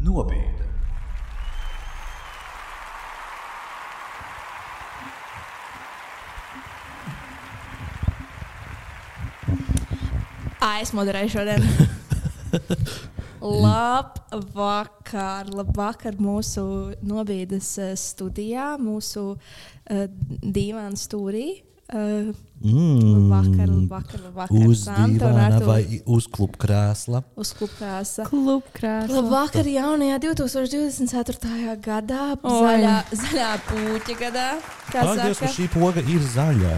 Nobiede. Ā, es moderēju šodien. Labvakar, labvakar mūsu nobīdes eh, studijā, mūsu uh, dīvāna stūrī. Uh, Mm. Labvakar, labvakar, labvakar. Uz Artur. vai uz klubu krēsla. Uz klubkrāsa. Klubkrāsa. Labvakar jaunajā 2024. gadā, Oi. zaļā, zaļā puķa gadā. Kā Ak, Dievs, ka šī poga ir zaļā.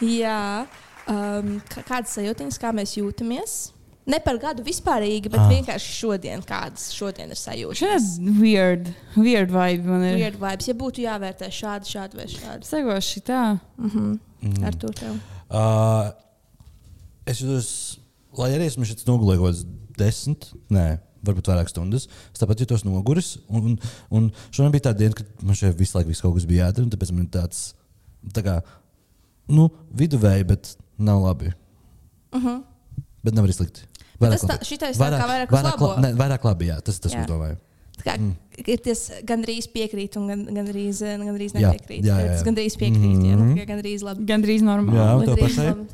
Jā, um, kā- kādas sajūtas, kā mēs jūtamies? Ne par gadu vispārīgi, bet Ah. vienkārši šodien, kādas šodien ir sajūtas. Šāda weird, weird vibe man ir. Weird vibes. Ja būtu jāvērtē šādi, šādi vai šādi. Segos šitā. Mhm. Mm. Ar to tev. Uh, es jūtos, lai arī esmu šeit nogulējis desmit, nē, varbūt vairāk stundas. Es tāpat jutos noguris. Un, un, un šodien bija tā diena, kad man šeit visu laiku viss kaut kas bija jādara. un Tāpēc man ir tāds tā kā, nu, viduvēji, bet nav labi. Uh -huh. Bet nav arī slikti. Tas tā, šitais tā kā vairāk uz vairāk, labo. la, ne, vairāk labi, jā, tas ir tas, ko Jā. domāju. Tā kā Mm. ir tas gandrīz piekrīt, un gan, gandrīz, gandrīz Jā, nepiekrīt. jā, jā, jā. Tas gandrīz piekrīt, jā, Mhm. nu, tikai gandrīz labi. Gandrīz normāli. Jā, Gandrīz labi.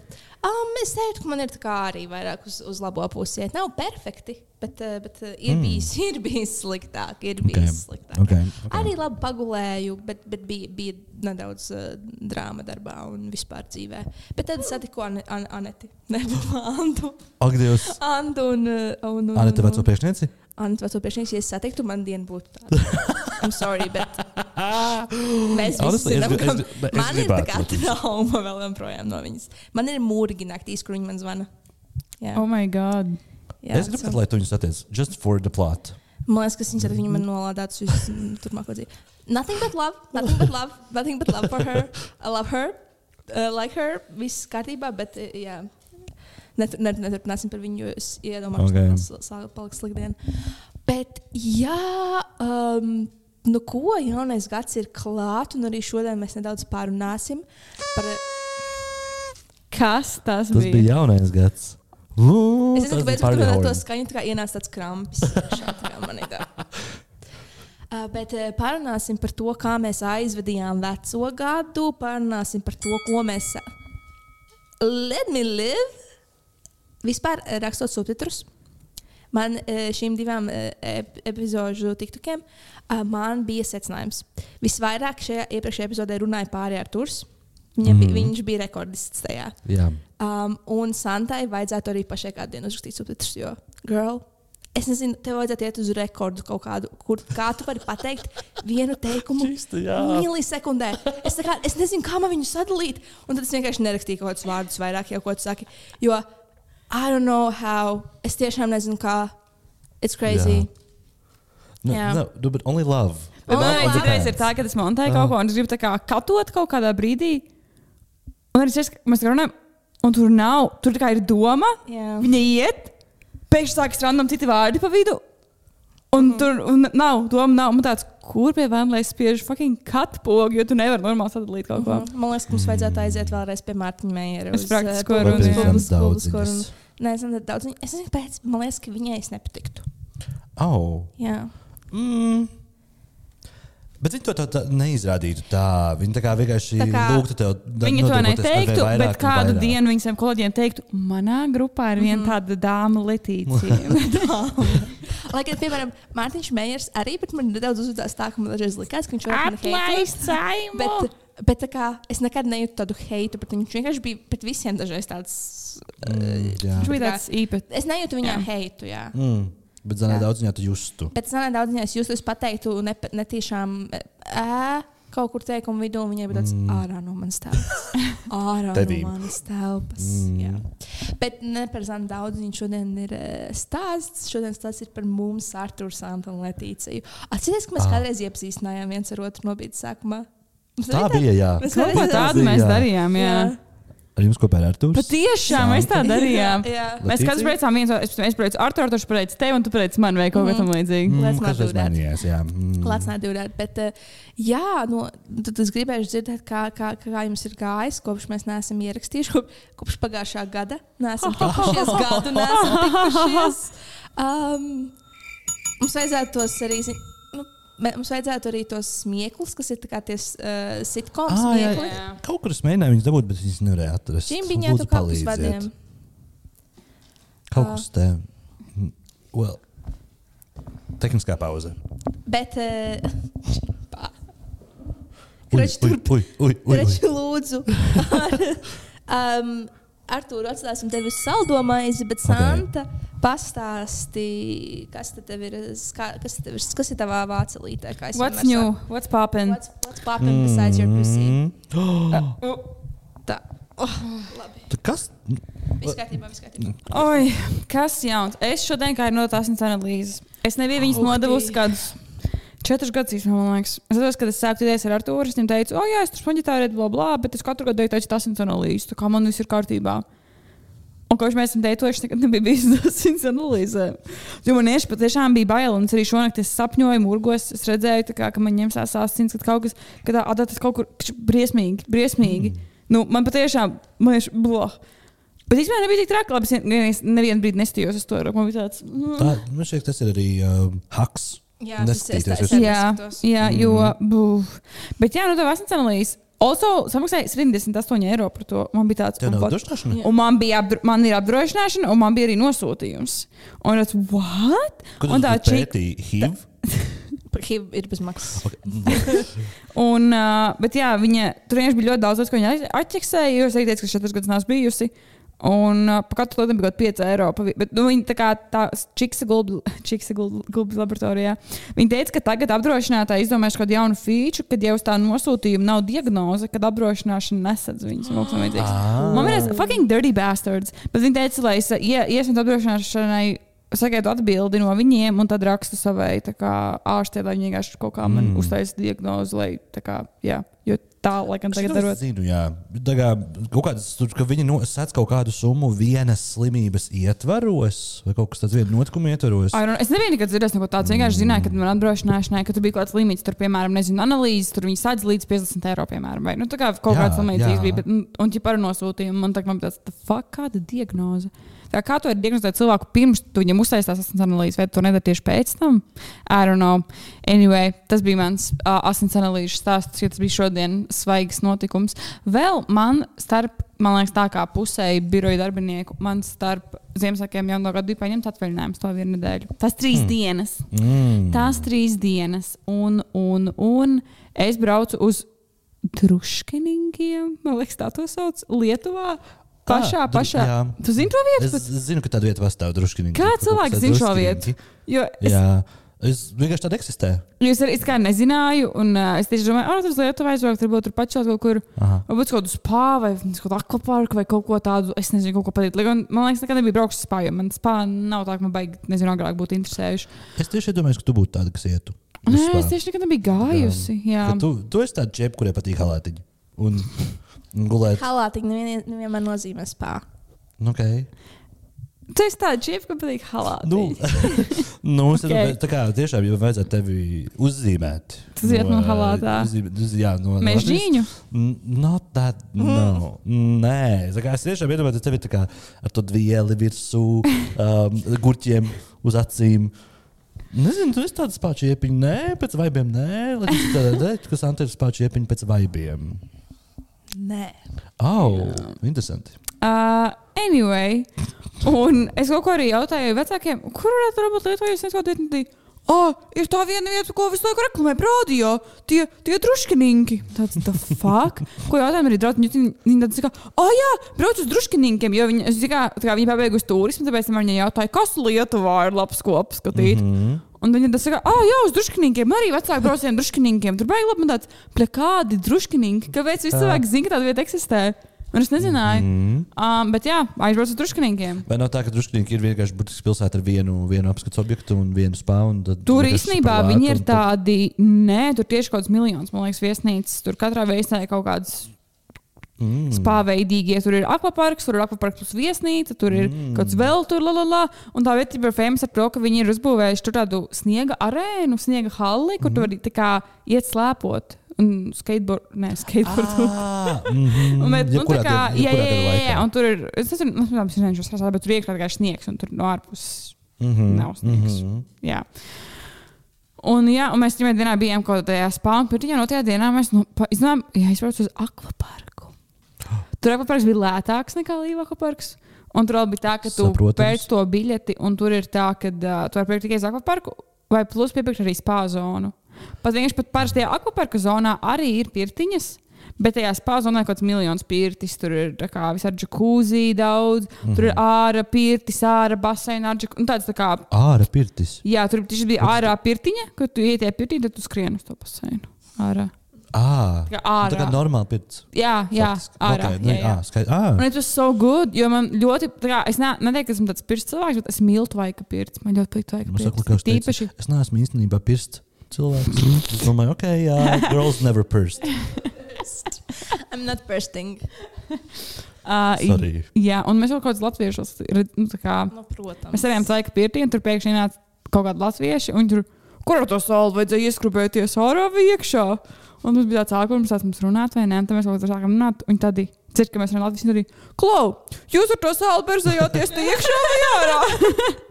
Um, es teiktu, ka man ir arī vairāk uz, uz labo pusi. iet. Nav perfekti, bet, bet ir, Mm. bijis, ir bijis sliktāk. Ir Okay, bijis sliktāk. Okay, okay. Arī labi pagulēju, bet, bet bija, bija nedaudz uh, drāma darbā un vispār dzīvē. Bet tad es satiku Ane, An Aneti, nevis Antu. Ak, Dievs! Antu un, un, un, Anita, veco priekšnieci? Antu veco priekšnieks, ja es satiktu, man diena būtu tāda. I'm sorry, bet mēs visi zinām, ka man ir tā gribētu, kā trauma vēl joprojām no viņas. Man ir mūrgi naktīs, kur viņi man zvana. Jā, Oh my god. jā, es gribu, so- lai tu viņus satiec. Just for the plot. Man liekas, ka viņas ar viņu man nolādētas uz mm, turpmāko dzīvi. Nothing but love, nothing but love, nothing but love for her. I love her, uh, like her, viss kārtībā, bet uh, jā. Net- net- Neturpināsim par viņu, jo es iedomājos, Okay. ka tas sāk palikt slikti. Bet, jā, um, nu ko, jaunais gads ir klāt, un arī šodien mēs nedaudz pārunāsim par. Kas tas, Tas bija jaunais gads. Uu, Es nezinu, tas kāpēc bija party to horn. skaņu tā kā ienāca tāds krampis. tā tā. Uh, bet parunāsim par to, kā mēs aizvedījām veco gadu. Parunāsim par to, ko mēs. Let me live! Vispār rakstot subtitrus. Man uh, šīm divām ep epizodu tiktukiem uh, man bija secinājums. Visvairāk šajā iepriekšējā epizodē runāja pāri ar Turs. Viņa, mm. -hmm. Viņš bija rekordists tajā. Jā. Um, un Santai vajadzētu arī pašai kādu dienu uzrakstīt subtitrus, jo, girl, es nezinu, tev vajadzētu iet uz rekordu kaut kādu, kur kā tu vari pateikt vienu teikumu. Čisti, jā. Milisekundē. Es, kā, es nezinu, kā man viņu sadalīt. Un tad es vienkārši nerakstīju kaut kādus vārdus vairāk, jau ko tu saki. Jo, I don't know how. Es tiešām nezinu, kā. It's crazy. No, Jā. no, no, but only love. Bet man Oh, wow. citreiz ir tā, ka es montēju kaut Ah. ko, un es gribu tā kā katot kaut kādā brīdī. Un arī es, mēs runājam, un tur nav, tur tā kā ir doma, Jā. viņa iet, pēkšņi sākas random citi vārdi pa vidu. Un Mhm. tur un nav, doma nav. Man tāds, kur pie es spiežu fucking katpogu, jo tu nevari normāli sadalīt kaut ko. Mhm. Man liekas, ka mums vajadzētu aiziet vēlreiz pie Mārtiņa Meijera. Es uz, praktisko eh, runu. Nē, es nezinu, daudz. Es nezinu, kāpēc. Man liekas, ka viņai es nepatiktu. Oh. Jā. Mm. Bet viņi to tā, tā neizrādītu tā. Viņi tā kā vienkārši Tā kā lūgtu tev. Viņa to neteiktu, bet kādu vairāk. dienu viņa saviem kolēģiem teiktu, manā grupā ir viena Mhm. tāda dāma Letīcija. Lai gan, piemēram, Mārtiņš Meijers arī, bet man nedaudz uzvedās tā, ka man dažreiz likās, ka viņš mani heito. saimu! Bet, bet tā kā, es nekad nejūtu tādu heitu, bet viņš vienkārši bija pret visiem dažreiz tāds. Mm, jā. Viņš bija tāds īpašs. Es nejūtu viņam Jā. heitu, jā. Mm. Bet zanē Jā. daudz viņā tu justu. Bet es nedaudz viņai jūtu, es pateiktu, ne, netiešām ē, kaut kur teikumu vidū, un viņai bija tāds Mm. ārā no manas telpas. Ārā Tevī. no manas telpas. Mm. Jā. Bet ne par zemu daudz viņš šodien ir stāsts. Šodien stāsts ir par mums, Arthuru, Santu un Letīciju. Atcerieties, ka mēs Ah. kādreiz iepazīstinājām viens ar otru nobīdes sākumā. Mums Tā bija, jā. Mēs Kaut ko tādu mēs Jā. darījām, jā. Jā. Ar jums kopā ar Artūru? Patiešām mēs tā darījām. Jā, jā. Mēs katrs braucām viens, es, es braucu ar Arthuru, tu brauc tevi, un tu brauc man vai kaut kā tam. Mm, Let's not kas do tas that. mainījās? Jā. Mm. Let's not do that. Bet, uh, jā, no, tad es gribēju dzirdēt, kā, kā, kā jums ir gājis, kopš mēs neesam ierakstījuši, kop, kopš pagājušā gada. Neesam tikušies gadu, neesam tikušies. Um, mums vajadzētu tos arī. zi- Nu, me- Mums vajadzētu arī tos smieklus, kas ir tā kā tie uh, sitkoms Ah, jā, jā. Kaut kur es mēģināju viņus dabūt, bet viņas nevarēju atrast. Čimbiņā Lūdzu, tu kaut kas palīdziet. vadiem. Kaut kas te. Well. Tehniskā pauze. Bet, uh, pā. Ui, Krač, ui, um, Artur, atstāsim tevi uz saldo maizi, bet. Santa pastāsti, kas te tev ir, kas, tev ir, kas ir tavā vācelītē? What's new? saku. What's poppin'? What's, what's popping besides your pussy? Mm. Tā. Oh, labi. Tu Kas? Viss kārtībā, viss kārtībā. Oi, kas jauns? Es šodien kā ir no tās analīzes. Es nebiju viņas Ak, nodevusi kādus četrus gadus, īstenībā, man liekas. Es atceros, kad es sāku idejas ar Artūru, es viņam teicu, o, jā, es tur smaģitāju, bla, bla, bet es katru gadu teicu, tas ir analīzes, kā man viss ir kārtībā. Un kopš mēs esam deitojuši, nekad nebija bijis tas analīzē. Jo man tieši patiešām bija bail, un es arī šonakt es sapņoju, murgos, es redzēju, kā, ka man ņems asins, ka kaut kas, ka tā adatas kaut kur kš, briesmīgi, briesmīgi. Mm. Nu, man patiešām, man ir blah. Bet īstenībā nebija tik traki, labi, es nevienu, brīdi nestījos uz to. Tā, man šķiet, tas ir arī uh, haks. Jā, tas ir tas. Jā, jā, jo. Buf. Bet, jā, nu, tā vasaras analīze. Also, samaksāja 78 eiro par to. Man bija tāds, Tev nav man, pat- drošināšana? un man bija apdro, man ir apdrošināšana, un man bija arī nosūtījums. Un tas, what? Kur un tā pētīji? HIV? Par HIV ir bez maksas. Okay. Un, uh, bet, jā, viņa tur vienkārši bija ļoti daudz, ko viņa atķeksēja. Jo es teicu, ka četras gadus neesmu bijusi. Un uh, par katru lietu bija kaut kāda 5 eiro. Bet nu, viņa tā kā čiksa gulbi laboratorijā. Viņa teica, ka tagad apdrošinātāji izdomājuši kādu jaunu feature, kad jau uz tā nosūtījuma nav diagnoze, kad apdrošināšana nesadz viņus. Ah. Man liekas, fucking dirty bastards. Bet viņa teica, lai es ie- iesniegtu apdrošināšanai. Sagaidu atbildi no viņiem, un tad rakstu savai kā, ārstei, lai viņi vienkārši kaut kā man Mm. mm. uztaisītu diagnozi. Lai, tā kā, jā, jo tā, laikam, Es tagad to darot. zinu, jā. Tā kā, kaut kādas, tur, ka viņi no- sēdz kaut kādu summu vienas slimības ietvaros, vai kaut kas tāds viena notikuma ietvaros. Ai, Es nebiju nekad dzirdējis neko tādu. Es vienkārši zināju, ka man apdrošināšanai, ka tur bija kaut kāds limits, tur, piemēram, nezinu, analīzes, tur viņi sēdz līdz 50 eiro, piemēram. Vai, nu, tā kā kaut Jā, kāds jā. bija. Bet, un, ja par nosūtījumu, man tā kā man tāds, "The fuck, kāda diagnoze. Tā kā tu vari diagnozēt cilvēku pirms tu viņam uztaisīs asins analīzes, vai tu to nedari tieši pēc tam? I don't know. Anyway, tas bija mans uh, asins analīzes stāsts, jo tas bija šodien svaigs notikums. Vēl man starp, man liekas, tā kā pusēji biroja darbinieku, man starp Ziemassvētkiem jau no gada bija paņemts atvaļinājums to vienu nedēļu. Tas trīs mm. dienas. Mm. Tās trīs dienas, un, un, un es braucu uz Druškiningiem. Man liekas, tā to sauc Lietuvā. Pašā, Ah, pašā. jā. Tu zini to vietu? Es bet- zinu, ka tāda vieta pastāv drusku. Kā cilvēki zina šo vietu? Jo es, Jā, es vienkārši tāda eksistē. jo es arī es nezināju, un uh, es tieši domāju, ah, tas Lietuvā aizbraukt, varbūt tur pačās kaut kur. Varbūt kaut kādu spā vai kaut kādu akvaparku vai kaut ko tādu. Es nezinu, ko gan, Man liekas, nekad nebija braucis uz spā, jo man spā nav tā, ka man baigi, nezinu, agrāk būtu interesējuši. Es tieši domāju, ka tu būtu tāda, kas ietu. uz Nē, es tieši nekad nebiju gājusi. Jā, Ka Tu, tu esi tāda čepa, kurai patīk halātiņi. Un gulēt. Halātiņa nevien, nevienmēr nozīmē spā. Okay. tu esi tāda čipa, ka patīk halāti. Nu, nu, es Ok. domāju, tā kā tiešām jau vajadzētu tevi uzzīmēt. Tu ziet no halātā. Uzzīmēt, uz, jā, no Mežģīņu? Not that, no. Nē, tā kā es tiešām iedomājos tevi tā kā ar to vieli virsū, um, gurķiem uz acīm. Nezinu, tu esi tāds spāčiepiņš, nē, pēc vaibiem, nē, tas ir dēļ, kas Ante ir spāčiepiņš pēc vaibiem. Nē. Oh, interesanti. Uh, anyway, un es kaut ko arī jautāju vecākiem, kur varētu būt Lietuvā, ja es nezinu, kāda ir. Oh, ir tā viena vieta, ko visu laiku reklamē, rādījā. Tie, tie druškinīgi. Tāds, the fuck? Ko jautājumu arī draugi? Viņi, tad saka, ah, jā, brauc uz druškinīgiem, jo viņi, es, kā, tā kā viņi pabeiguši turismu, tāpēc man viņa jautāja, kas Lietuvā ir labs ko apskatīt. Mm -hmm. Un viņi tad saka, ah, jā, uz druškinīgiem, arī vecāki brauc uz druškinīgiem. Tur beigas labi, tāds, pļa kādi druškinīgi, kāpēc visi cilvēki zina, ka tāda vieta eksistē. Un es nezināju. Mm. Um, bet jā, aizbraucu uz druškinīgiem. Vai nav tā, ka druskuļīgi ir vienkārši burtiski pilsēta ar vienu, vienu apskatu objektu un vienu spānu? Tur īstenībā viņi ir tādi, nē, tur tieši kaut kāds miljonus, man liekas, viesnīcas. Tur katrā veisnē ir kaut kāds Mm. spāveidīgie. Tur ir akvaparks, tur ir akvaparks plus viesnīca, tur ir mm. kaut kas vēl tur, la, la, la. Un tā vieta ir famous ar to, ka viņi ir uzbūvējuši tur tādu sniega arēnu, sniega halli, kur mm. tu vari tā kā iet slēpot. Un skateboard, ne, skateboard. Ah, mhm. Un, bet, Jebkurā tā kā, jā, jā, jā, jā, un tur ir, es nezinu, es nezinu, kas tas ir, bet tur iekšā tikai sniegs, un tur no ārpuses Mhm, nav sniegs. mhm. Jā. Un, jā, un mēs vienā dienā bijām kaut kādā spāņu pirtiņā, no tajā dienā mēs nu, izdomājām, jā, aizbraucu uz akvaparku. Tur akvaparks bija lētāks nekā Līva akvaparks. Un tur bija tā, ka tu Saprotams. pēc to biļeti, un tur ir tā, ka uh, tu vari pirkt tikai uz akvaparku, vai plus piepirkt arī spā zonu. Pat vienkārši pat parastajā akvaparka zonā arī ir pirtiņas. Bet tajā spāzonā ir kaut kāds miljons pirtis. Tur ir visādi džekūzī daudz, mm -hmm. tur ir āra pirtis, āra baseina, āra džek- un tāds tā kā Ārā pirtis. Jā, tur bija ārā pirtiņa, kad tu ietieji pirtī, tad tu skrieni uz to baseinu. Ārā. Ah, Tā kā tā kā ārā. normāli pirts. Jā, jā, Faktiski. ārā. Okay, nu, jā, jā. ah, skait- ah. Un tas so good, jo man ļoti, tā kā, es ne, neteiktu, ka esmu tāds pirts cilvēks, bet es mīlu tvaika pirts. Man ļoti patīk tvaika Nu, pirts. kā es Tīpaši, Es neesmu īstenībā pirsts cilvēks. Es domāju, ok, jā, girls never pirst. I'm not bursting. uh, Sorry. jā, un mēs vēl kaut kādus latviešus, nu, tā kā, Nu, protams. mēs saviem tvaika pirtī, un tur pēkšņi nāca kaut kādi latvieši, un tur, kur ar to sauli vajadzēja ieskrubēties ārā vai iekšā? Un mums bija tāds mums tāds mums runāt, vai ne? Un tad mēs kaut kā sākām runāt, un tad dzird, ka mēs runājam latviešu, un arī, klau, jūs ar to sauli berzējāties te iekšā vai ārā?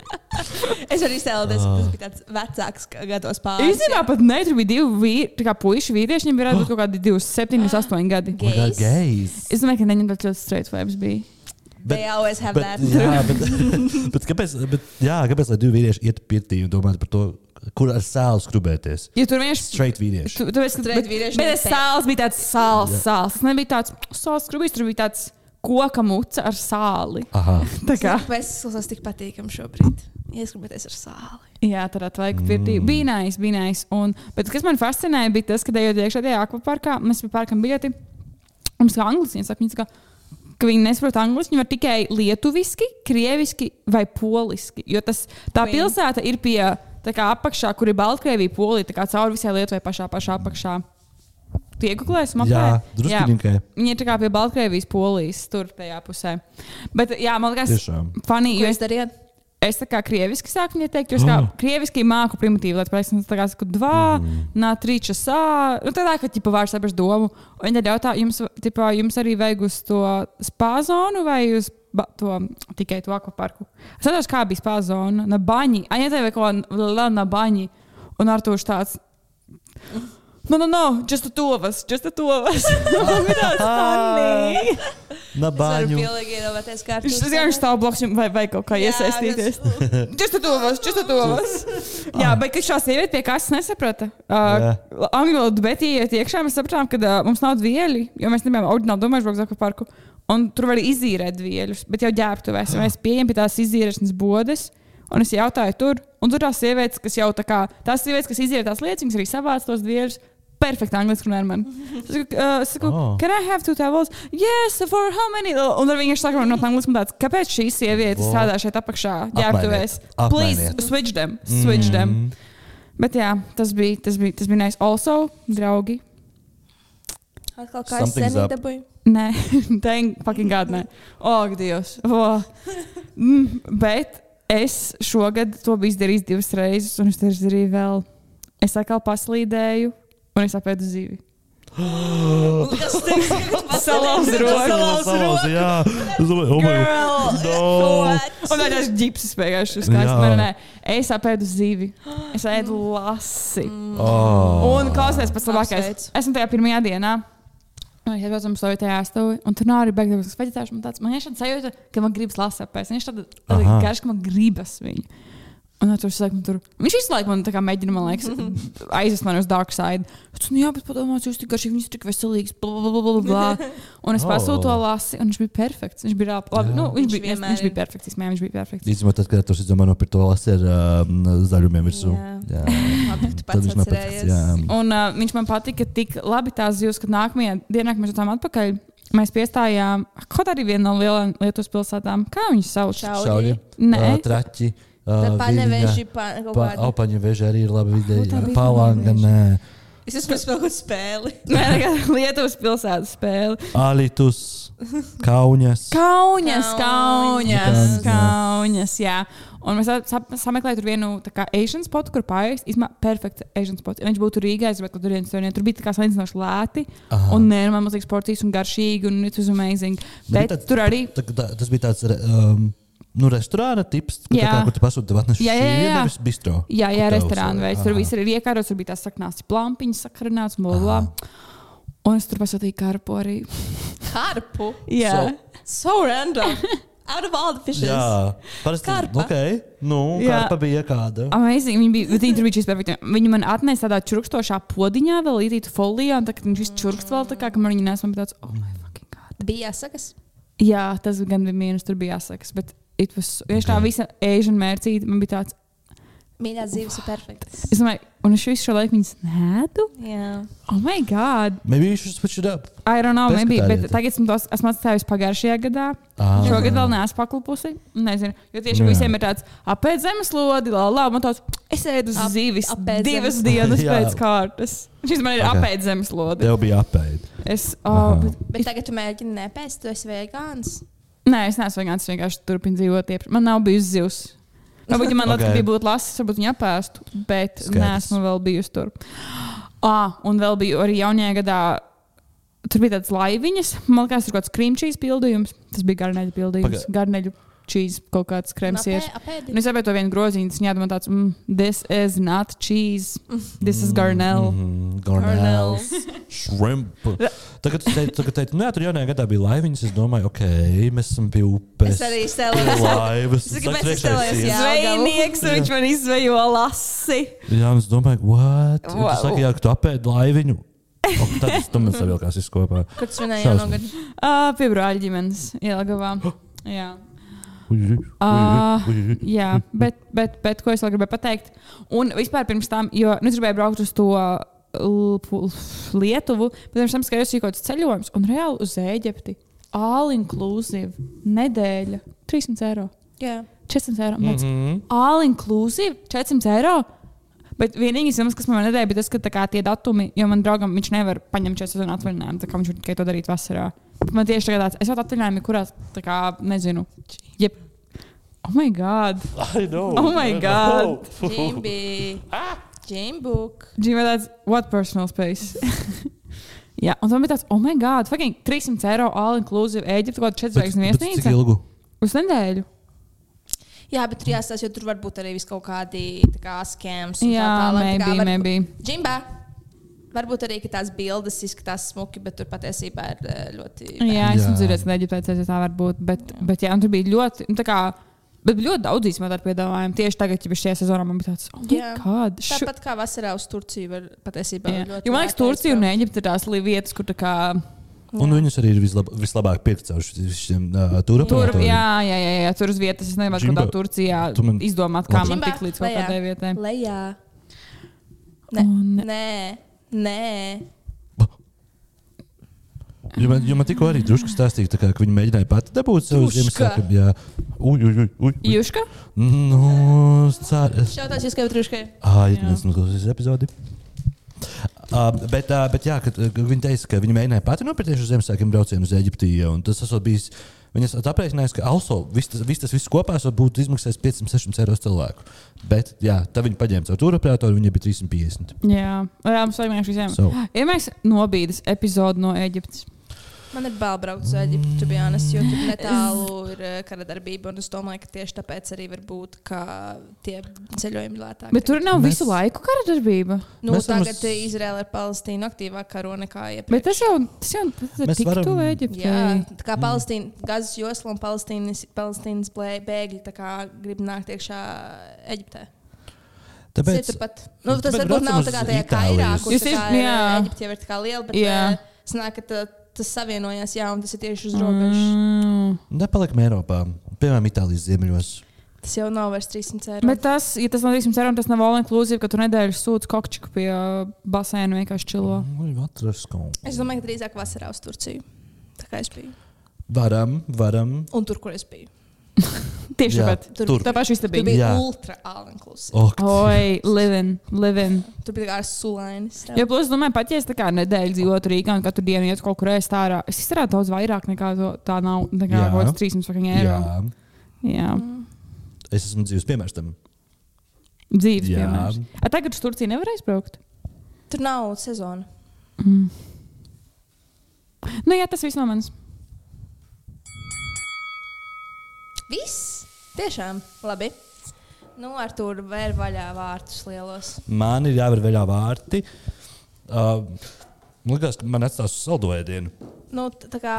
Es varu iztēloties, ka Ah. tas bija tāds vecāks gados pāris. Īstenībā pat ne, tur bija divi vīri, tā kā puiši vīrieši, viņiem varētu būt kaut kādi 27, 28 gadi. Oh God, Gays. gays. Es domāju, ka neņem tāds ļoti straight vibes bija. Bet- They always have Bet, that. jā, bet, bet, kāpēc, bet, jā, kāpēc lai divi vīrieši iet pirtī un domātu par to, kur ar sāli skrubēties? Ja tur vienkārši. Straight vīrieši. Tu, tu esi, Straight bet, vīrieši bet tas sāls bija tāds sāls, sāls. Tas nebija tāds sāls skrubīs, tur bija tāds koka muca ar sāli. Aha. Tā kā. Klausās tik patīkami šobrīd? Ieskrubēties ar sāli. Jā, tur atvajag pirtī. Mm. Bija nais, bija. Un, bet kas man fascinēja, bija tas, ka ejot iekšā tajā akvaparkā, mēs pērkam biļeti. Mums kā angļuiski, viņi saka, viņi saka, ka viņi nesaprot angliski, viņi var tikai lietuviski, krieviski vai poliski. Jo tas, tā Queen. pilsēta ir pie tā kā apakšā, kur ir Baltkrievija, Polija, tā kā cauri visai Lietuvai pašā, pašā apakšā. Tu iegūlēsi mapē? Jā, druskuļiņkai. Viņi ir tā kā pie Baltkrievijas, Polijas, tur tajā pusē. Bet, jā, man liekas, Tiešām. funny, Ko jo jūs es, darījāt? es tā kā krieviski sāku viņai teikt, jo es kā Oh. krieviski māku primitīvi, lai pēc tam tā kā saku, dva, Mm. nā, trīča sā. Nu, tādā, ka, ķipa, vairs saprast domu. Un viņi tad jautā, jums, ķipa, jums arī vajag uz to spāzonu vai uz to tikai to akvaparku? Es atceros, kā bija spāzona, na baņi. Aņa tev kaut ko na baņi. Un ar to tāds. No, no, no, just the two of us, just the two of us. Na, baņu. Viņš tas vienkārši stāv blakus vai, vai kaut kā iesaistīties. Just to us, just to us. Jā, bet kad šā sieviete pie kas nesaprata, uh, angļu valodu, bet ieiet iekšā, mēs sapratām, ka uh, mums nav dvieļi, jo mēs nebijām oriģināli domājuši braukt uz akvaparku. Un tur var izīrēt dvieļus, bet jau ģērbtuvēs. Un mēs pieejam pie tās izīrēšanas bodes. Un es jautāju, tur, un tur tās sievietes, kas jau tā kā, tās sievietes, kas izīrē tās lietas, viņas arī savāc tos dvieļus. Perfekti angliski runā ar mani. Es saku, uh, es saku Oh. can I have two towels? Yes, for how many? Un tad viņš saka, no angliski tāds, kāpēc šīs sievietes strādā šeit apakšā, ģērbtuvēs? Please, switch them, switch them. Mm. Bet jā, tas bija, tas bija, tas bija nice. Also, draugi, Atkal kā es Something's sen up. dabūju. Nē, thank fucking god, nē. Oh, Dievs. Oh. Mm, bet es šogad to biju izdarījis divas reizes, un es to izdarīju vēl. Es atkal paslīdēju, un es apēdu zivi. Tas Salauz roku. Salauz, jā. Domāju, oh my God. No. Un tā tas ģipsis vienkārši. Nē, es apēdu zivi. Es ēdu lasi. Oh. Un klausies, pats labākais. Esmu tajā pirmajā dienā. Un es jau stāvu tajā stāvā, un tur nav arī beigts vegetārs. Man, tāds, man ir šāda sajūta, ka man gribas lasīt pēc. Viņš tāda, tāda garš, ka man gribas viņu. Un tur saka, man tur, viņš visu laiku man tā kā mēģina, man liekas, aizvest mani uz dark side. Es nu jā, bet padomājiet, jūs tik garšīgi, viņas tik veselīgas, bla, bla, bla, bla. Un es Oh. pasūtu to lasi, un viņš bija perfekts. Viņš bija labi. Jā. nu, viņš, Viņš bija, viņš bija ir. perfekts. Īstenībā viņš bija perfekts. Īstenībā, tad, kad tu domā par to lasi ar um, zaļumiem virsū. Jā. Jā. Pats viņš nav perfekts. Jā. Un uh, viņš man patika tik labi tās zivs, ka nākamajā dienā, kad mēs esam atpakaļ, mēs piestājām kaut arī viena no lielām Lietuvas pilsētām. Kā viņas sauc? Šauļi. Šauļi. Nē, Traķi. Paneveži Viļņa, pa Pa. Aupaņa veža arī ir tā ideja. bija Palanga. Es esmu spēlējis spēli. Nē, Lietuvas pilsētas spēle. Alitus, Kaunas. Kauņas, kauņas, Kauņas, jā. Un mēs sa- sameklējām tur vienu tā kā Asian spotu, kur pārējais īstenībā perfekts Asian spots. Ja viņš būtu Rīgā, es gribētu, tur, tur, tur bija tā kā salīdzinoši lēti. Aha. Un nē, man liekas, sportīs un garšīgi, un it was amazing. Nu, Bet tad- tur arī. Tā, tā, tas bija tāds um, nu, restorāna tips, ka, tā Jā. kā, kur tu pasūti tev Jā, jā, jā, jā. nevis bistro. Jā, jā, Kur restorāna veids. Tur viss ir iekārots, tur bija tās saknās plampiņas, sakarināts, bla, bla. Un es tur pasūtīju karpu arī. Karpu. Jā. So random. Out of all the fishes. Jā, parasti. Karpa. Okay. Nu, Jā. karpa bija kāda. Amazing. Viņi, bija, viņi tur bija šīs perfekti. Viņi man atnesa tādā čurkstošā podiņā, vēl līdzītu folijā, un tā, kad viņš viss čurkst vēl tā kā, ka man viņa nesma bija tāds, oh, my fucking god. Bija jāsakas. Jā, tas gan bija mīnus, tur bija jāsakas, bet it was, ja tā visa Asian mērcīte, man bija tāds, Mīļā dzīves ir perfektas. es domāju, un es visu šo laiku viņas nēdu? Jā. Oh, my god! Maybe you should switch it up. I don't know, maybe, bet tagad esmu, tos, esmu atstājusi pagājušajā gadā. Ah. Šogad vēl neesmu paklupusi. Nezinu, jo tieši Jā. visiem ir tāds apēd zemeslodi, la, man tāds, es ēdu Ap- zivis divas dienas pēc kārtas. Šis man ir Ok. okay. apēd zemeslodi. Tev bija apēd. Es, oh, Aha. bet, Bet tagad tu mēģini nepēst, tu esi vegāns. Nē, es neesmu vegāns, es vienkārši turpinu dzīvot iepriekš. Man nav bijis zivs. Varbūt, ja man Ok. okay. bija būt lasis, varbūt viņa apēstu, bet Skaidrs. Neesmu vēl bijusi tur. Ah, un vēl biju arī jaunajā gadā. Tur bija tādas laiviņas, man liekas, tur kaut kāds krīmčīs pildījums. Tas bija garneļu pildījums. Paga- Garneļu čīz kaut kāds krems. Apēdi. Un es saprotu to vienu grozīņu, tas viņam tāds, mm, this is not cheese, this is garnel. Mm, Garnel. Shrimp. Tagad, tagad nu jā, tur jaunajā gadā bija laiviņas. Es domāju, ok, mēs esam pie upes. Es arī stēlējos. laivas. Es gribēju iet. jā. Zvejnieks, un viņš man izvejo lasi. Jā, un es domāju, what? Wow. Tu saki, jā, ka tu apēdi laiviņu. O, tad tas tam savilkās viss kopā. Kur svinēji jauno Šausmas. gadu? Uh, pie brāļa ģimenes ielagavā. Jā. Uj. Jā, bet, bet, bet ko es vēl gribēju pateikt? Un vispār pirms tam, jo nu, es gribēju braukt uz to pu- Lietuvu, bet pirms tam skatījos, ka ir kaut kāds ceļojums, un reāli uz Eģipti. All inclusive, nedēļa, 300 eiro, Jā. 400 eiro. Mm -hmm. All inclusive, 400 eiro. Bet vienīgais kas man nedēļa, bija tas, ka tā kā, tie datumi, jo man draugam viņš nevar paņemt 4 sezonu atvaļinājumu, tā kā viņš tikai to darīt vasarā. Man tieši tagad tāds, es jau atvaļinājumu, kurās, tā kā, nezinu, jeb. Oh my god! I know. Oh my I God. Jimbi. Jimbuk. Dzīvē tāds, what personal space? Jā, un tam bija tāds, oh my god, fucking 300 eiro all inclusive Eģipte, kaut kāda 4 Bet- zvaigznes bet Cik viesnīca. ilgu? Uz nedēļu. Jā, bet tur jāstāsta, jo tur var būt arī kaut kādi tā kā skēms. Jā, maybe, var... maybe. Džimbā. Varbūt arī ka tās bildes izskatās smuki, bet tur patiesībā ir eh, ļoti. Jā, Jā. es esmu dzirdējis, ka Eģiptē tas tā var būt. Bet, bet jā, tur bija ļoti, nu, tā kā, bet ļoti daudz īstenībā tādu piedāvājumu. Tieši tagad, ja šajā sezonā, man bija tāds, oh, my Jā. God, šu- Tāpat kā vasarā uz Turciju var patiesībā. Jā. ļoti Jo man liekas, Turcija un. Eģipte ir tās vietas, kur tā kā. Un viņus arī ir vislab, vislabāk caur šiem uh, Tur, turpinātājiem. jā, jā, jā, jā, tur uz vietas. Es nevaru Jimbo, kādā Turcijā tu man- izdomāt, kā man Džimbā, tikt līdz kaut kādai vietai. Lejā. Nē, Un- nē, nē. Jo man, jo man tikko arī drusku stāstīja, tā kā, ka viņi mēģināja pati dabūt savu. Ziemassvētku. Jā, uj, uj, uj. uj. Juška? Nu, es ceru. es- Šautās jūs kā truškai. Ah, ja Jā. tas noklausīs epizodi. Uh, bet, uh, bet jā, kad, uh, viņi teica, ka viņi mēģināja pati nopirkties uz Ziemassvētkiem braucienu uz Eģipti. un Tas esot bijis. Viņas aprēķinājās, ka also viss tas, viss tas viss kopā būtu izmaksājis 500-600 eiro cilvēku. Bet, jā, tad viņi paņēma caur turoperatoru, viņai bija 350. Jā, jā mums vajag vienkārši visiem. So. Iemēks nobīdes epizodi no Eģiptes. Man ir bail braukt uz Eģiptu, to be honest, jo tur netālu ir eh, kara darbība. Un es domāju, ka tieši tāpēc arī var būt, ka tie ceļojumi lētāki. Bet tur nav Mēs- visu laiku kara darbība. nu, mēs tagad uz... Izraela ir Palestīna aktīvāk karo nekā iepriekš. Bet tas jau, tas jau tas ir varam- tuvu Eģiptei. Jā, tā kā Palestīna, Gazas josla un Palestīnas, Palestīnas bēgļi tā kā grib nākt iekšā Eģiptē. Tāpēc, pat, nu, tas tāpēc varbūt nav tā kā tajā Itāliju. kairā, kur tā kā jā. Eģipte jau ir tā kā liela, bet Jā. eh, sanāk, ka tā, tas savienojās, jā, un tas ir tieši uz robežas. Mm. nepalikam Eiropā, piemēram, Itālijas ziemeļos. Tas jau nav vairs 300 eiro. Bet tas, ja tas nav 300 eiro, tas nav all inclusive, ka tu nedēļu sūdz kokčiku pie uh, basēna vienkārši čilo. Ko. Es domāju, ka drīzāk vasarā uz Turciju. Tā kā es biju. Varam, varam. Un tur, kur es biju. Tieši Jā, tāpat. tur. Tā paša Tur istabība. bija Jā. ultra all-inclusive. Oh, Oi, living, living. Tur bija kā sulainis. Jo, plus, domāju, pat ja es tā kā nedēļu dzīvotu Rīgā un katru dienu iet kaut kur ēst ārā, es izsarātu daudz vairāk nekā to, tā nav. Nekā Jā. kaut kāds 300 fucking eiro. jā, Jā. es esmu dzīves piemērs tam. Dzīves Jā. piemērs. A, tagad uz Turciju nevar aizbraukt. Tur nav sezona. Nu, jā, tas viss no manis. Viss? Tiešām labi. Nu, ar to vēr vaļā vārtus lielos. Man ir jāver vaļā vārti. Uh, man liekas, ka man atstās uz saldoēdienu. Nu, t- tā kā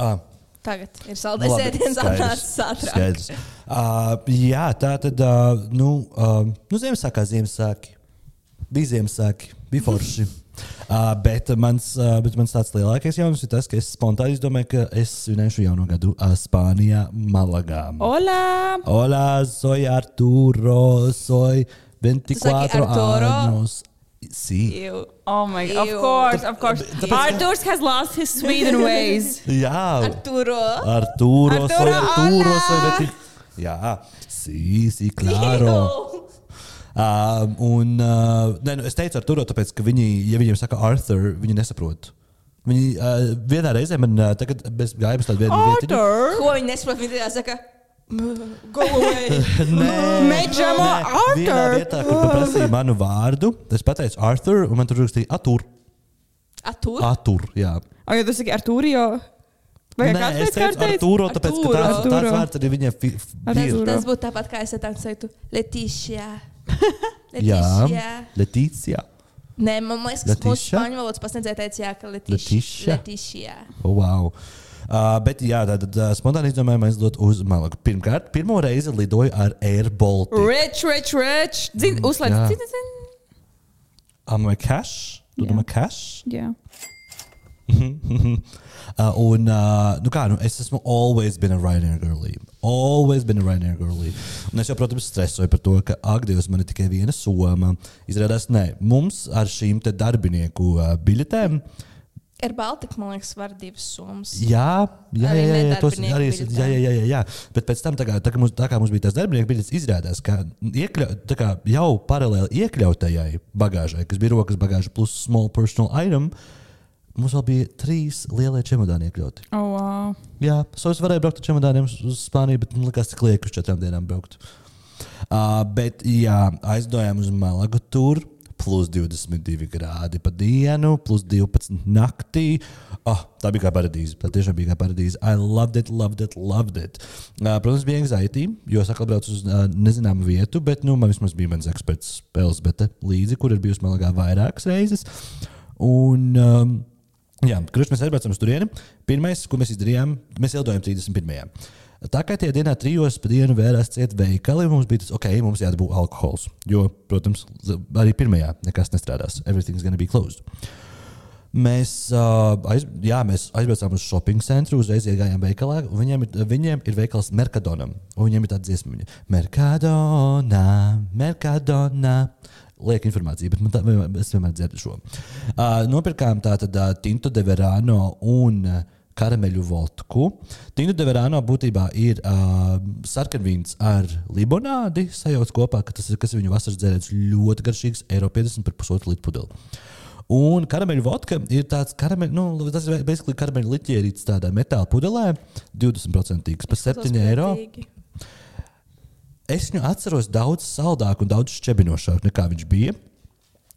Ah, tagad ir nu ēdiens skaidrs, atnācis ātrāk. Uh, jā, tā tad, uh, nu, uh, nu Ziemassvētku kā Ziemassvētku. Bija Ziemassvētku, bija forši. Uh, bet, mans, uh, bet mans tāds lielākais jaunums ir tas, ka es spontāni izdomāju, ka es svinēšu jauno gadu uh, Spānijā, Malagā. Hola! Hola, soy Arturo, soy 24 Arturo? años. Sí. Ew. Oh my god! Of Ew. course, of course. Arthurs has lost his Sweden ways. Jā, Arturo. Arturo, soy Arturo, Arturo, hola. soy 20. Jā, sí, sí, claro. Uh, un, uh, ne, nu, es teicu ar Turo, tāpēc, ka viņi, ja viņiem saka Arthur, viņi nesaprot. Viņi uh, vienā reizē man uh, tagad bez tādu vienu vietiņu. Arthur! Ko viņi nesaprot? Viņi tā saka, "M- go away. Vienā Arthur! vietā, kur paprasīja manu vārdu, es pateicu Arthur, un man tur rakstīja Atur. Atur. Atur, jā. O, ja tu saki Artūrio? Vai Nē, es teicu Arturo, tāpēc, ka tāds, tāds vārds arī viņiem. Arturo. Tas būtu tāpat, kā es teiktu, Letišā. Jā, Letišā. Letīcija. Nē, man liekas, ka mūsu Leticia? spāņu valodas pasniedzēja teica, jā, ka Leticia? Letišā. Oh, wow. Uh, bet, jā, tad uh, spontāni izdomājām aizlidot uz Malagu. Pirmkārt, pirmo reizi lidoju ar Air Baltic. Rich, rich, rich! Uzslēdz. jā. Zini, zini. Am I cash? Tu domā cash? Jā. Uh, un, uh, nu kā, nu, es esmu always been a Ryanair girly. Always been a Ryanair girly. Un es jau, protams, stresoju par to, ka ak, Dievs, man ir tikai viena soma. Izrādās, nē, mums ar šīm te darbinieku uh, biļetēm. Ir Baltika, man liekas, var divas summas. Jā, jā, jā, jā, tos, arī, jā, jā, jā, jā, jā. Bet pēc tam, tā kā, tā kā, mums, tā kā mums bija tas darbinieku biļets, izrādās, ka iekļau, kā jau paralēli iekļautajai bagāžai, kas bija rokas bagāža plus small personal item, mums vēl bija trīs lielie čemodāni iekļauti. Oh, wow. Jā, so es varēju braukt ar čemodāniem uz, Spāniju, bet man liekas, cik lieki uz četrām dienām braukt. Uh, bet, jā, aizdojām uz Malagu tur. Plus 22 grādi pa dienu, plus 12 naktī. Oh, tā bija kā paradīze. Tā tiešām bija kā paradīze. I loved it, loved it, loved it. Uh, protams, bija anxiety, jo es atkal braucu uz uh, nezināmu vietu, bet nu, man vismaz bija mans eksperts Elzbete līdzi, kur ir bijusi Malagā vairākas reizes. Un, um, Jā, kurš mēs aizbraucām uz turieni. Pirmais, ko mēs izdarījām, mēs ielidojām 31. Tā kā tie dienā trijos pa dienu vērās ciet veikali, mums bija tas, ok, mums jādabū alkohols. Jo, protams, arī pirmajā nekas nestrādās. Everything's gonna be closed. Mēs, uh, aiz, jā, mēs aizbraucām uz shopping centru, uzreiz iegājām veikalā. Viņiem, ir- viņiem ir veikals Mercadonam. Viņiem ir tāda dziesma, Mercadona, Mercadona. Lieka informācija, bet tā, es vienmēr dzirdu šo. Uh, nopirkām tātad uh, Tinto de Verano un uh, karameļu vodku. Tinto de Verano būtībā ir uh, sarkanvīns ar limonādi sajauts kopā, ka tas ir, kas viņu vasaras dzēriens ļoti garšīgs, eiro 50 par pusotru litru pudeli. Un karameļu vodka ir tāds karameļu, nu, tas ir basically karameļu liķierīts tādā metāla pudelē, 20% par 7 eiro. Es viņu atceros daudz saldāku un daudz šķebinošāku nekā viņš bija.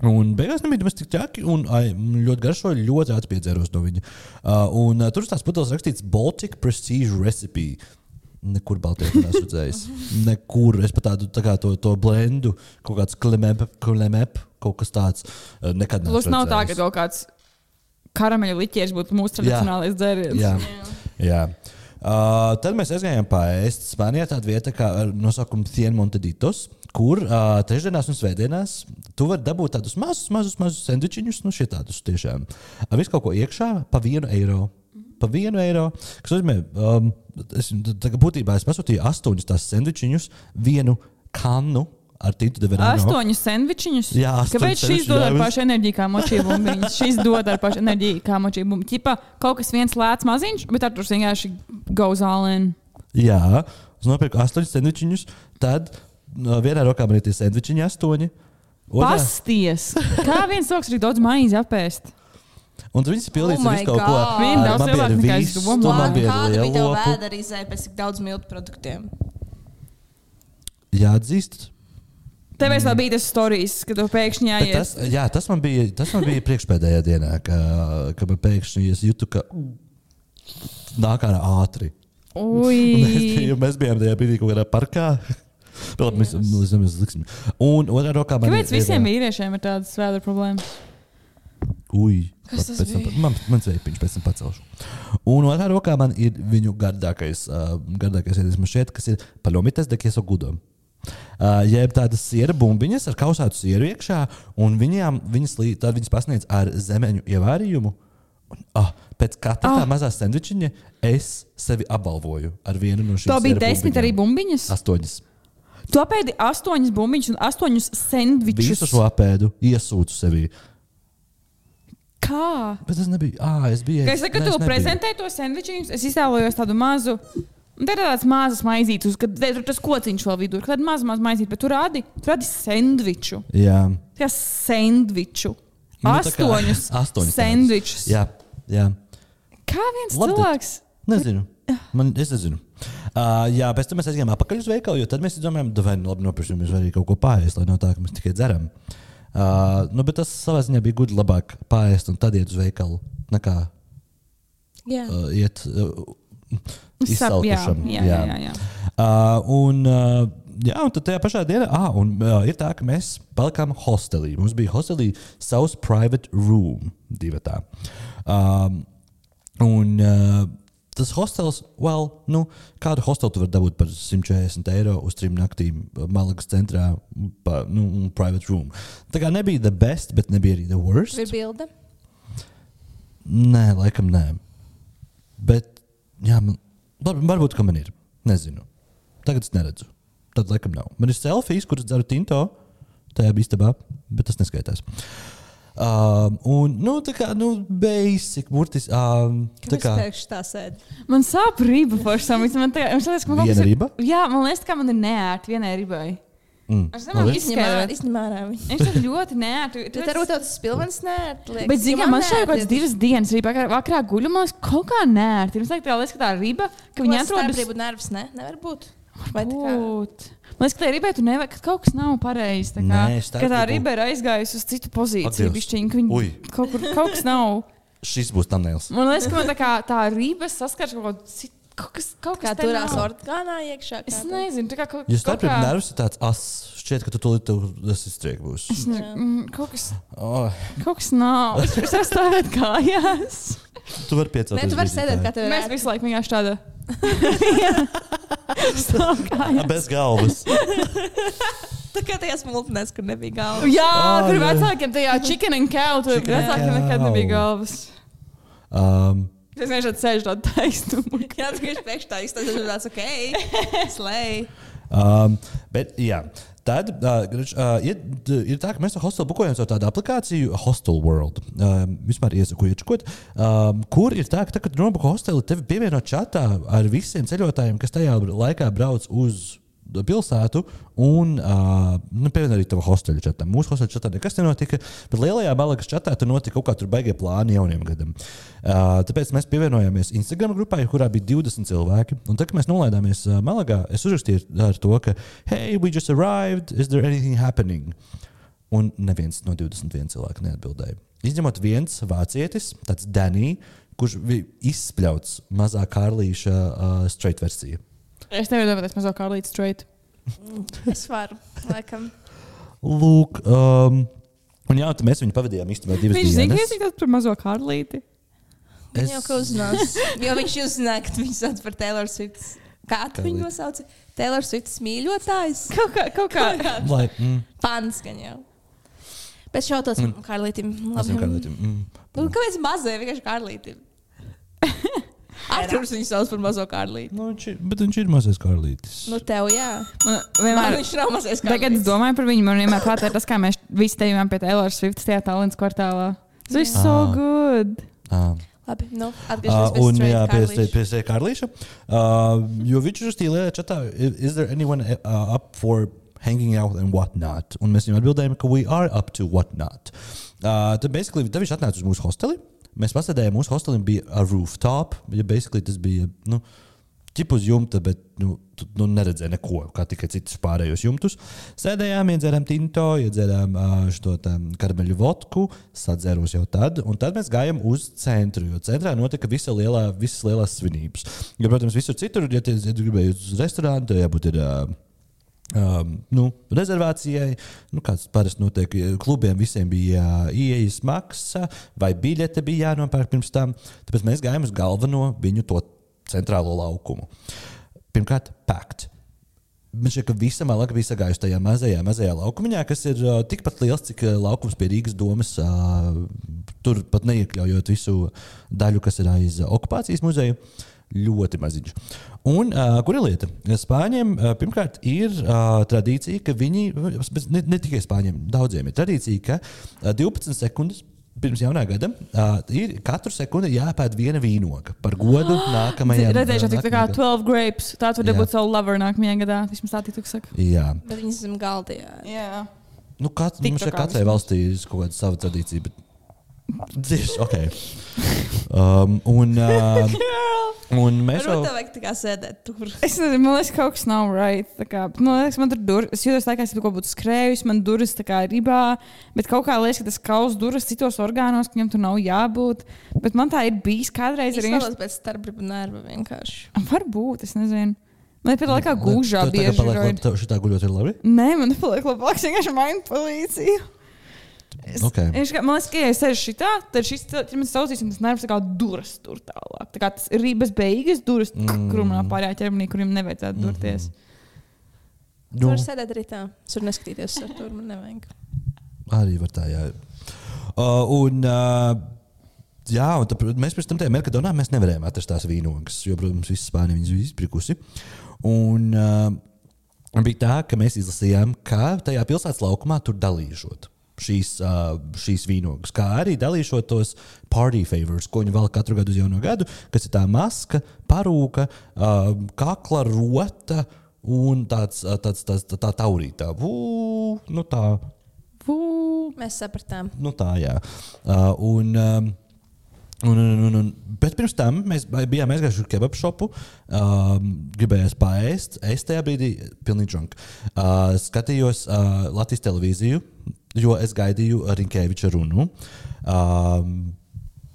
Un beigās nebija nemaz tik traki, un ai, ļoti garšoja, ļoti ātri piedzēros no viņa. Uh, un uh, tur uz tās pudeles rakstīts Baltic Prestige Recipe. Nekur Baltijā neesmu redzējis. Nekur. Es pat tādu tā kā to, to blendu, kaut kāds klimep, klimep kaut kas tāds. uh, Nekad Plus neesmu nav tā, ka kaut kāds karameļa liķieris būtu mūsu tradicionālais dzēriens. Jā. Jā. Uh, tad mēs aizgājām pāriest Spānijā tādu vietu kā ar nosaukumu Cien Monteditos, kur uh, trešdienās un svētdienās tu vari dabūt tādus mazus, mazus, mazus sandvičiņus, nu šie tādus tiešām. Ar visu kaut ko iekšā pa vienu eiro. Pa vienu eiro. Kas nozīmē, um, es, tā būtībā es pasūtīju astoņus tās sandvičiņus, vienu kannu ar tintu de verano. Astoņus sandvičiņus. Jā, astoņus Kāpēc šis sendvičiņus, dod ar pašu enerģiju kā močību? Šis dod ar pašu enerģiju kā močību. Ķipa kaut kas viens lēts maziņš, bet ar tur vienkārši goes all in. Jā, es nopirku astoņus sandvičiņus. Tad no vienā rokā man ir tie sandvičiņi astoņi. Otrā, Pasties! Kā viens var tik daudz maizi apēst? un viņas pildīja Oh my visu kaut ko. Viņiem ar- daudz cilvēku nekā es domāju. Kāda bija tev lielopu. vēderizē pēc tik daudz miltu produktiem? Jāatzīst. Tev vēl bija tas stāstījis, ka tu pēkšņi Bet jāiet. Tas, jā, tas man bija, tas man bija priekšpēdējā dienā, ka, ka man pēkšņi es jūtu, ka nāk ārā ātri. Mēs, bijām, mēs bijām tajā brīdī kaut kādā parkā. Protams, mēs, mēs, mēs liksim. Un otrā rokā man Kāpēc ir- visiem vīriešiem ir tādas vēdera problēmas? Ui, Kas tas bija? man, man sveipiņš pēc tam pacelšu. Un otrā rokā man ir viņu gardākais, uh, gardākais ēdiens šķiet, kas ir palomitas de queso gudo. Uh, jeb tādas siera bumbiņas ar kausētu sieru iekšā, un viņām, viņas, tad viņas pasniedz ar zemeņu ievārījumu. Un, ah, pēc katra Ah. tā mazā sandvičiņa es sevi apbalvoju ar vienu no šīm. Tā bija desmit arī bumbiņām. bumbiņas. Astoņas. Tu apēdi astoņas bumbiņas un astoņus Visu sandvičus. šo apēdu iesūcu sevī. Kā? Bet tas nebija. Ah, es biju. Kad es tu es nebiju. prezentēji to sandvičiņus, es iztēlojos tādu mazu. Un te ir tāds mazs maizītis, kad te tur tas kociņš vēl vidū. Tad maz, maz maizītis, bet tu rādi, tu rādi sandviču. Jā. Tā sandviču. Nu, tā kā- Astoņus. astoņus sandvičus. Jā, jā. Kā viens Labi, cilvēks? Nezinu. Man, es nezinu. Uh, jā, pēc tam mēs aizgājām atpakaļ uz veikalu, jo tad mēs domājām, ka nu, labi nopirksim arī kaut ko pāriest, lai nav tā, ka mēs tikai dzeram. Uh, nu, bet tas savā ziņā bija gudri labāk pāriest un tad iet uz veikalu nekā Jā. uh, iet uh, Jā, izsalkušam. jā, jā, jā, jā. Uh, un, uh, jā, un tad tajā pašā dienā ah, un, uh, ir tā, ka mēs palikām hostelī. Mums bija hostelī savs private room, divi tā. Um, un uh, tas hostels, well, nu, kādu hostelu tu vari dabūt par 140 eiro uz trim naktīm uh, Malagas centrā, pa, nu, un private room. Tā kā nebija the best, bet nebija arī the worst. Ir bilde. Nē, laikam nē. Bet, jā, man, labi, varbūt, ka man ir. Nezinu. Tagad es neredzu. Tad, laikam, nav. Man ir selfijas, kuras dzeru tinto tajā istabā, bet tas neskaitās. Um, un, nu, tā kā, nu, basic, burtiski. Um, tā kā pēkšņi tā sēd? Man sāp riba par sam. Man tā- man liekas, ka man kaut kas ir-. Jā, man liekas, ka man ir neērti vienai ribai. Mm. Es nevaru labi. izskaidrot. Izņemā, izņemā ārā viņu. Viņš ir ļoti neērti. Tu tā rūtā tas spilvens nē, liekas. Bet, zināmā mērā, man šeit neērti kaut kādas ir. divas dienas rīpa, vakarā, vakarā guļu, man liekas, kaut kā nērti. Domāju, ka tā liekas, ka tā riba, ka viņi atrodas. Starprību nervs, ne? Nevar būt. Vai tā kā? Būt. Man liekas, ka tā ribai tu nevari, ka kaut kas nav pareizi. tā kā. Nē, tā starprību- riba ir aizgājusi uz citu pozīciju. Bišķiņ, kaut kur kaut kas nav. Šis būs thumbnails. Man liekas, ka man tā, kā, tā riba saskars kaut ko citu. Kaut kas, kaut Kā kas te turās orgānā iekšā? Es tā? nezinu, tā kā kaut, Jo kaut starpība kā. nervs ir tāds as. Šķiet, ka tu tev tas iztriek būs. Es nezinu, mm, Kaut kas, Oh, kaut kas nav. Es varu stāvēt kājās. tu vari piecelt. Nē, tu vari sēdēt, kā tev Mēs visu laiku vienkārši kājās. Bez galvas. Tā kā tajās multinēs, kur nebija galva. Jā, Oh, kur vecākiem tajā chicken and cow, tur vecākiem nekad nebija galvas. Um, Es vienkārši sēžu tādu taisnumu. Jā, tu vienkārši priekš tā izstāstīji, tad tāds ok, slēj. Um, bet, jā, tad uh, ir, ir tā, ka mēs to hostelu bukojam caur tādu aplikāciju, Hostel World. Um, vispār iesaku iečukot, um, kur ir tā, ka, tad, kad nobuko hosteli, tevi pievieno čatā ar visiem ceļotājiem, kas tajā laikā brauc uz pilsētu un uh, nu, pievienot arī tavu hostelu čatam. Mūsu hostelu čatā nekas nenotika, bet lielajā Malagas čatā tur notika kaut kā tur baigie plāni jauniem gadam. Uh, tāpēc mēs pievienojāmies Instagram grupai, kurā bija 20 cilvēki. Un tad, kad mēs nolaidāmies uh, Malagā, es uzrakstīju ar to, ka, hey, we just arrived, is there anything happening? Un neviens no 21 cilvēkiem neatbildēja. Izņemot viens vācietis, tāds Danijs, kurš bija izspļauts mazā Kārlīša uh, straight versija. Es nevaru domāt, mazo kā līdz straight. Es varu, laikam. Lūk, um, un jā, tad mēs viņu pavadījām īstenībā divas Viņš zina, ka dienas. es tikai par mazo Karlīti. Viņš Es- jau ka uzzinās. Jo viņš uzzināja, ka viņu sauc par Taylor Swift. Kā tu viņu Karlīti. nosauci? Taylor Swift mīļotājs? Kaut kā, kaut kā. Lai, mm, Pants gan jau. Bet šautos Mm. Karlītim. mazam Karlītim, mm. Nu, kāpēc mazai vienkārši Karlītim? Arthurs viņu sauc par mazo Karlīti. Nu, viņš ir, bet viņš ir mazais Karlītis. Nu, tev jā. Man Man vienmēr. viņš nav mazais Tagad es domāju par viņu. Man vienmēr prātā ir tas, kā mēs visi te bijām pie Taylor Swift tajā Tallinas kvartālā. Tas viss so Ah. good. Ah, Labi, nu, Uh, atgriežamies un pie jā, pie, pie, Kārlīša. Uh, jo viņš ir stīlē, čatā, is there anyone uh, up for hanging out and whatnot? Un mēs viņam atbildējām, ka we are up to whatnot. Uh, tad, basically, tad viņš atnāca uz mūsu hosteli. Mēs pasēdējām, mūsu hostelim bija a rooftop. Ja tas bija, nu, ķip uz jumta, bet nu, tu nu, neredzēji neko, kā tikai citus pārējos jumtus. Sēdējām, iedzērām tinto, iedzērām šo karameļu vodku, sadzēros jau tad, un tad mēs gājām uz centru, jo centrā notika visa lielā, visas lielās svinības. Jo, protams, visur citur, ja, tie, ja gribēji uz restorānu, tad jābūt ir. Uh, Um, nu, rezervācijai, nu, kāds parasti notiek, klubiem visiem bija uh, ieejas maksa, vai biļete bija jānopērk pirms tam. Tāpēc mēs gājām uz galveno viņu to centrālo laukumu. Pirmkārt, pakt. Man šķiet, ka visa malaka bija sagājusi tajā mazajā, mazajā laukumā, kas ir uh, tikpat liels, cik uh, laukums pie Rīgas domas. Uh, tur pat neiekļaujot visu daļu, kas ir aiz okupācijas muzeja. Ļoti maziņš. Un uh, kur ir lieta? Spāņiem uh, pirmkārt ir uh, tradīcija, ka viņi, ne, ne tikai spāņiem, daudziem ir tradīcija, ka uh, 12 sekundes pirms jaunā gada uh, ir katru sekundi jāpēd viena vīnoga par godu nākamajam. Redzēšu, ka tā kā nākamajam gadam. 12 grapes. Tā Jā. dabūt savu lover nākamajā gadā. Vismaz tā tiktu saka. Jā, Bet viņi zem galda. Jā. Jā. nu, kat, mums šeit katrai valstī ir kaut kāda sava tradīcija. Bet... Dzīves, ok. Um, un, uh, un mēs jau. Varbūt tev vajag tā kā sēdēt tur. Es nezinu, man liekas, kaut kas nav right. Tā Kā, man liekas, man tur durvis. Es jūtos tā, kā es kaut ko būtu skrējis, man durvis tā kā ribā. Bet kaut kā liekas, ka tas kaus durvis citos orgānos, ka viņam tur nav jābūt. Bet man tā ir bijis kādreiz Es arī. domāju, pēc starpgribu nerva vienkārši. Varbūt, es nezinu. Man ir pēdējā laikā gūžā bieži. paliek roid. labi, tev šitā guļot ir labi? Nē, man nepaliek labāk. Es vienkārši mainu policiju. Es, Ok. es, kā- man liekas, ka, ja es sēžu šitā, tad šis ķermenis saucīs, un tas nervs tā kā duras tur tālāk. Tā kā tas ir rības beigas, duras Mm. mm. krumā pārējā ķermenī, kuriem nevajadzētu durties. Tu Nu, vari sēdēt arī tā. Tur neskatīties ar to. Man nevajag. arī var tā, jā. Uh, un, uh, jā, un tad, mēs pirms tam tajā Merkadonā mēs nevarējām atrast tās vīnogas, jo, protams, visas Spānijas viņas bija izprikusi. Un uh, bija tā, ka mēs izlasījām, ka tajā pilsētas laukumā tur dalīšot. Šīs, uh, šīs vīnogas, kā arī dalīšot tos party favors, ko viņi vēl katru gadu uz jauno gadu, kas ir tā maska, parūka, uh, kakla rota un tāds, tāds, tāds, tā, tā taurītā. Vū, nu tā, Vū. Mēs sapratām. Nu, tā, jā. Uh, un, um, un, un, un, bet pirms tam mēs bijām aizgājuši uz kebabu šopu. Um, gribējās paēst. Es tajā brīdī pilnīgi drunk. Uh, skatījos uh, Latvijas televīziju, jo es gaidīju Rinkēviča runu. Um,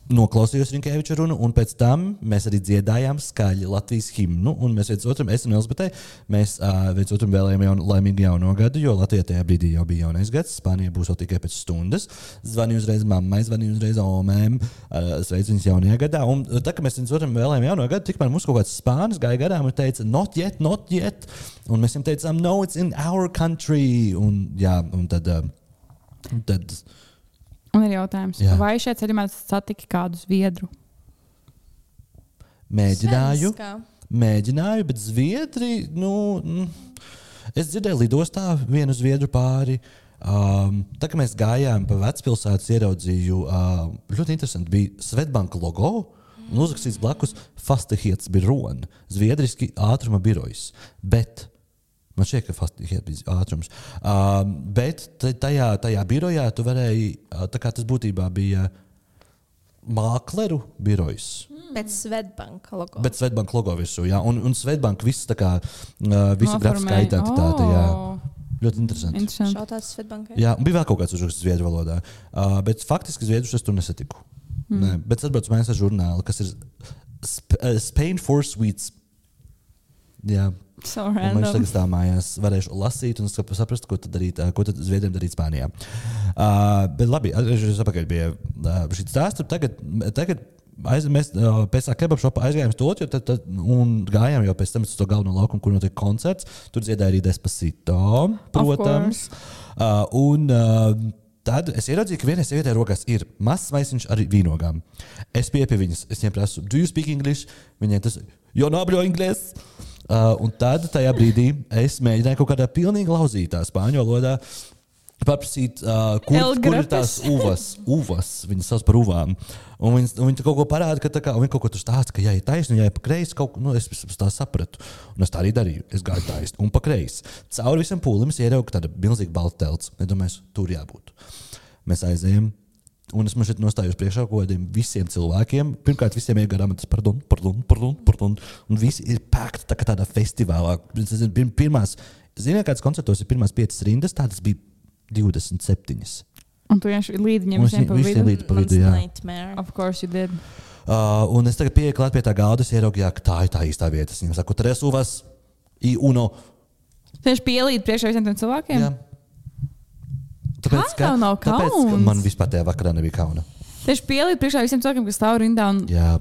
Noklausījos Rinkēviča runu, un pēc tam mēs arī dziedājām skaļi Latvijas himnu. Mēs viens otram, es un Elizabete, mēs uh, viens otram vēlējām jaunu, laimīgu jauno gadu, jo Latvijā tajā brīdī jau bija jaunais gads. Spānija būs jau tikai pēc stundas. Zvanīju uzreiz mammai, zvanīju uzreiz omēm, uh, sveicu viņas jaunajā gadā. Un tā kā mēs viens otram vēlējām jauno gadu, tikmēr mums kaut kāds spānis gāja garām un teica, not yet, not yet. Un mēs viņam teicām, no, it's in our country. Un, jā, un tad. Uh, tad Un ir jautājums, Jā. vai šeit ceļā satiki kādu zviedru? mēģināju. Svenska. Mēģināju, bet Zviedri, nu, mm, es dzirdēju, lidostā vienu Zviedru pāri. Um, tā kā mēs gājām pa vecpilsētu, ieraudzīju, uh, ļoti interesanti bija Svetbanka logo. Un uzrakstīts blakus Fastihiets Birona, Zviedriski ātruma birojs. Bet man šķiet, ka Fastihiets bija ātrums. Um, bet ta- tajā, tajā birojā tu varēji, uh, tā kā tas būtībā bija mākleru birojs. Pēc Svetbanka logo. Bet Svetbanka logo virsū, jā, un, un Svetbanka viss tā kā uh, visa grafiskā identitāte. Oh, Ļoti interesanti. interesanti. Jā, un bija vēl kaut kāds uzraksts zviedru valodā, uh, bet faktiski zviedrus es tur nesatiku. Mm. Nē, bet es atbraucu mājās ar žurnālu, kas ir Sp uh, Spain for Sweets. Jā, So man random. tagad tā mājās varēšu lasīt un sap- saprast, ko tad darīt, ko tad zviedriem darīt Spānijā. Uh, bet labi, atgriežoties atpakaļ pie uh, šī stāsta. Tagad, tagad aiz, mēs uh, pēc tam kebabu šopā aizgājām uz to, tad, un gājām jau pēc tam uz to galveno laukumu, kur notiek koncerts. Tur dziedāja arī Despacito, protams. Uh, un, uh, Tad es ieraudzīju, ka vienai sievietei rokās ir mazs maisiņš ar vīnogām. Es pieeju pie viņas, es viņai prasu, do you speak English? Viņai tas, jo nabļo English. Uh, un tad tajā brīdī es mēģināju kaut kādā pilnīgi lauzītā spāņu valodā paprasīt, uh, kur, kur ir tās uvas, uvas. Viņas sauc par uvām. Un viņi, un viņi kaut ko parāda, ka, kā, viņi kaut ko tur stāsta, ka, ja ir taisni, ja ir pa kreisi, kaut nu, es, tā sapratu. Un es tā arī darīju. Es gāju taisni un pa kreisi. Cauri visam pūlim ieraugu tādu milzīgu baltu telts. Es domāju, tur jābūt. Mēs aizējām. Un es man šeit nostājos priekšā kaut kādiem visiem cilvēkiem. Pirmkārt, visiem ir garām tas, pardon, pardon, pardon, pardon. Un visi ir pēkti tā kā tādā festivālā. Es zinu, pir- Pirmās, ziniet, kādas koncertos ir pirmās piecas rindas, tādas bija 27. Un tu vienkārši līdzi es visiem pa vidu. līdzi pa vidu, jā. nightmare. Of course you did. Uh, un es tagad pieeju klāt pie tā galda, es ieraugu, jā, tā ir tā īstā vieta. Es viņam saku, tres uvas, i uno. Vienkārši pielīdzi priekšā visiem tiem cilvēkiem. Jā. Tāpēc, Kā tev nav tāpēc, ka man vispār tajā vakarā nebija kauna. Tu vienkārši pielīdzi priekšā visiem cilvēkiem, kas stāv rindā. Un... Jā.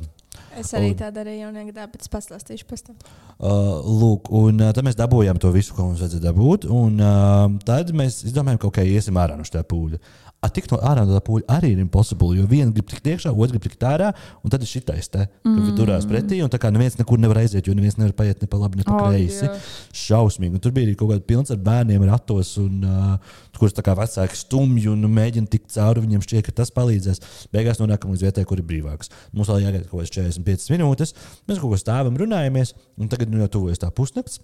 Es arī Un- tā darīju jaunajā gadā, bet es pastāstīšu pēc tam. Uh, lūk, un uh, tad mēs dabūjām to visu, ko mums vajadzēja dabūt. Un uh, tad mēs izdomājām, ka ok, iesim ārā no šī pūļa. A, tik no ārā no tā pūļa arī ir impossible, jo viena grib tikt iekšā, otra grib tikt ārā, un tad ir šitais te, mm. Mm. turās pretī, un tā kā neviens nekur nevar aiziet, jo neviens nevar paiet ne pa labi, ne pa Oh, kreisi. Dievs. Šausmīgi. Un tur bija arī kaut kāda pilns ar bērniem ratos, un, uh, kurus tā kā vecāki stumj un mēģina tikt cauri. Viņiem šķiet, ka tas palīdzēs. Beigās nonākam līdz vietai, kur ir brīvāks. Mums vēl jāgaida kaut kādas 45 minūtes. Mēs kaut ko stāvam, runājamies, un tagad nu, jau tuvojas tā pusnakts.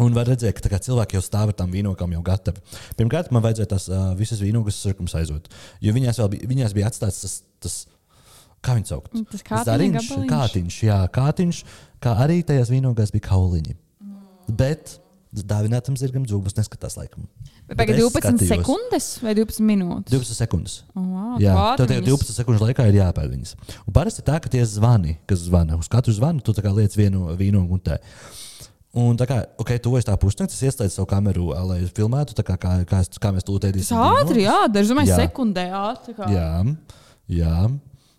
Un var redzēt, ka cilvēki jau stāv ar tām vīnogām, jau gatavi. Pirmkārt, man vajadzēja tās uh, visas vīnogas sarkums aizot. Jo viņās, bija, viņās bija atstāts tas, tas kā viņi sauc? Tas kātiņa Zariņš, gabaliņš? kātiņš, jā, kātiņš, kā arī tajās vīnogās bija kauliņi. Bet dāvinātam zirgam dzūgus neskatās laikam. Bet Bet Pagaid, es 12 skatījos. sekundes vai 12 minūtes? 12 sekundes. Oh, wow, Jā, tev viņas- 12 sekundžu laikā ir jāpēd viņas. Un parasti tā, ka tie zvani, kas zvana, uz katru zvanu tu tā kā liec vienu vīnogu un tā. Un tā kā, ok, tu esi tā pusnakts, es ieslēdzu savu kameru, lai filmētu, kā, kā, kā, es- kā mēs to ēdīsim. ātri, jā, dažs Jā. sekundē ātri. Jā, jā.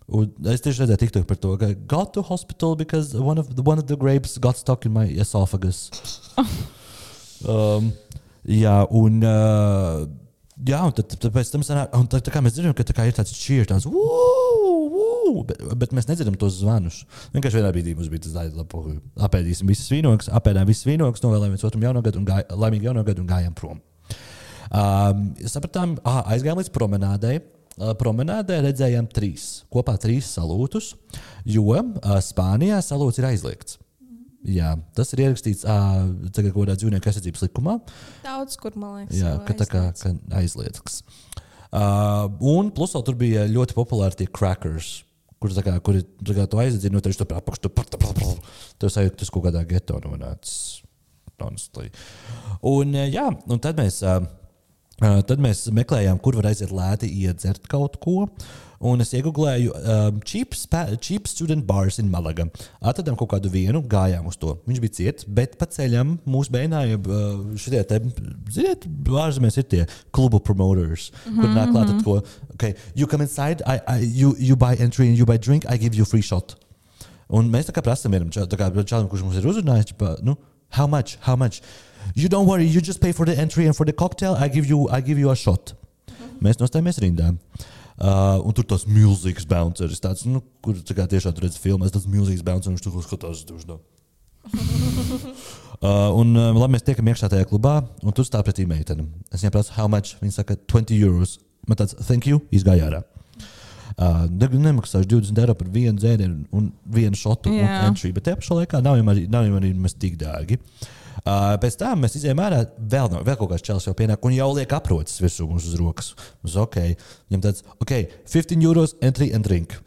Un es tieši redzēju, TikTok par to, ka got to hospital because one of the, one of the grapes got stuck in my esophagus. um, jā, un, uh, jā, un tad, tad pēc tam sanāk, un tā, tā kā mēs dzirdam, ka tā ir tāds cheer, tāds "Woo, woo", bet, bet mēs nedzirdam tos zvanus. Vienkārši vienā brīdī mums bija tas tāds, labi, apēdīsim visas vīnogas, apēdām visas vīnogas, novēlējām viens otram jauno gadu un gāj, laimīgu jauno gadu un gājām prom. Um, sapratām, ah, aizgājām līdz promenādei. Uh, Promenādē redzējām trīs, kopā trīs salūtus, jo uh, Spānijā salūts ir aizliegts. Jā, tas ir ierakstīts uh, tagad kaut kādā dzīvnieku aizsardzības likumā. Daudz, kur man liekas, Jā, ka tā kā ka aizliegts. Uh, un plus vēl tur bija ļoti populāri tie crackers. Kur kā, kur kā tu aiziet, no tevis tur apakšā, tur tur sajūt, tas kaut kādā geto nonācis. honestly. Un, uh, jā, un tad mēs. Uh, Uh, tad mēs meklējām, kur var aiziet lēti iedzert kaut ko. Un es iegūlēju um, cheap, cheap student bars in Malaga. Atradām kaut kādu vienu, gājām uz to. Viņš bija ciets, bet pa ceļam mūs mēģināja uh, šie te, ziniet, ārzemēs ir tie klubu promoters, mm -hmm, kur nāk klāt ar to, okay, you come inside, I, I, you, you buy entry and you buy drink, I give you free shot. Un mēs tā kā prasām vienam čalam, kurš mums ir uzrunājis, ķipa, nu, how much, how much? You don't worry, you just pay for the entry and for the cocktail, I give you, I give you a shot. Mēs nostājāmies rindā. Uh, un tur tas milzīgs bounceris, tāds, nu, kur tā kā tiešām tur redzat filmās, tas milzīgs bounceris, un viņš tur skatās, tur no. Uh, un uh, labi, mēs tiekam iekšā tajā klubā, un tur stāv pretī meitene. Es viņai prasu, how much? Viņa saka, 20 euros. Man tāds, thank you, izgāja ārā. Uh, ne- nemaksāšu 20 eiro par vienu dzērienu un vienu šotu un Jā. entry, bet tajā pašā laikā nav jau arī, nav jau arī nemaz tik dārgi. Uh, pēc tam mēs izējām ārā, vēl, no, vēl kaut kāds čels jau pienāk un jau liek aprocis virsū mums uz rokas. Mums, okay. Viņam tāds, ok, 15 euros entry and drink.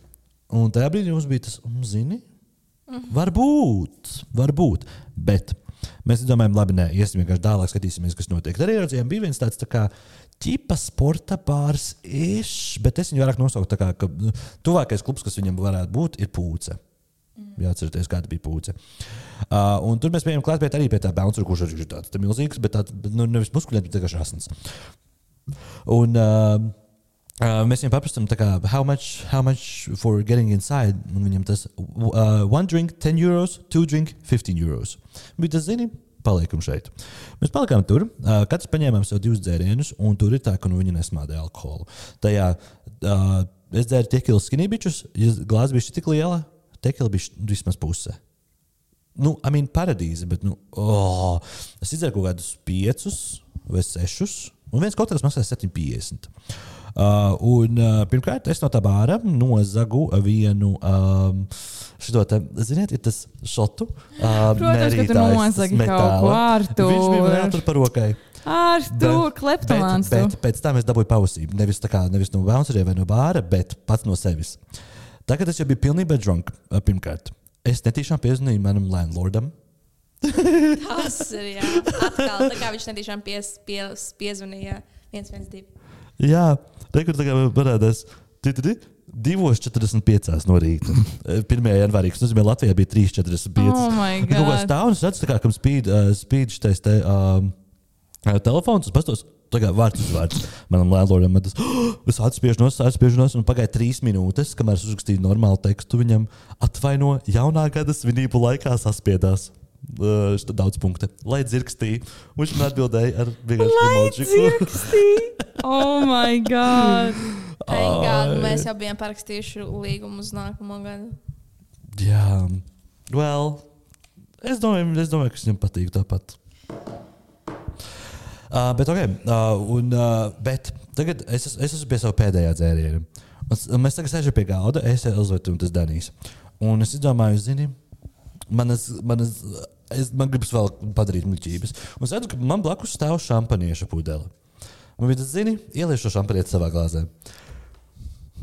Un tajā brīdī mums bija tas, un, zini, varbūt, varbūt. Bet mēs domājam, labi, nē, iesim vienkārši tālāk, skatīsimies, kas notiek. Tad arī redzējām, bija viens tāds tā kā ķipa sporta bārs, iš, bet es viņu vairāk nosaucu tā kā, ka tuvākais klubs, kas viņam varētu būt, ir pūce. Jāatcerieties, kāda bija pūce. Uh, un tur mēs bijām klāt pie, arī pie tā bouncer, kurš ir tāds tā milzīgs, bet tāds nu, nevis muskuļīgs, bet vienkārši asins. Un uh, uh, mēs viņam paprastām, tā kā, how much, how much for getting inside. Un viņam tas uh, one drink, 10 euros, two drink, 15 euros. Bet tas, zini, paliekam šeit. Mēs palikām tur, uh, katrs paņēmām sev divus dzērienus, un tur ir tā, ka nu, viņi nesmādē alkoholu. Tajā uh, es dzēru tekilas skinībičus, ja glāze bija tik liela, tekila bija vismaz puse. Nu, I mean, paradīze, bet, nu, oh, es izdzēru kaut kādus piecus vai sešus, Un viens kokteils maksā 7,50. Uh, un, uh, pirmkārt, es no tā bāra nozagu vienu. Um, Šo te, ziniet, ir tas šotu. Uh, Protams, ka tu nozagi kaut ko, Artur. Viņš bija man jātur par rokai. Ar to bet pēc tam es dabūju pausību. Nevis, kā, nevis no bounceriem vai no bāra, bet pats no sevis. Tagad es jau biju pilnībā drunk. Pirmkārt, es netīšām piezvanīju manam landlordam. Tas ir jā. Atkal, tā kā viņš netīšām pies, pies, piezvanīja 112. Jā, rekur tā kā parādās. ti, ti, ti, 2,45 no rīta. 1. janvārī, kas nozīmē, Latvijā bija 3,45. Oh my Kaut kā God. stāv un es redzu, kā, kam spīd, uh, spīd šitais te, um, telefons, es pastos, kā vārds uz vārds manam landlordam. Man tas, oh, es atspiežu no un pagāja trīs minūtes, kamēr es uzrakstīju normālu tekstu. Viņam atvaino jaunā gada svinību laikā saspiedās. Uh, daudz punktu. Lai dzirkstīja. Viņš man atbildēja ar vienkārši emoji. Oh my god. Ai. mēs jau bijām parakstījuši līgumu uz nākamo gadu. Jā, well, es domāju, es domāju ka viņam patīk tāpat. Uh, bet, okay, uh, un, uh, bet tagad es, es, es esmu pie sava pēdējā dzēriena. Mēs tagad sēžam pie galda, es Elizabete un tas Danijs. Un es domāju, zini, manas, manas, es, man gribas vēl padarīt muļķības. Un es redzu, ka man blakus stāv šampanieša pudele. Un viņi zini, ieliešu šampanieti savā glāzē.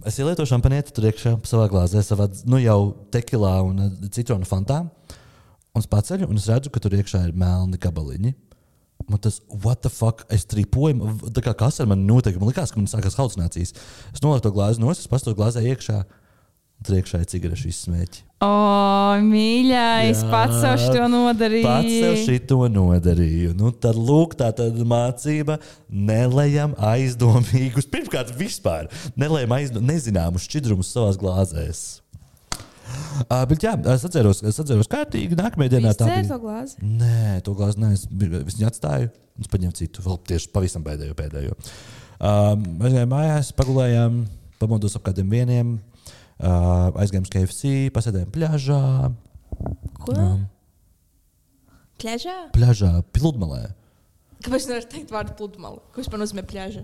Es ielietu šampanieti tur iekšā savā glāzē, savā nu, jau tekilā un uh, citronu fantā. Un es paceļu, un es redzu, ka tur iekšā ir melni gabaliņi. Man tas, what the fuck, es trīpoju, tā kā kas ar mani notiek. Man liekas, ka man sākās halucinācijas. Es nolieku to glāzi no, es pastu to glāzē iekšā. Tur iekšā ir cigarešu izsmēķi. O, mīļais, Jā. pats sev šo nodarīju. Pats sev šito nodarīju. Nu, tad lūk, tā tad mācība. Nelējam aizdomīgus. Pirmkārt, vispār nelējam aizdo, nezināmus šķidrumus savās glāzēs. Uh, bet jā, es atceros, es atceros kārtīgi. Nākamajā dienā tā bija. to glāzi. Nē, to glāzi nē, es, viņu atstāju. Es paņēmu citu, vēl tieši pavisam pēdējo. pēdējo. Um, mēs gājām mājās, pagulējām, pamodos ap kādiem vieniem, uh, aizgājām uz KFC, pasēdējām pļāžā. Ko? Um, Pļažā? pļāžā, pludmalē. Kāpēc nevar teikt vārdu pludmali? Ko vispār nozīmē pļaža?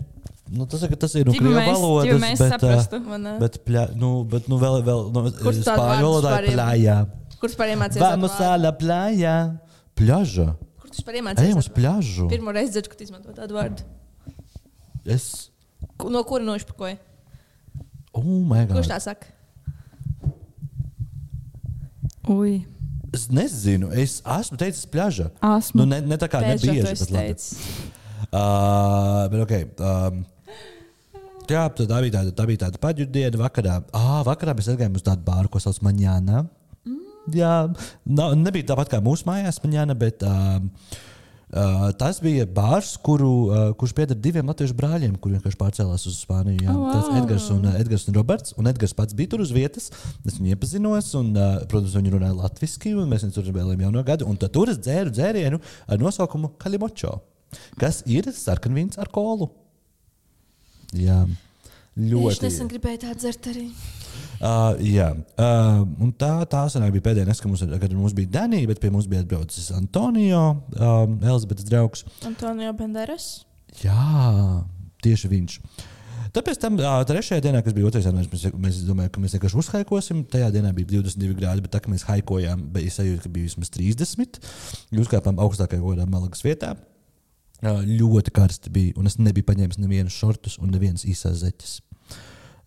Nu, tas, tas ir no Cik krievu cik mēs bet, saprastu? Vai ne? uh, bet, pļā, nu, bet nu, vēl, vēl no, Kur tu tādu spāņu valodā ir iem- pļājā. Kur tu vispār iemācījies? Vamos a la playa. Pļaža. Kur tu vispār iemācījies? Ejam uz pļažu. Pirmo reizi dzirdu, ka tu izmanto tādu vārdu. Es. No kura nošpakoja? Oh, my God. Kurš tā saka? Ui, Es nezinu, es esmu teicis pļaža. esmu. Nu, ne, ne tā kā labi. teicis. Uh, bet, okay, um, jā, tad tā bija tāda, tā bija tāda paģirdiena vakarā. Ah, vakarā mēs aizgājām uz tādu bāru, ko sauc Maņāna. Jā, nav, nebija tāpat kā mūsu mājās, Maņāna, bet um, uh, tas bija bārs, kuru, uh, kurš pieder diviem latviešu brāļiem, kuriem vienkārši pārcēlās uz Spāniju. Jā, Oh, wow. tas Edgars un, uh, Edgars un Roberts. Un Edgars pats bija tur uz vietas. Es viņu iepazinos, un, uh, protams, viņi runāja latviešu, un mēs viņus tur spēlējām jau no gada. Un tad tur es dzēru dzērienu ar nosaukumu Kalimočo, kas ir sarkanvīns ar kolu. Jā, ļoti. nesen gribēja tādu dzert arī. Uh, jā, uh, un tā, tā sanāk, bija pēdējā kad mums, kad mums bija Danija, bet pie mums bija atbraucis Antonio, um, Elizabetes draugs. Antonio Banderas. Jā, tieši viņš. Tāpēc tam ā, trešajā dienā, kas bija otrais janvārs, mēs, mēs domājām, ka mēs vienkārši uzhaikosim. Tajā dienā bija 22 grādi, bet tā kā mēs haikojām, bija sajūta, ka bija vismaz 30. Uzkāpām augstākajā godā Malagas vietā. Ļoti karsti bija, un es nebiju paņēmis nevienas šortus un nevienas īsās zeķes.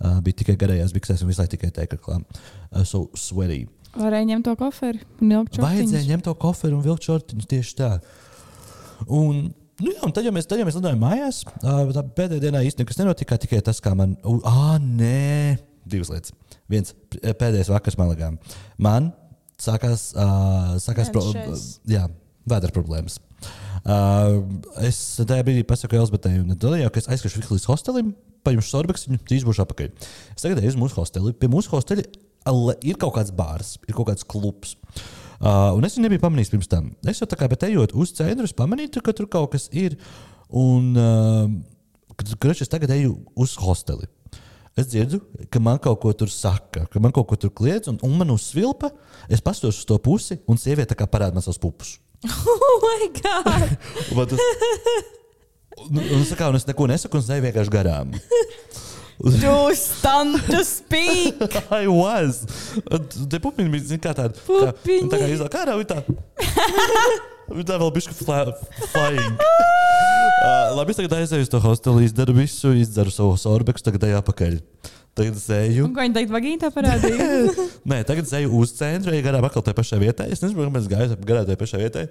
Ā, Bija tikai garajās biksēs un visu laiku tikai teiklām. So sweaty. Varēja ņemt to koferi un ilgt Vajadzēja ņemt to koferu un vilkt šortiņus tieši tā. Un, nu jā, un tad, ja mēs, tad, ja mēs lidojām mājās, tā pēdējā dienā īstenībā nekas nenotika. Tikai tas, kā man. Ah, nē, divas lietas. Viens pēdējais vakars Malagā. Man sākās, uh, sākās pro, jā, vēdera problēmas. Uh, es tajā brīdī pasaku Elzbetei, un tad jau, ka es aizskriešu līdz hostelim, paņemšu sorbeksu, drīz būšu apakaļ. Es tagad eju uz mūsu hosteli. Pie mūsu hosteļa ale- ir kaut kāds bārs, ir kaut kāds klubs. Uh, un es viņu nebiju pamanījis pirms tam. Es jau tā kā ejot uz centru, es pamanīju, ka tur kaut kas ir. Un uh, kad es tagad eju uz hosteli. Es dzirdu, ka man kaut ko tur saka, ka man kaut ko tur kliedz, un, un man uzsvilpa. Es pastos uz to pusi, un sieviete tā kā parāda man savus pupus. Oh, my God! Un Man tas, Un, un, sakā, un es neko nesaku, un es eju vienkārši garām. You stand to speak! I was. Un Te pupiņi bija zin, kā tāda. Kā, Pupiņi. un tā kā izdevās, kā nav tā. Viņa tā vēl bija fly, flying. Uh, labi, es tagad aizēju uz to hostelu, izdaru visu, izdzeru savu sorbeku, tagad eju apakaļ. Tagad es eju. Un ko viņi teikt, vagīna tā parādīja? Nē, tagad es eju uz centru, eju garām atkal tajā pašā vietā. Es nezinu, kāpēc gāju garām tajā pašā vietā.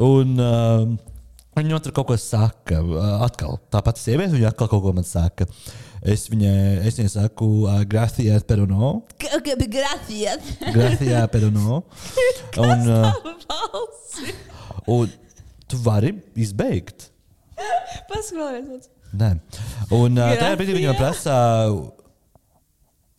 Un uh, viņa tur kaut ko saka. Uh, atkal tā pati sieviete, viņa atkal kaut ko man saka. Es viņai, es viņai saku, uh, gracias, pero no. Gracias. Gracias, pero no. Un, uh, un tu vari izbeigt. Pasaka vēlreiz. Nē. Un uh, tajā brīdī viņa man prasa,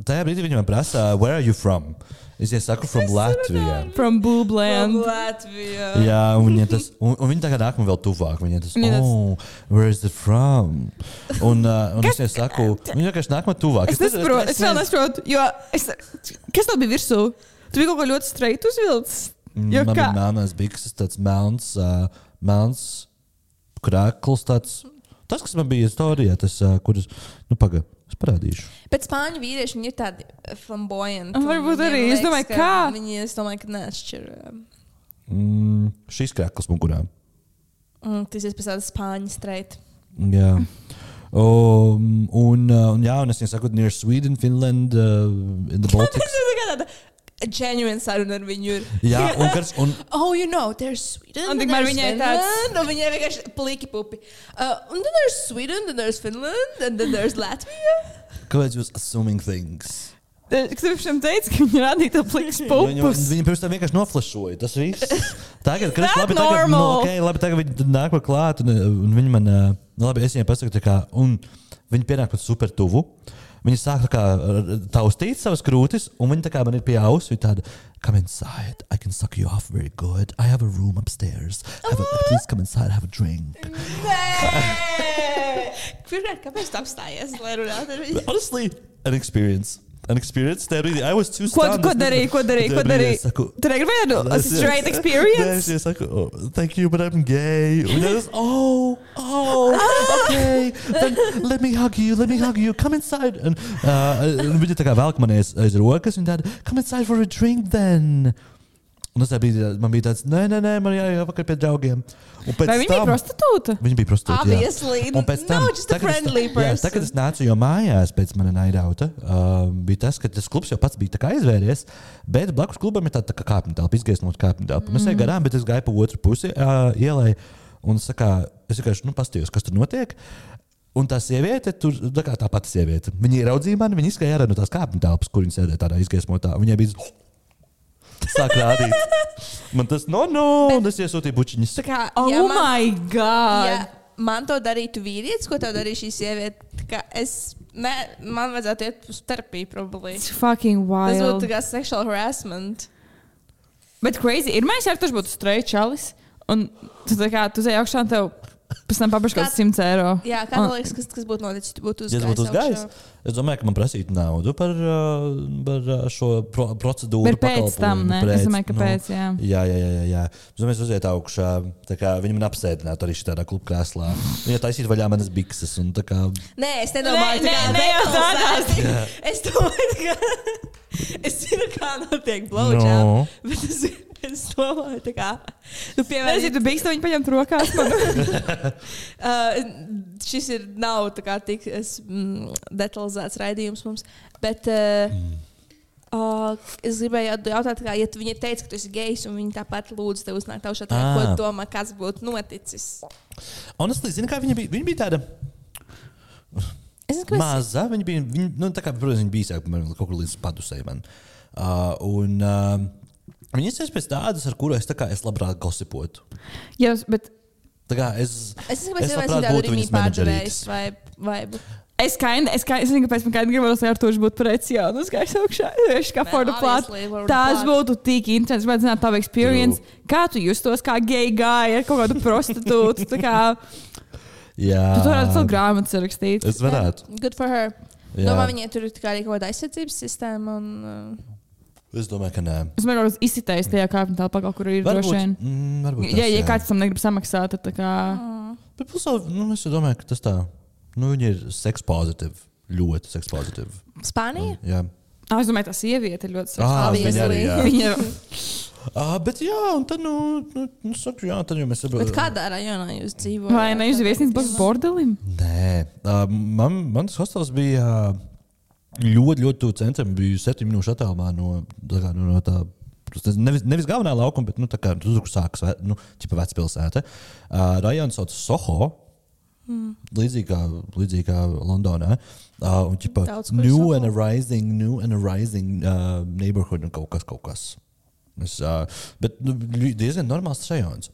tajā brīdī viņa man prasa, where are you from? Es viņai saku, from Latvia. From Boobland. Latvija. Jā, un, viņa tas, un, un viņa tagad nāk man vēl tuvāk. Viņa tas, oh, where is it from? Un, uh, un es viņai saku, viņa vienkārši nāk man tuvāk. Es nesaprotu, es vēl nesaprotu, jo es, kas tev bija virsū? Tu biji kaut ko ļoti streitu uzvilcis. Jo Man kā? bija melnās bikses, tāds melns, uh, melns krāklis. Tāds, tas, kas man bija istorijā, tas, uh, kurus, nu, pagaidi, es parādīšu. Bet spāņu vīrieši ir tādi flamboyanti. Un varbūt arī, es domāju, kā? Viņi, es domāju, ka neatšķir. Mm, šis krāklis mugurā. Mm, tas ir pēc tādas spāņu streita. Jā. Um, un, uh, un, jā, un es viņai saku, near Sweden, Finland, uh, in the Baltics. Tas ir tāda genuine saruna ar viņu. Ir. Jā, un, kas, un, Oh, you know, there's Sweden. Un and tikmēr viņai Finland, tāds- Un viņai vienkārši pliki pupi. Uh, un tad there's Sweden, then there's Finland, and then there's Latvia. kāpēc jūs assuming things? Tev šim teica, ka viņi rādīja to pliks Viņu, pupus? viņa pirms tam vienkārši noflašoja. Tas viss. Tagad, kad es labi, tagad, nu, normal. okay, labi, tagad viņi nāk man klāt, un, un viņi man, ā, nu, labi, es viņai pasaku, tā kā, un viņi pienāk man super tuvu. Viņi sāk kā taustīt savas krūtis, un viņi tā kā man ir pie. Viņi tāda, come inside, I can suck you off very good. I have a room upstairs. Have a, please come inside, have a drink. Pirmkārt, kāpēc tu apstājies? Honestly, an experience. An experience. Tajā brīdī I was too Ko, stunned. ko Es nezinu- darīji? Ko darīji? Ko Tajā brīdī darīji? es saku, Tur ir viena That's it. straight Nē, experience. es saku, oh, thank you, but I'm gay. Un es, oh, oh, okay. Then let me hug you, let me hug you. Come inside. Un, uh, un viņa tā kā velk man aiz, aiz rokas. Viņa tāda, come inside for a drink then. Un tas bija, man bija tāds, nē, nē, nē, man jāiet apakaļ pie draugiem. Un pēc Vai viņa bija tam- prostitūta? Viņa bija prostitūta. jā. Obviously. Un pēc tam, no, just a tagad es- friendly jā, person. Tagad es nācu jau mājās pēc manas naidauta. Uh, bija tas, ka tas klubs jau pats bija aizvēries, bet blakus klubam ir tāda tā kā kāpņu telpa, izgaismota kāpņu telpa. Mm. Es eju garām, bet es gāju pa otru pusi uh, ielai un sakā, es vienkārši nu, pastījos, kas tur notiek. Un tā sieviete, tur tā kā tā pati sieviete. Viņa ieraudzīja mani, viņa izgāja ārā no tās kāpņu telpas, kur viņa sēdēja tādā izgaismotā. Viņai bija sāk rādīt. Man tas, no, no, un es iesūtīju bučiņus. Tā kā, Oh ja man, my god! ja man to darītu vīrietis, ko tev darīja šī sieviete, es, ne, man vajadzētu iet uz terapiju, probably. It's fucking Tas būtu wild. kā sexual harassment. Bet crazy ir mēs, ja tas būtu straight čalis. Un tu tā kā tu zini augšā un tev pēc tam kāds 100 eiro. Jā, kā Un- tev liekas, kas, kas būtu noticis, ja tu būtu Ja tas būtu uzgājis, es domāju, ka man prasītu naudu par, uh, par uh, šo pro procedūru. Bet pēc tam, ne? pakalpojumu. Es domāju, ka nu, pēc, jā. Jā, jā, jā. jā. Es domāju, es uzietu augšā. tā kā Viņi man apsēdinātu arī šajā klubu krēslā. Viņa taisītu vaļā manas bikses. un tā Kā, Nē, es nedomāju, Nē, tā jau detalizēti. Es domāju, ka. Es zinu, kā notiek blowjob. No. Es, domāju, tā kā. Nu, Es piemēram, jau biju viņa paņemt rokās. Man. Uh, šis ir nav tā kā tik es, mm, detalizēts raidījums mums. Bet uh, uh, es gribēju jautāt, kā, ja tu viņai teici, ka tu esi gejs, un viņa tāpat lūdzu tev uznākt augšā, tad ko Ah. tu domā, kas būtu noticis? Honestly, zini, kā viņa bija? Viņa bija tāda Es nezinu, maza. Viņa bija, viņa, nu, tā kā, protams, viņa bija sāk, man, kaut kur līdz padusei. Man. Uh, un, uh, viņa izsaka pēc tādas, ar kuru es, tā kā, es labprāt gosipotu. Jā, bet Tā kā es, Es Es es labprāt tādu būtu rīmi viņas pārdevējs vai, vai es kind, es, kind, es zinu, kāpēc man kind gribētu, lai Artošs būtu pretī. Jā, nu, augšā. Viņš kā Man for the plot. obviously for the Tas plot. būtu tik interesants. Gribētu zināt, tavu experience. Kā tu justos kā gay guy ar kaut kādu prostitūtu. tā kā, jā, tu varētu savu grāmatu sarakstīt. es varētu. Good for her. Jā. Domāju, viņai tur ir kā kaut kāda aizsardzības sistēma. Un, uh, Es domāju, ka nē. Es domāju, ka tas izsitējis tajā kāpņu telpā, kur ir droši vien. mm, varbūt Ja, tas, ja jā. kāds tam negrib samaksāt, tad tā kā. Bet plus, vēl, nu, es domāju, ka tas tā, nu, viņi ir seks pozitīvi. Ļoti seks pozitīvi. Spānija? Jā. Ah, Es domāju, tā sieviete ir ļoti Ah, seksuāla. viņa arī, jā. Ah, bet jā, un tad, nu, nu, nu saku, jā, tad jau mēs Bet kādā rajonā jūs dzīvojat? vai ne? Jūs viesnīcas būs bordelim? Nē, uh, man, mans hostels bija uh, ļoti, ļoti tuvu centram. Bija septiņu minūšu attālumā no, tā kā, no, no tā. tas Nevis, nevis galvenā laukuma, bet nu, tā kā, tur, sākas nu, vecpilsēta. Uh, rajons sauc Soho. Mm. Līdzīgi kā, līdzīgi kā Londonā. Uh, un ķipa, Daudz new and rising, new and rising uh, neighborhood un kaut kas, kaut kas. Es, uh, bet nu, diezgan normāls rajons.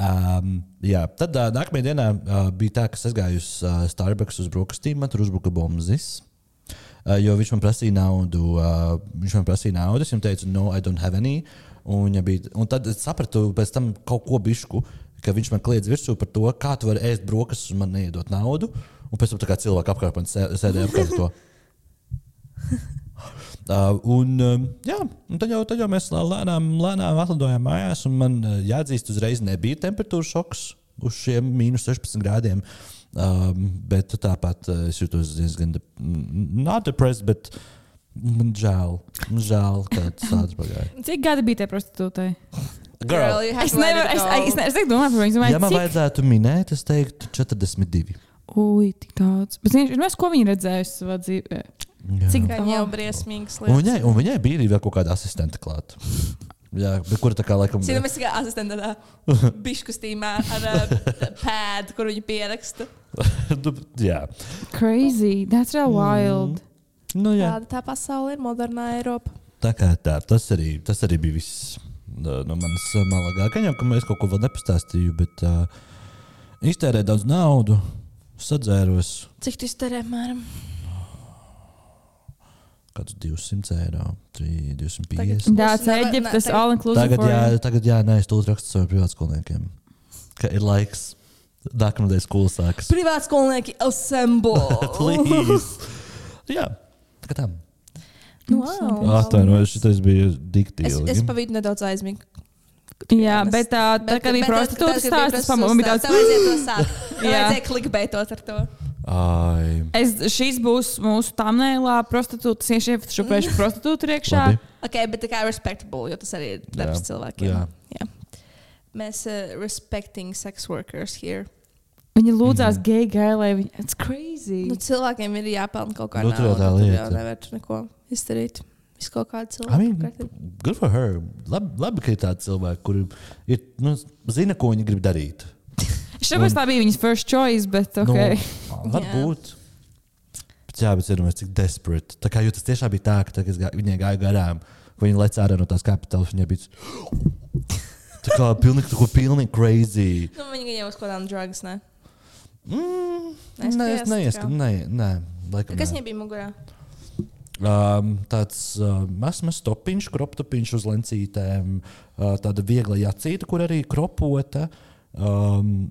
Um, jā, tad uh, nākamajā dienā uh, bija tā, ka es gāju uz uh, Starbucks uz brokastīm, man tur uzbruka bombas. Uh, jo viņš man prasīja naudu. Uh, viņš man prasīja naudu, es viņam teicu, no, I don't have any. Un, viņa bija, un tad es sapratu pēc tam kaut ko bišku, ka viņš man kliedz virsū par to, kā tu vari ēst brokastis un man neiedot naudu. Un pēc tam tā kā cilvēki apkārt man sē- sēdēja apkārt to. Uh, un, um, jā, un tad, jau, tad jau mēs lēnām, lēnām atlidojām mājās, un man uh, jāatzīst, uzreiz nebija temperatūras šoks uz šiem mīnus 16 grādiem. Um, bet tāpat uh, es jutos diezgan de not depressed, bet man žēl, man žēl, ka tas tāds pagāja. Cik gadi bija tie prostitūtai? Girl, you have Es nevaru, es, es, es nevaru domāt par viņu. Es domāju, Ja man cik- vajadzētu minēt, es teiktu 42. Ui, tik daudz. Bet viņš ir ko viņa redzējusi savā dzīvē. Jā. Cik Gan jau briesmīgs Un lietas. viņai, un viņai bija arī vēl kaut kāda asistente klāta. Jā, bet kur tā kā laikam. Cik mēs kā asistenti tādā bišķkustīmā ar uh, pēdu, kur viņi pieraksta. Nu, jā. Crazy. That's real wild. Nu, jā. Tāda tā pasaule ir modernā Eiropa. Tā kā tā, tas arī, tas arī bija viss no, no manas malagā. Gan jau, ka mēs kaut ko vēl nepastāstīju, bet uh, iztērēju daudz naudu, sadzēros Cik tu izterē, apmēram? kādus 200 eiro, 3, 250. Tagad- That's Mums nav- Egyptas tagad- jā, tagad jā, nē, es to rakstu saviem privātskolniekiem. Ka ir laiks. Nākamnedēļ skola sākas. Privātskolnieki assemble! Please. jā, tā kā tā. wow. Atvainojos, šis bija dikti Es, es pa vidu nedaudz aizmigu. Jā, bet tā, tā kā bija prostitūta stāsts, man bija tāds. tāds. Tā vajadzēja klikbeitot ar to. Ai, Es, šīs būs mūsu tamnēlā prostitūta. Es iešu šupēšu prostitūtu iekšā. labi. Ok, bet tā kā respectable, jo tas arī ir darbs Jā. cilvēkiem. Jā. Mēs uh, respecting sex workers here. Viņa lūdzās mm. gay guy, lai viņa. It's crazy. Nu, cilvēkiem ir jāpelnā kaut kā Nu, tur jau tā nauda, lieta. jau nevar neko izdarīt. Viss kaut kāda I cilvēka. mean, apkārt ir. good for her. Labi, labi ka ir tādi cilvēki, kuri ir, nu, zina, ko viņi grib darīt. Šāpēc tā bija viņas first choice, bet ok. Nu, varbūt. Bet, jā, bet iedomājieties, cik desperate. Tā kā tas tiešām bija tā, ka tā, es gā- viņai gāju garām, ka viņa lec ārā no tās kapitālas, viņai bija. Tā kā pilnīgi, tā pilnīgi crazy. Nu, viņi jau uz kādām drugs, ne? Mm, nē, es neieskatu. Nē, nē, laikam. Kas viņai bija mugurā? Um, tāds uh, maz topiņš, kroptopiņš uz lencītēm, uh, tāda viegla jacīta, kur arī kropota. Um,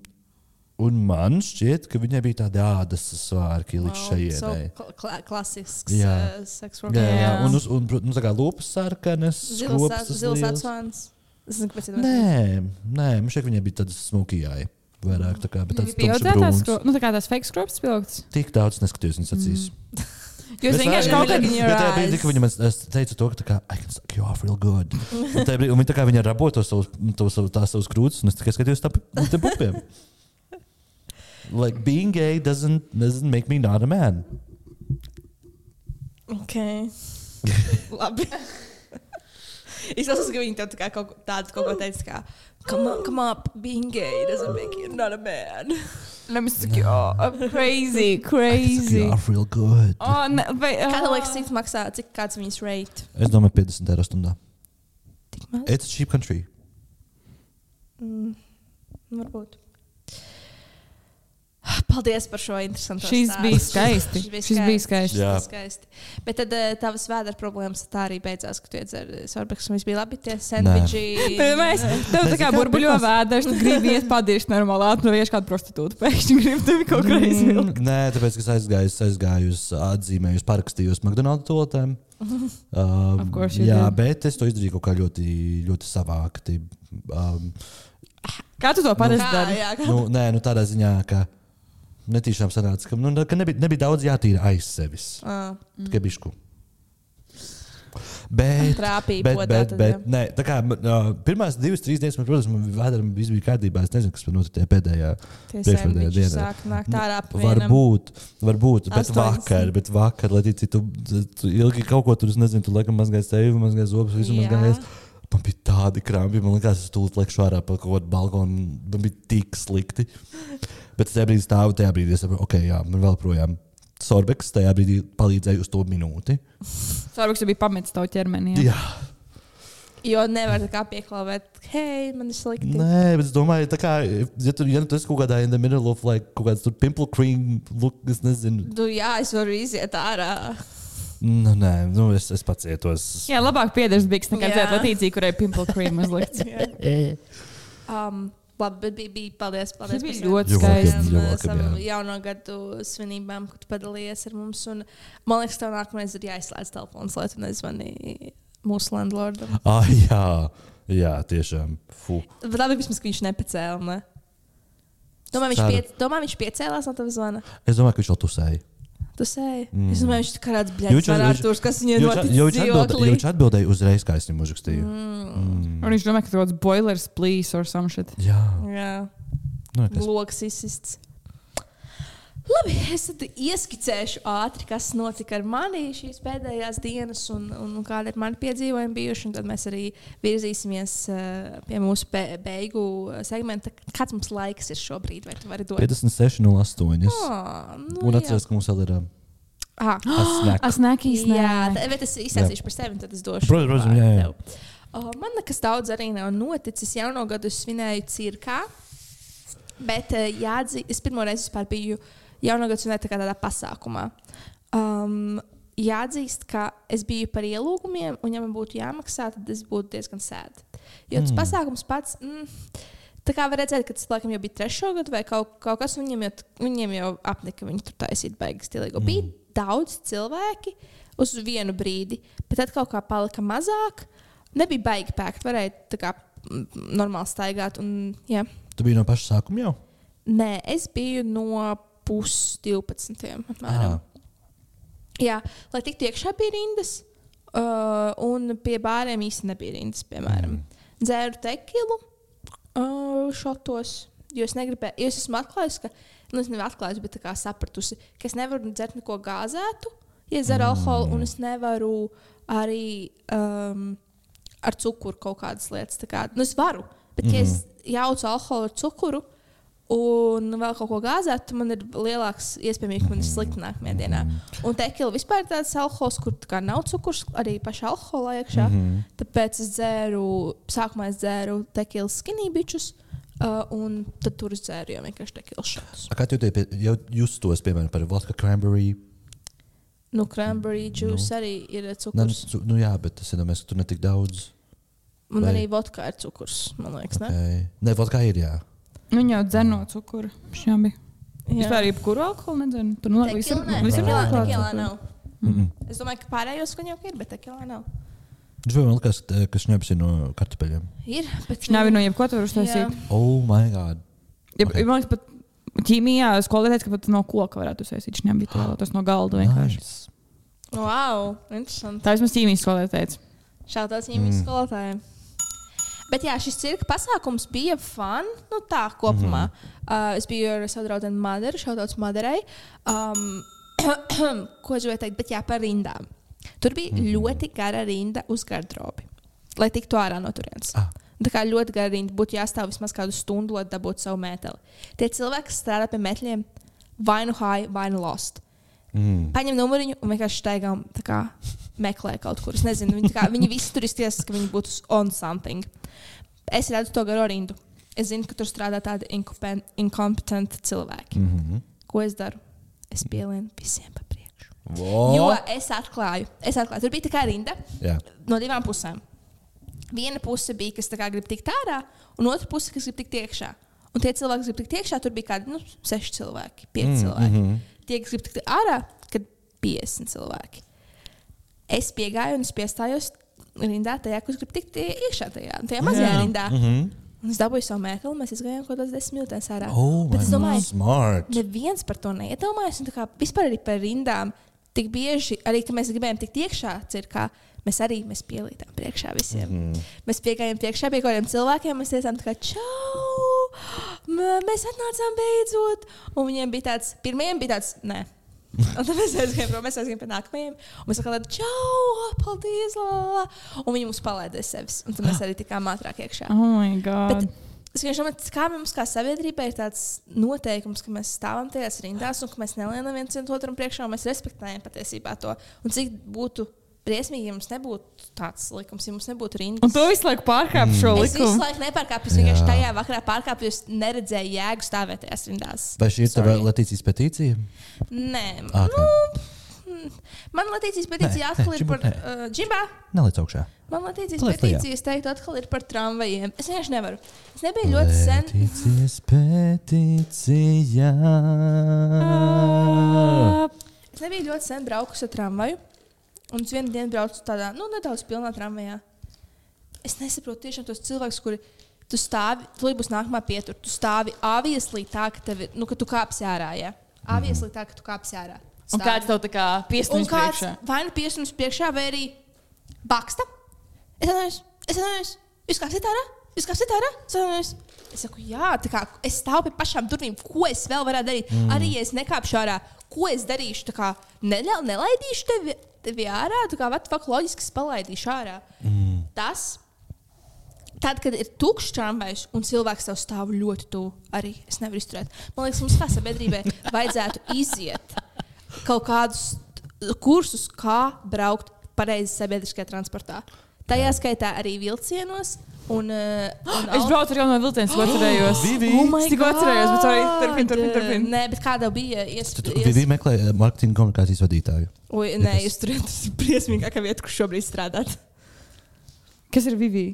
un man šķiet, ka viņai bija tāda ādas svārki līdz so šejienai. kla kla klasisks Jā. uh, sex Jā, jā, jā. Un, uz, un prot- nu, tā kā lūpas sarkanas, liels. atsvans. Es nezinu, kāpēc. Nē, nē, man šķiet, ka viņai bija tādas smukījai. Vairāk tā kā, Bija tās, brūns. nu, tā kā tās fake skrops pilgts. Tik daudz neskatījos viņas acīs. Jūs Bet vienkārši tā- kaut kādā viņa man es teica to, ka tā kā, I can suck you off real good. Un brīdī, un viņa tā kā viņa rabo to savu, to savu, tās savus krūtis, un es tikai skatījos tā, tiem pupiem. Like being gay doesn't, doesn't make me not a man. Ok. Labi. Es saprotu, ka viņi tev tā kā kaut, ko- tādu kaut ko teica, kā, come on, come on, being gay doesn't make you not a man. Let me stick you off. Crazy, I can suck crazy. you off real good. Oh, ne, vai, Kā tev oh. liekas, cik maksā, cik kāds viņas rate? Es domāju, 50 eiro stundā. Tik maz? It's a cheap country. Mm, varbūt. Paldies par šo interesantu Šis stāstu. bija skaisti. Šis bija Šis bija skaisti. skaisti. Jā. Skaisti. Bet tad uh, tavas vēdera problēmas tā arī beidzās, ka tu iedzer sorbeks un viss bija labi. Tie sandviči. Pirmais, tev tā kā burbuļo vēders, tu gribi iet padirst normāli, atnovies kādu prostitūtu. Pēkšņi gribi tevi kaut kā izvilkt. Mm, Nē, tāpēc, ka es aizgāju, es aizgāju uz atzīmēju, parakstījos McDonald's toaletēm. Um, Of course you jā, did. bet es to izdarīju kaut kā ļoti, ļoti savākti. Um, Kā tu to parasti Kā, dari? Nu, nē, nu tādā ziņā, ka netīšām sanāca, ka, nu, ka nebija, nebija daudz jātīra aiz sevis. Ā, Tikai bišku. Bet, Trāpīja bet, bet, bet, jā. nē, tā kā uh, pirmās divas, trīs dienas, man, protams, man vēdera viss bija kārtībā. Es nezinu, kas man notika pēdējā. Priekšpēdējā dienā. vienam. Varbūt, varbūt bet vakar, bet vakar, lai tu, tu, tu ilgi kaut ko tur, nezinu, tu laikam mazgāji sevi, mazgāji zobus, visu mazgājies. Man bija tādi krampi, man liekas, es tūlīt lekšu ārā pa kaut kādu balkonu. Man bija tik slikti. Bet tajā brīdī stāvu, tajā brīdī es saprotu, ok, jā, man vēl projām. Sorbeks tajā brīdī palīdzēja uz to minūti. Sorbiks jau bija pametis tavu ķermeni. Jā. Jā, Jo nevar tā kā pieklāvēt, hei, man ir slikti. nē, bet es domāju, tā kā, ja tu, ja tu esi kaut kādā in the middle of, like, kaut kāds tur pimple cream, look, es nezinu. Nu, jā, es varu iziet ārā. Nu, nē, nu, es, es pacietos. Jā, labāk piedars biks nekā dzēt latīcī, kurai pimple cream uzlikts. Um, labi, bet bija, bija paldies, paldies bija ļoti skaisti. jā. jauno gadu svinībām, kad padalījies ar mums. Un, man liekas, tev nākamais ir jāizslēdz telefons, lai tu nezvani mūsu landlordam. Ah, jā, jā, tiešām. Fu. Bet labi, vismaz, ka viņš nepacēla. Ne? Domāju, viņš, pie, domā, viņš piecēlās no tevis zvana. Es domāju, ka viņš vēl tusēja. Tu sēji. Mm. Mm. Es domāju, viņš kā kāds varētu viņš- tur, kas viņai notic jo viņš atbildēja- uzreiz, kā es viņam uzrakstīju. Mm. Un viņš domā, ka tas ir boilers, please, or some shit. Jā, Jā, nu, kas. loks izsists. Labi, es ieskicēšu ātri, kas notika ar mani šīs pēdējās dienas un, un, un kāda ir mana piedzīvojuma bijuši. un Tad mēs arī virzīsimies uh, pie mūsu be, beigu segmenta. Kāds mums laiks ir šobrīd? Vai tu vari dot? 56, 08. Oh, nu, Un jā. atceries, ka mums vēl ir. um, Aha. asnēk. Asnēkīs, Jā, nē. tā- bet es izstāstīšu par sevi, tad es došu. Protams, jā, jā. tev. O, man nekas daudz arī nav noticis. Jauno gadu es svinēju cirkā. Bet jāatzīst, es pirmo reizi biju jauno gadu svinēju tā kā tādā pasākumā. Um, jāatzīst, ka es biju par ielūgumiem, un, ja man būtu jāmaksā, tad es būtu diezgan sēdi. Jo tas Mm. pasākums pats. Mm, Tā kā var redzēt, ka tas laikam jau bija trešo gadu vai kaut, kaut kas, un viņiem jau, viņiem jau apnika, viņi tur taisīt beigas stilīgo. Mm. Bija daudz cilvēki uz vienu brīdi, bet tad kaut kā palika mazāk. Nebija baigi pēkt, varēja kā normāli staigāt. Un, jā. Tu biji no paša sākuma jau? Nē, es biju no pus 12. Apmēram. Ah, Jā, lai tiktu iekšā bija rindas, uh, un pie bāriem īstenībā nebija rindas. Piemēram, mm. dzēru tekilu uh, šotos. Jo es negribēju, jo es esmu atklājusi, ka, nu, es nevaru atklājusi, bet kā sapratusi, ka es nevaru dzert neko gāzētu, ja dzeru mm. alkoholu, un es nevaru arī um, ar cukuru kaut kādas lietas. Kā, nu, es varu, bet, mm. ja es jaucu alkoholu ar cukuru, un vēl kaut ko gāzēt, tad man ir lielāks iespējams, ka man ir slikti nākamajā dienā. Un tekila vispār ir tāds alkohols, kur tā nav cukurs, arī pašā alkoholā iekšā. Mm -hmm. Tāpēc es dzēru, sākumā es dzēru tekila skinībičus, uh, un tad tur es dzēru jau vienkārši tekila šotus. A Kā jau justos, piemēram, par vodka cranberry? Nu, cranberry juice nu. arī ir nu, cukurs. cu- nu jā, bet es domāju, ka tur netik daudz. Un vai- arī vodka ir cukurs, man liekas. Ne? Okay. Nē, vodka ir, jā. Viņa jau dzen no cukura. Šābi. Jā. Vispār jebkuru alkoholu nedzen. Tur nu, visam, visam ir klāts tekilā nav. Mm -mm. Es domāju, ka pārējos konjauki ir, bet tekilā nav. Viņš vēl man liekas, ka- ka šņabs ir no kartupeļiem. Ir, bet Viņš nav no jebko tur uztaisīt. Oh, my God. Ja, Okay. Man liekas, pat ķīmijā skolā teica, ka pat no koka varētu uztaisīt. Viņš nebija tā, tas no galda vienkārši. Nice. Wow, interesanti. Tā vismaz ķīmijas skolā teica. Šādās ģimenes Mm. mm. Bet jā, šis cirka pasākums bija fun. Nu, tā kopumā. Mm -hmm. uh, es biju ar savu draugu Madaru, šautauts Madarai. Um, ko es gribēju teikt, bet jā, par rindām. Tur bija mm -hmm. ļoti gara rinda uz garderobi, lai tiktu ārā no turienes. Ah. Tā kā ļoti gara rinda būtu jāstāv vismaz kādu stundu, lai dabūtu savu meteli. Tie cilvēki, kas strādā pie metļiem, vai nu high, vai nu lost. Mm. Paņem numuriņu un vienkārši staigām meklē kaut kur. Es nezinu, viņi, kā, viņi visi tur izties, ka viņi būtu on something. Es redzu to garo rindu. Es zinu, ka tur strādā tādi inkompetenti cilvēki. Mm -hmm. Ko es daru? Es pielienu visiem pa priekšu. oh. Jo es atklāju, es atklāju, tur bija tā kā rinda Jā. no divām pusēm. Viena puse bija, kas grib tikt ārā, un otra puse, kas grib tikt iekšā. Un tie cilvēki, kas grib tikt iekšā, tur bija kādi nu, seši cilvēki, pieci mm, cilvēki. Mm -hmm. Tie, kas grib tikt ārā, kad 50 cilvēki. Es piegāju un es piestājos rindā tajā, kas grib tikt iekšā tajā, tajā mazajā rindā. Mm -hmm. Un es dabūju savu mēteli, mēs gājām kaut kādas desmit minūtes ārā. Oh, Bet es domāju, smart. neviens par to neiedomājas. Un kā vispār arī par rindām, tik bieži, arī kad mēs gribējām tikt iekšā, cirkā, mēs arī mēs pielīdām priekšā visiem. Mm -hmm. Mēs piegājām priekšā pie kaut kādiem cilvēkiem, mēs teicām, kā, čau, mēs atnācām beidzot. Un viņiem bija tāds, pirmajiem bija tāds, nē. Un tad mēs aizgājām prom, mēs aizgājām pie nākamajiem. Un mēs sakām, čau, paldies, la, la, la. Un viņi mums palaida sevis. Un tad mēs arī tikām ātrāk iekšā. Oh, my God. Bet Es vienkārši domāju, kā mums, kā sabiedrībai, ir tāds noteikums, ka mēs stāvam tajās rindās un ka mēs nelienam viens otram priekšā un mēs respektējam patiesībā to. Un cik būtu briesmīgi, ja mums nebūtu tāds likums, ja mums nebūtu rindas. Un tu visu laiku pārkāp šo Es visu likumu. laiku nepārkāpu, es vienkārši tajā vakarā pārkāpu, jo es neredzēju jēgu stāvēt tajās rindās. Vai šī ir tava. Latīcijas petīcija? Nē, Ah, nu, mm, man Latīcijas petīcija Nē, atkal nē, ir par Džimbo, uh. Neliec augšā. Man Latīcijas petīcija, es teiktu, atkal ir par tramvajiem. Es vienkārši nevaru. Es nebiju ļoti sen. Petīcijas petīcija. Es nebiju ļoti sen braukusi ar tramvaju. Un es vienu dienu braucu tādā nu, nedaudz pilnā tramvajā. Es nesaprotu tiešām tos cilvēkus, kuri tu stāvi, tu būs nākamā pietur. Tu stāvi avieslī tā, ka, tev, ir- nu, ka tu kāpsi ārā. Ja? Avieslī tā, ka tu kāpsi ārā. Un Stāvi. kāds tev tā kā Un kāds priekšā? vai nu piesprādzis priekšā, vai arī baksta. Es atvainojos, es atvainojos. Jūs kāpsiet ārā? Jūs kāpsiet ārā? Es atvainojos. Es saku, jā, tā kā es stāvu pie pašām durvīm. Ko es vēl varētu darīt? Mm. Arī ja es nekāpšu ārā, ko es darīšu? Kā neļau, nelaidīšu tevi, tevi ārā, tā kā vat, loģiski es palaidīšu ārā. Mm. Tas. Tad, kad ir tukšs tramvajs un cilvēks tev stāv ļoti tuvu, arī es nevaru izturēt. Man liekas, mums kā sabiedrībai vajadzētu iziet kaut kādus kursus, kā braukt pareizi sabiedriskajā transportā. Tajā skaitā arī vilcienos. Un, uh, un Es braucu ar jauno vilcienu, ko atcerējos. Vivi! Oh my Es tikko atcerējos, bet God! turpin, turpin, turpin. Nē, bet kāda bija iespēja? Vivi meklē eh, marketinga komunikācijas vadītāju. Oi, nē, jūs tur esat briesmīgākā vieta, kur šobrīd strādāt. Kas ir Vivi?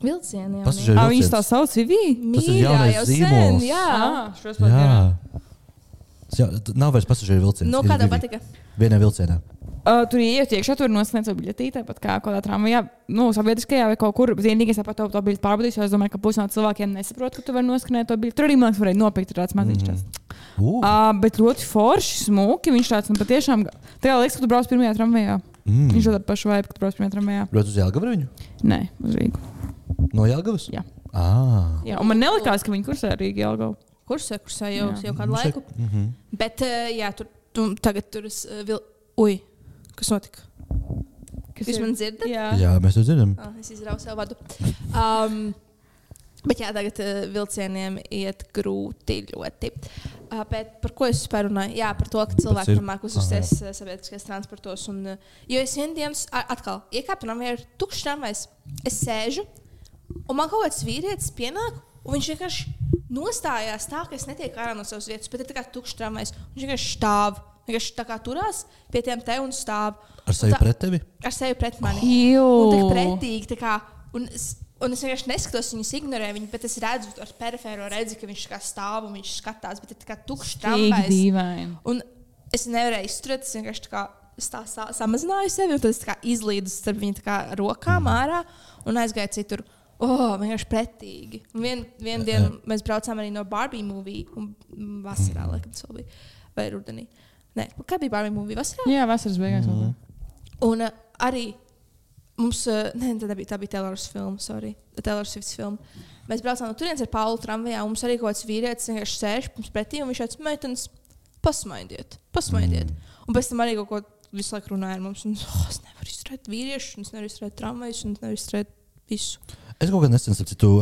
Vilcieniem. Pasažieru Ah, viņas vilciens. tā sauc Vivi? Tas ir Mīļā, jau sen, jā. Ah, Jā. Tas nav vairs pasažieru vilciens. Nu, ir kādā patika? Vienā vilcienā. Uh, tur ienākot iekšā, tur nosniedz savu biļetīti, tāpat kā kādā tramvajā, nu, sabiedriskajā vai kaut kur. Vienīgais, tāpat to, to biļeti pārbaudījis, jo es domāju, ka pusi no cilvēkiem nesaprot, ka tu vari noskanēt to biļeti. Tur arī, man liekas, varēja nopirkt tur tāds maziņš. Mm. Uh, Uh, bet ļoti forši, smuki. Viņš tāds nu, patiešām. Tajā liekas, ka tu brauc pirmajā tramvajā. Mm. Viņš ir tāds pašs vibes, ka tu brauc pirmajā tramvajā. Brauc uz Jālgavu viņu? Nē, uz Rīgu. No Jālgavas? Jā. Ah. Jā, un man nelikās, ka viņi kursē Rīgā Jelgavā. Kursē, kursē jau, Jā. jau kādu laiku. Mm -hmm. Bet, uh, jā, tur tu, tagad tur es uh, vil... Ui, kas notika? Kas Jūs ir? man dzirdat? Jā. Jā, mēs to dzirdam. Ah, es izrauju sev vadu. Um, bet jā, tagad uh, vilcieniem iet grūti ļoti. Uh, bet par ko es vispār runāju? Jā, par to, ka cilvēki cir- nemāk uzvesties uh, sabiedriskajos transportos. Un, uh, jo es vienu dienu, s- a- atkal iekāpu tramvajā, ir tukšs tramvajs. Es sēžu, un man kaut kāds vīrietis pienāk, un viņš vienkārši nostājās tā, ka es netieku ārā no savas vietas, bet ir tā kā tukšs tramvajs. Viņš vienkārši stāv. Vienkārši tā kā turās pie tiem te un stāv. Ar sevi tā- pret tevi? Ar sevi pret mani. Un tā pretīgi. Tā kā, un, es, un es vienkārši neskatos viņus, ignorēju viņu, bet es redzu ar perifēro redzi, ka viņš tā kā stāv un viņš skatās, bet ir tā kā tukšs tramvajs. Un es nevarēju izturēt, es vienkārši tā kā, es tā sa samazināju sevi, un tad es tā kā izlīdu starp viņu tā kā rokām ārā un aizgāju citur. Oh, vienkārši pretīgi. Un vien, vienu dienu mēs braucām arī no Barbie movie, un mm, vasarā, laikam, tas vēl bija. Vai rudenī. Nē, kā bija Barbie movie? Vasarā? Jā, vasaras beigās. Mm -hmm. Un uh, arī mums, uh, ne, tā bija, tā bija Taylor's filma, sorry, Taylor Swift's filma. Mēs braucām no turienes ar Paulu tramvajā, un mums arī kaut kāds vīrietis vienkārši sēž mums pretī, un viņš teica, meitenes, pasmaidiet, pasmaidiet. Mm. Un pēc tam arī kaut ko visu laiku runāja ar mums, un oh, es nevaru izturēt vīriešus, un es nevaru izturēt tramvajus, un es nevaru izturēt visu. Es kaut kādā nesen,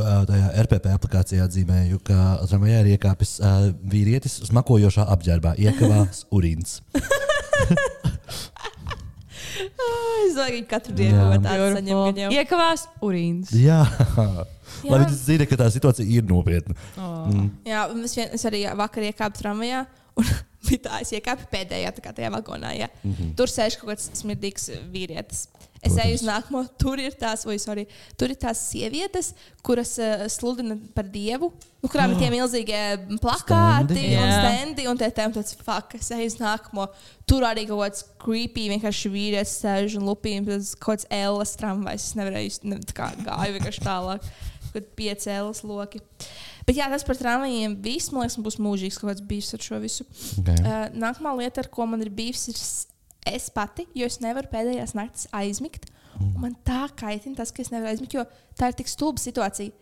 ā, tajā RPP aplikācijā atzīmēju, ka tramvajā ir iekāpis uh, vīrietis smakojošā apģērbā, iekavās urīns. Es domāju, ka katru dienu kaut ko tādu saņem. gan jau. Iekavās urīns. Jā, Jā. lai viņi zina, ka tā situācija ir nopietna. Oh. Mm. Jā, un es, vien, es arī vakar iekāpu tramvajā. Un es iekāpu pēdējā tā kā tajā vagonā. Jā. Mm -hmm. Tur sēž kaut kāds smirdīgs vīrietis. Es Protams. eju uz nākamo, tur ir tās, oi, sorry, tur ir tās sievietes, kuras uh, sludina par dievu, nu, kurām ir tie milzīgie plakāti Stendi. un stendi. Un tie tēm tāds, fuck, es eju uz nākamo. Tur arī kaut kāds creepy, vienkārši vīrietis sēž un lupīna, tas kaut kāds Ellas tramvajs. Es nevarēju, ne, kā gāju vienkārši tālāk. kad pieci ēlas loki. Bet jā, tas par tramvajiem viss, man liekas, būs mūžīgs kaut kāds bijis ar šo visu. Okay. Uh, nākamā lieta, ar ko man ir bijis, ir es pati, jo es nevaru pēdējās naktis aizmigt. Mm. Man tā kaitina tas, ka es nevaru aizmigt, jo tā ir tik stulba situācija.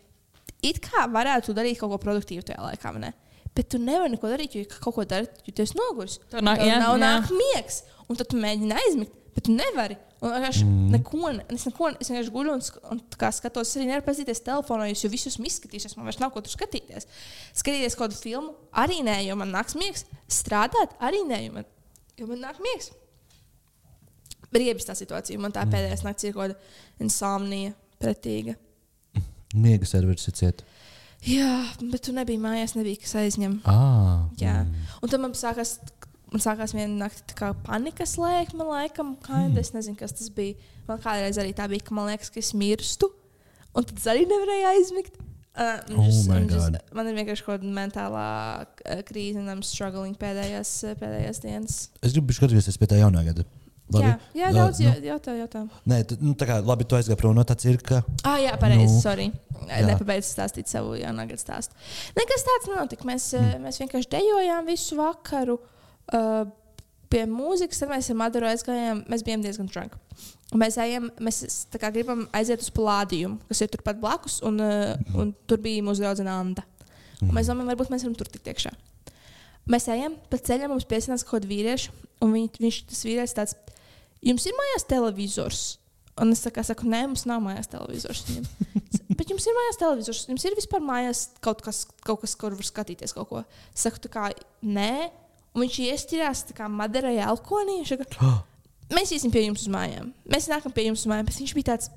It kā varētu darīt kaut ko produktīvu tajā laikā, vai ne? Bet tu nevari neko darīt, jo kaut ko dari, jo tu esi noguris. Nāk- Tev jā, nav jā. nāk miegs, un tad tu mēģini aizmigt, bet tu nevari. Un vienkārši mm. neko, ne- es neko, es vienkārši guļu un, un skatos, arī nevaru paskatīties telefonā, jo es jau visu esmu izskatījusies, man vairs nav ko tur skatīties. Skatīties kādu filmu, arī nē, jo man nāks miegs. Strādāt, arī nē, jo man, jo man nāk miegs. Riebis tā situācija, man tā pēdējais naktis ir kaut kāda insomnija, pretīga. Miega serveris ir ciet. Jā, bet tu nebija mājās, nebija kas aizņem. Ah, Jā. Un tad man sākās, man sākās viena kā panikas lēkme, laikam, kā mm. es nezinu, kas tas bija. Man kādreiz arī tā bija, ka man liekas, ka es mirstu, un tad es arī nevarēju aizmigt. Uh, Oh just, just, man ir vienkārši kaut kāda mentālā uh, krīze, un I'm struggling pēdējās, uh, pēdējās dienas. Es gribu skatīties pie tā jaunā gada. Labi? Jā, jā, daudz nu, jā, jautā. Nē, tu, nu, tā kā labi, tu aizgāji prom no tā cirka. Ah, jā, pareizi. Nu, sorry. jā. Nepabeidzu stāstīt savu jaunā gada stāstu. Nekas tāds nenotika. Mēs, mm. mēs vienkārši dejojām visu vakaru. Uh, pie mūzikas, mēs ar Maduru aizgājām. Mēs bijām diezgan drunki. Un Mēs, ejam, mēs kā gribam aiziet uz plādījumu, kas ir turpat blakus, un, uh, un tur bija mūsu draudzene Anna. Un Mēs domājam, varbūt mēs varam tur tikt iekšā. Mēs ejam pa ceļam, mums piesaistās kaut kāda vīrieša, un viņ, viņš tas vīrietis tāds, jums ir mājās televizors? Un es kā saku, nē, mums nav mājās televizors. Bet jums ir mājās televizors, jums ir vispār mājās kaut kas, kaut kas kur var skatīties kaut ko. Es saku, tā kā nē, un viņš kā Maderai Alkonī. Viņš saka, mēs iesim pie jums uz mājām. Mēs nākam pie jums uz mājām, bet viņš bija tāds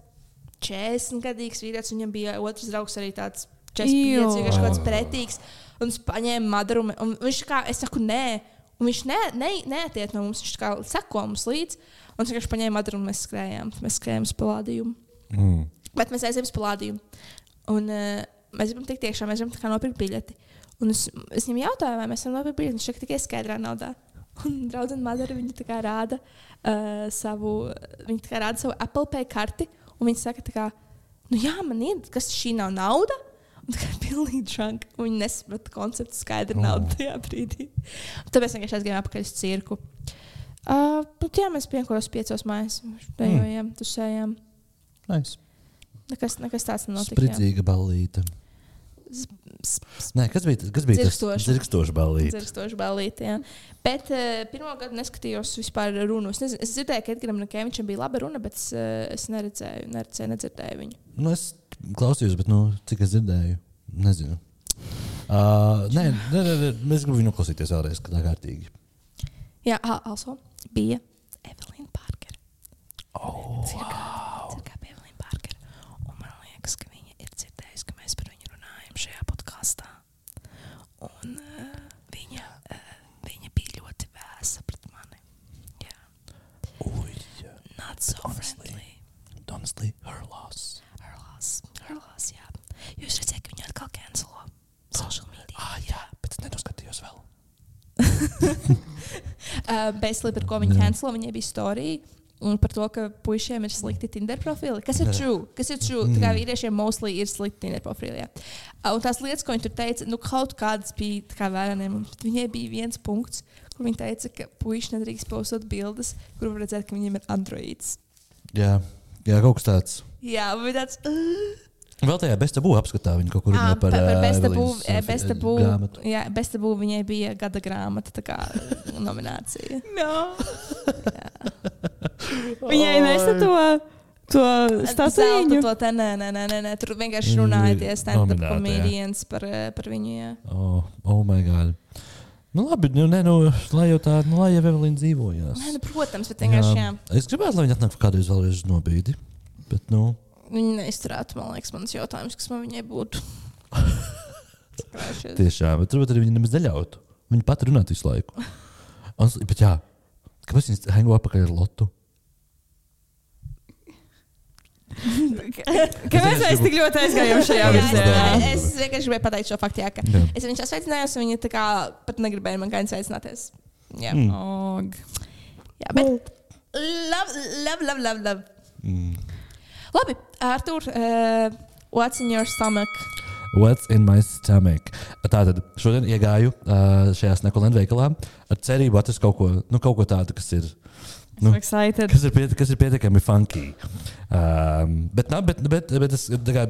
40 gadīgs vīrietis, viņam bija otrs draugs arī tāds 45, Jū. vienkārši kaut kāds pretīgs. Un viņš paņēma Madaru, un viņš kā, es saku, nē. Un viņš ne, ne, neatiet no mums, viņš tā kā seko mums līdzi. Un viņš vienkārši paņēma Madaru un mēs skrējām. Mēs skrējām uz pelādījumu. Mm. Bet mēs aizējām uz pelādījumu. Un uh, mēs gribam tikt iekšā, mēs gribam nopirkt biļeti. Un es, es viņam jautāju, vai mēs varam nopirkt biļeti. Viņš saka, tikai skaidrā naudā. Un draudzene Madara viņa rāda uh, savu, viņa rāda savu Apple Pay karti. Un viņa saka, kā, nu jā, man ir, kas šī nav nauda. Un tā kā pilnīgi drunk. Un Viņi nesaprata konceptu skaidru Oh. naudu tajā brīdī. Tāpēc vienkārši aizgājām apakaļ uz cirku. Uh, bet jā, mēs kādos piecos mājās. Dejojām, tusējām. Nice. Nekas, nekas tāds nenotika. Spridzīga ballīte. Nē, kas bija, tas- kas bija tas? Dzirkstoša. Dzirkstoša ballīte. Dzirkstoša balīte. Jā. Bet uh, pirmā gada neskatījos vispār runu. Es, nezinu, es dzirdēju, ka Edgars Falks bija laba runa, bet es, uh, es neredzēju, neredzēju, nedzirdēju viņu. Nu, es klausījos, bet nu, cik es dzirdēju, nezinu. Uh, nē, nē, nē, nē, es gribu viņu klausīties vēlreiz, kad tā kārtīgi. Jā, also bija Evelīna Parkera. Oh, cirkā, cirkā bija Evelīna Parkera. Un man liekas, ka viņa ir dzirdējusi, ka mēs par viņu runājam šajā podkāstā. Un uh, viņa, uh, viņa bija ļoti vēsa pret mani. Jā, Ui, not so Honestly. friendly. honestly, her loss. Her loss, her loss, jā. Jūs redzat, ka viņa atkal cancelo social media. Ah, jā, bet es nenoskatījos vēl. Basically, par ko viņa cancelo, viņai bija storija. Un par to, ka puišiem ir slikti Tinder profili. Kas ir true? Kas ir true? Tā kā vīriešiem mostly ir slikti Tinder profili. jā. Un tās lietas, ko viņi tur teica, nu kaut kādas bija kā. Bet viņai bija viens punkts, viņa teica, ka puiši nedrīkst postot bildes, kur var redzēt, ka viņiem ir androids. Jā, jā, kaut kas tāds. Jā, bija tāds. Uh, Vēl tajā bestabū apskatā viņa kaut kur Ah, runāja par, par, par ā, besta Evelīnas, būvu. ā, Besta ā, būvu. grāmatu. Jā, besta būvu viņai bija gada grāmata, tā kā nominācija. No. Viņai nesa to, to stāstu. to te, nē, nē, nē, nē, nē. Tur vienkārši runāja tie stand-up komēdijas par, eh, par viņu. Jā. Oh, oh my god. Nu, labi, nu, nē, nu, lai jau tā, nu, lai jau Evelīna dzīvojās. Nē, nu, protams, bet vienkārši jā. Es gribētu, lai viņi atnāktu kādreiz vēlreiz nobīdi. Bet, nu, Viņa neizturētu, man liekas, mans jautājums, kas man viņai būtu. Tiešām, bet varbūt arī viņi nemaz neļautu. Viņi pat runāt visu laiku. Un, bet, jā, kāpēc viņi hango apakaļ ar lotu? Kāpēc mēs tik ļoti aizgājām šajā Jā, virzienā? es, vienkārši gribēju pateikt šo faktu, jā, ka Jā. es viņu sveicinājos, un kā pat negribēja man kādā sveicināties. Jā, Mm. Og. jā bet labi, labi, labi. labi, labi. Mm. Labi, Artur, uh, What's in your stomach? What's in my stomach? Tātad šodien iegāju uh, šajā snekulēna veikalā ar cerību atrast kaut ko, nu, kaut ko tādu, kas ir. Nu. Kas ir, piet, kas ir pietiekami funky. Um, bet, nav, bet, bet, bet es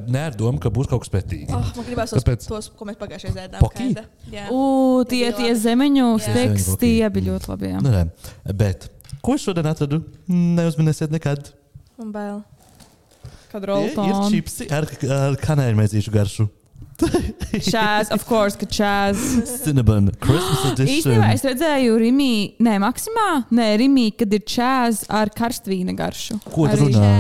ne ar domu, ka būs kaut kas pretīgi. Oh, man gribās tos, Kāpēc? tos, ko mēs pagājušajā gadā ēdām. U, tie, Tie zemeņu koki. bija ļoti labi. jā. Nu, nē, bet ko es šodien atradu? Neuzminēsiet nekad. Man bail. Kad Ir, ir čipsi ar, ar kanēļmaizīšu garšu. Čāz, of course, ka čāz. Cinnamon Christmas edition. Īstenībā es redzēju Rimī, nē, Maksimā, nē, Rimī, kad ir čāz ar karstvīna garšu. Ko tu runā?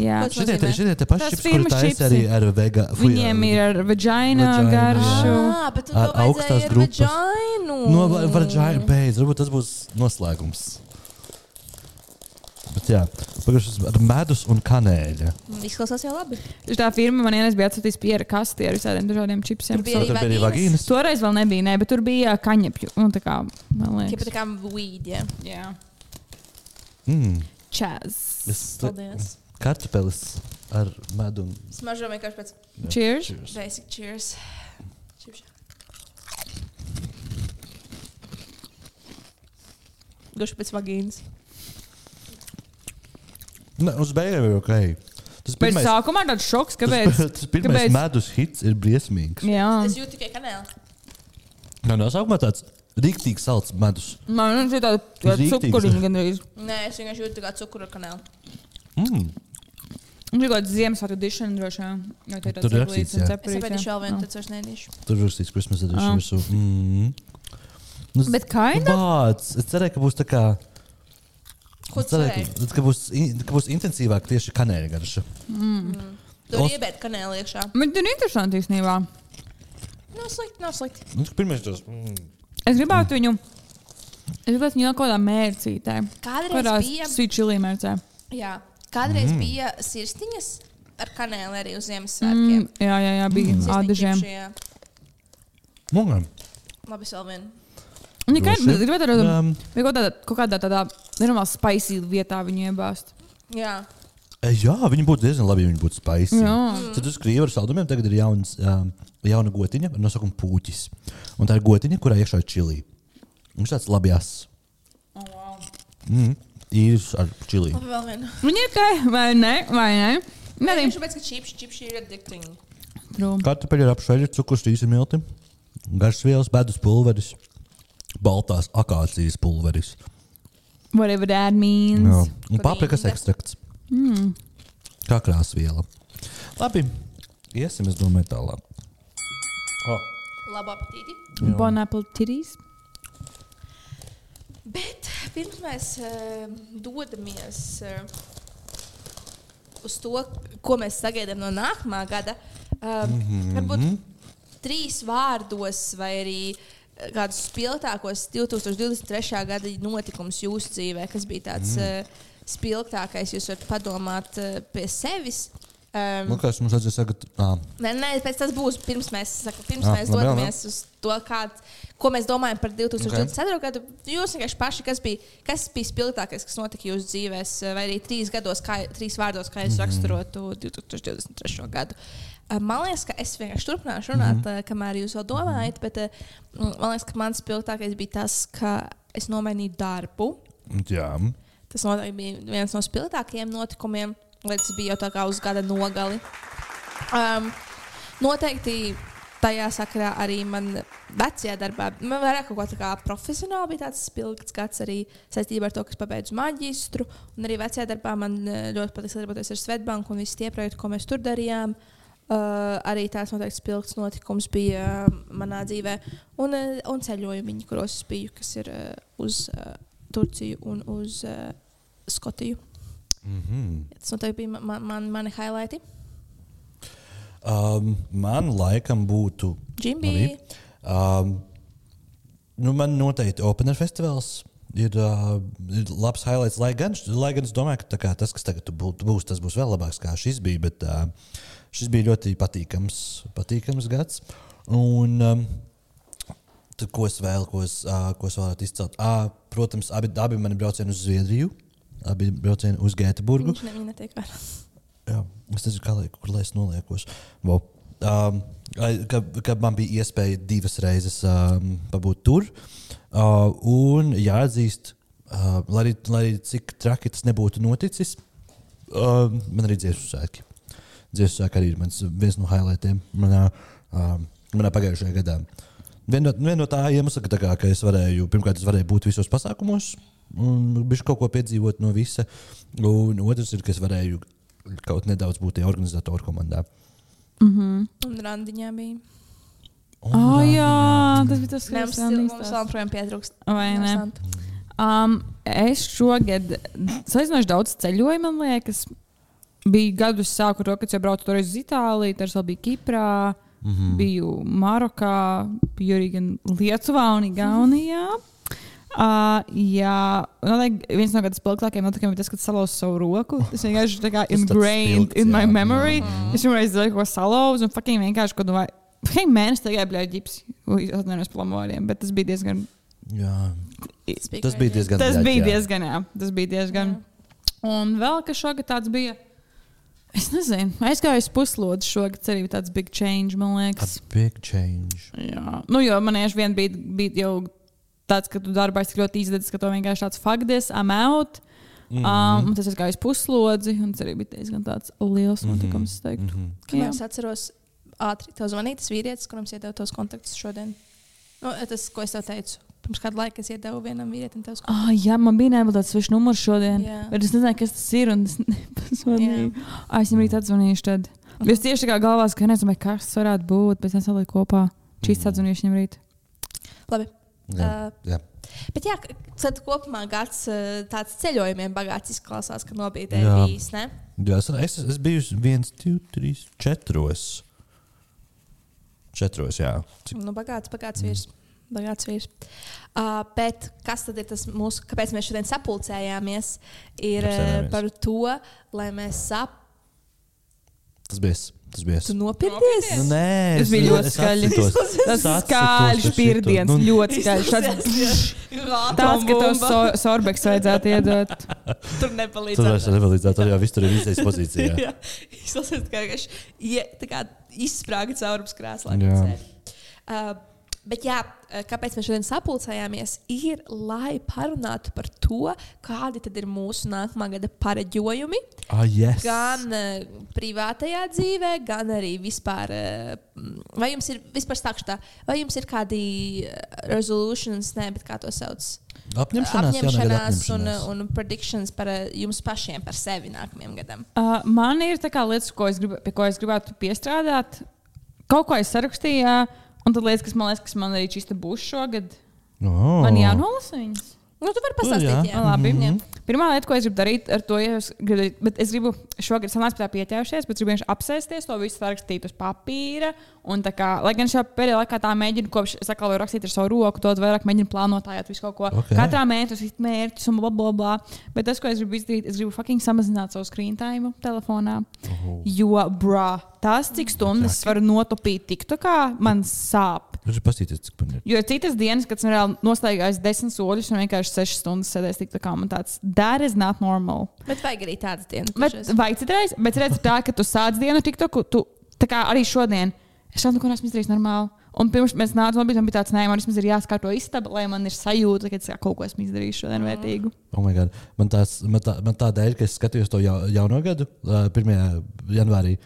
Jā. Šitie, te, šitie te paši čips, kuri taisa arī ar vega. Viņiem ir ar vagina Vagina, garšu. Ah, bet tu Ar to vajadzēja augstās ar grupas. vaginu. No Varģāna beidz, varbūt tas būs noslēgums. Bet jā, pagājušas ar medus un kanēļa. Izklausās jau labi. Tā firma man vienreiz bija atsūtījusi pierakstu kasti ar visādiem dažādiem čipsiem. Tur bija Tur bija arī vagīnas. Toreiz vēl nebija, ne, bet tur bija kaņepju. Nu, tā kā, man liekas. tā kā weed, jā. Jā. Mm. Čāz. Es Paldies. kartupelis ar medu. un- Smažo vienkārši pēc Cheers. Cheers. basic cheers. Čipšā. Guši pēc vagīnas. Ne, uz beigām ir ok. Tas pirmais, sākumā ir tāds šoks, kāpēc. tas, tas pirmais kāpēc? medus hits ir briesmīgs. Jā, Es jūtu tikai kanēlu. Nē, no sākumā tāds rīktīgi salds medus. man ir tāda tā Rīktīgs. cukuriņa gandrīz. Nē, es vienkārši jūtu tikai cukuru ar kanēlu. Mm. Viņš ir kaut kāds Ziemassvētku dišana droši vien. Jo tie ir tāds un jā. Es saprotu, jā. vēl vienu, Jā. tad vairs nedīšu. Tur rakstīts Christmas edition Ah. virsū. Mm. Nu, Bet kaina? Vārds. Es cerēju, ka būs tā kā. Ko cerēju, cerēji? ka, būs, ka būs intensīvāk tieši kanēļa garša. Tur Os- iebēt kanēlu iekšā. Bet ir interesanti īstenībā. Nav slikti, nav slikti. Nu, pirmais tas. Mm. Es gribētu viņu. Es gribētu viņu kaut kādā mērcītē. Kādreiz bija, sīčilī mērcē. jā, kādreiz Mm. bija sirsniņas ar kanēlu arī uz Ziemassvētkiem. Mm, jā, jā, jā, bija mm. ādažiem. Mugam. Labi, es vēl vienu. Viņa ir gribētu redzēt, Um, vai kaut kādā, kaut kādā tādā nenormāli spicy vietā viņu iebāzt. Jā, e, jā, viņi būtu diezgan labi, ja viņi būtu spicy. Jā. Tad uz krīvu ar saldumiem tagad ir jauns, um, jauna gotiņa ar nosaukumu puķis. Un tā ir gotiņa, kurā iekšā ir čili. Viņš tāds labi jas. Oh, wow. Mm. Īrs ar čili. Viņa ir tā, vai ne? Vai ne? Nē, viņš pēc, ka čipši, čipši ir addicting. true. Kartupeļi ir apšveļi, cukurs, īsi milti, garš vielas, bedus pulveris, baltās akācijas pulveris. Whatever that means. Jā. Un paprikas ekstrakts. Mm. Kā krāsviela. Labi, iesim, es domāju, tālāk. Oh. Labu apetīti. Bon apple titties. Bet pirms mēs uh, dodamies uh, uz to, ko mēs sagaidām no nākamā gada, uh, mm -hmm. varbūt trīs vārdos vai arī eh, kādus spilgtākos 2023. gada notikumus jūsu dzīvē, kas bija tāds mm. uh, spilgtākais, jūs varat padomāt uh, pie sevis. Um, Nu, kas mums vajadzēja sagad... Ah, Nē, nē, pēc tas būs pirms mēs, saku, pirms Ah, mēs labi, dodamies uz to, kā, ko mēs domājam par 2024. gadu. Jūs vienkārši paši, kas bija, kas bija spilgtākais, kas notika jūsu dzīvēs, vai arī trīs gados, kā, trīs vārdos, kā jūs raksturotu 2023. gadu. Uh, Man liekas, ka es vienkārši turpināšu runāt, mm -hmm. kamēr jūs vēl domājat, bet uh, man liekas, ka mans spilgtākais bija tas, ka es nomainīju darbu. jā. Tas noteikti bija viens no spilgtākajiem notikumiem, lai tas bija jau tā kā uz gada nogali. Um, noteikti tajā sakarā arī man vecajā darbā, man vairāk kaut kā kā profesionāli bija tāds spilgts gads arī saistībā ar to, kas pabeidzu maģistru. Un arī vecajā darbā man eh, ļoti patīk sadarboties ar Svetbanku un visu tie projekti, ko mēs tur darījām. Uh, arī tāds noteikti spilgts notikums bija uh, manā dzīvē. Un, uh, un ceļojumi, kuros es biju, kas ir uh, uz uh, Turciju un uz uh, Skotiju. Mm -hmm. Tas noteikti bija man, man, mani highlighti. um, man laikam būtu. Labi. Um, nu, man noteikti Opener festivāls. Ir, uh, ir labs highlights, lai gan, lai gan es domāju, ka kā, tas, kas tagad bū- būs, tas būs vēl labāks, kā šis bija. Bet uh, šis bija ļoti patīkams, patīkams gads. Un, um, tad, ko es vēl, ko es, uh, ko es varētu izcelt? Uh, protams, abi, abi mani braucieni uz Zviedriju, abi braucieni uz Gēteburgu. Viņš ne, viņa netiek vērā. Jā, es nezinu, kā lai, kur lai es noliekos. Vo. Um, ai, ka, ka man bija iespēja divas reizes um, pabūt tur. Uh, un jāatzīst, uh, lai, lai cik traki tas nebūtu noticis, uh, man arī dziesmu svētki. Dziesmu svētki arī ir mans, viens no highlightiem manā, uh, manā pagājušajā gadā. Viena no, vien no tā iemesla, ka, tā kā, ka es varēju, pirmkārt, es varēju būt visos pasākumos, un bija kaut ko piedzīvot no visa. Un otrs ir, ka es varēju kaut nedaudz būt tajā organizatoru komandā. Mhm. Un randiņā bija. Un, Oh, jā, jā, tas bija tas, kas mums, man mums vēl projām pietrūkst. Vai ne? Um, es šogad salīdzinoši daudz ceļoju, man liekas. Bija gadus, sāku ka jau braucu toreiz uz Itāliju, tad vēl bija Kiprā, mm Mhm. -hmm. biju Marokā, biju arī Lietuvā un Igaunijā. Uh, jā, noteikti viens no kādiem spilgtākajiem notikumiem ir tas, kad salauzu savu roku. Tas vienkārši tā kā Tas ingrained spilgts, in my jā. memory. Mhm. Es pirmoreiz zinu, ko salauzu un fucking vienkārši kaut kādā Hei, mēnesis tikai bija ģips. Ui, Atvainojos par lamoriem, bet tas bija diezgan. jā. Tas bija, Tas bija diezgan Tas bļaģ, bija jā. diezgan, jā. Tas bija diezgan. Un vēl kas šogad tāds bija. Es nezinu, aizgāju uz puslodzi šogad, arī bija tāds big change, man A liekas. big change. Jā, nu, jo man vienkārši vien bija, bija jau tāds, ka tu darbā esi tik ļoti izdevies, ka to vienkārši tāds faktis, I'm out. Mm Mhm. -hmm. um, un tas aizgāju uz puslodzi, un tas arī bija diezgan tāds liels notikums. es teiktu. Mhm. Kamēr Jā. es atceros, ātri tev zvanīja tas vīrietis, kuram es iedevu tos kontaktus šodien. Nu, tas, ko es tev teicu, pirms kāda laika es iedevu vienam vīrietim tos kontaktus. Ah, jā, man bija tāds svešs numurs šodien. Jā. Bet es nezināju, kas tas ir. un Es nepazvanīju. Ah, es viņam arī atzvanīšu. Tad. Uh -huh. Es tieši tā kā galvā skanēju, kas tas varētu būt. Bet es saliku kopā. Šīs Mhm. atzvanīšu viņam rīt. Labi. Jā, Uh, jā. Bet jā, tad kopumā gads uh, tāds ceļojumiem bagāts izklausās, ka nobīdē Jā. bijis. Ne? Jā, es, es, es biju viens, divi, trīs, četros. Četros, jā. Cik Nu, bagāts, bagāts vīrs. Bagāts vīrs. Uh, bet kas tad ir tas mūsu, kāpēc mēs šodien sapulcējāmies? Ir uh, Apsēdāmies. par to, lai mēs saprastu, Tas bija es. Tas bija es. tu nopirkties. Nu, nē, Tas bija ļoti es skaļi. atcitos. Tas Es atcitos skaļš pirdiens, Nu, ļoti skaļš. Tāds, tāds ka tev so, sorbeks vajadzētu iedot. Tur Tur nepalīdzēja. vairs nepalīdzētu. Tur jau viss tur ir izdevies pozīcijā. Vienkārši ie- tā kā izsprāga caurums krēslā. Uh, bet jā, uh, kāpēc mēs šodien sapulcējāmies, ir, lai parunātu par to, kādi tad ir mūsu nākamā gada pareģojumi. Ah, yes. Gan uh, privātajā dzīvē, gan arī vispār. Uh, vai jums ir vispār stākšu tā, vai jums ir kādi uh, resolutions, ne, bet kā to sauc? Apņemšanās, jā, apņemšanās un, un predictions par uh, jums pašiem, par sevi nākamajam gadam. Uh, man ir tā kā lietas, ko es gribu, pie ko es gribētu piestrādāt. Kaut ko es sarakstīju, jā, un tad lietas, kas man liekas, kas man arī čista būs šogad. Oh. Man jānolasa viņas. Nu, tu vari jā. pastāstīt, jā. Nu, labi. Jā. Pirmā lieta, ko es gribu darīt ar to, ja es gribu, bet es gribu šogad sanākt pie tā pieķerties, bet es gribu vienkārši apsēsties, to visu rakstīt uz papīra. Un tā kā, lai gan šajā pēdējā laikā tā mēģinu, kopš es atkal varu rakstīt ar savu roku, to vairāk mēģinu plānotājot visu kaut ko. Ok. Okay. Katrā mēnesī ir mērķis un bla, bla, bla. Bet tas, ko es gribu izdarīt, es gribu fucking samazināt savu screen time telefonā. Oh. Jo, brā, tas, cik stundas varu notopīt TikTokā, man sāp. Viņš ir pastīties, cik man ir. Jo ir citas dienas, kad esmu reāli nostaigājis desmit soļus un vienkārši sešas stundas sēdējis tik tā kā man tāds - that is not normal. Bet vajag arī tādas dienas. Bet, vai citreiz, bet redz tā, ka tu sāc dienu TikToku, tu tā kā arī šodien. Es šādu neko neesmu izdarījis normāli. Un pirms mēs nācām, man bija, man bija tāds, nē, man vismaz ir jāskārto istaba, lai man ir sajūta, ka es kā kaut ko esmu izdarījis šodien vērtīgu. Oh my God. man, tās, man, tā, man tā dēļ, ka es skatījos to jau, jauno gadu, uh, 1. janvārī,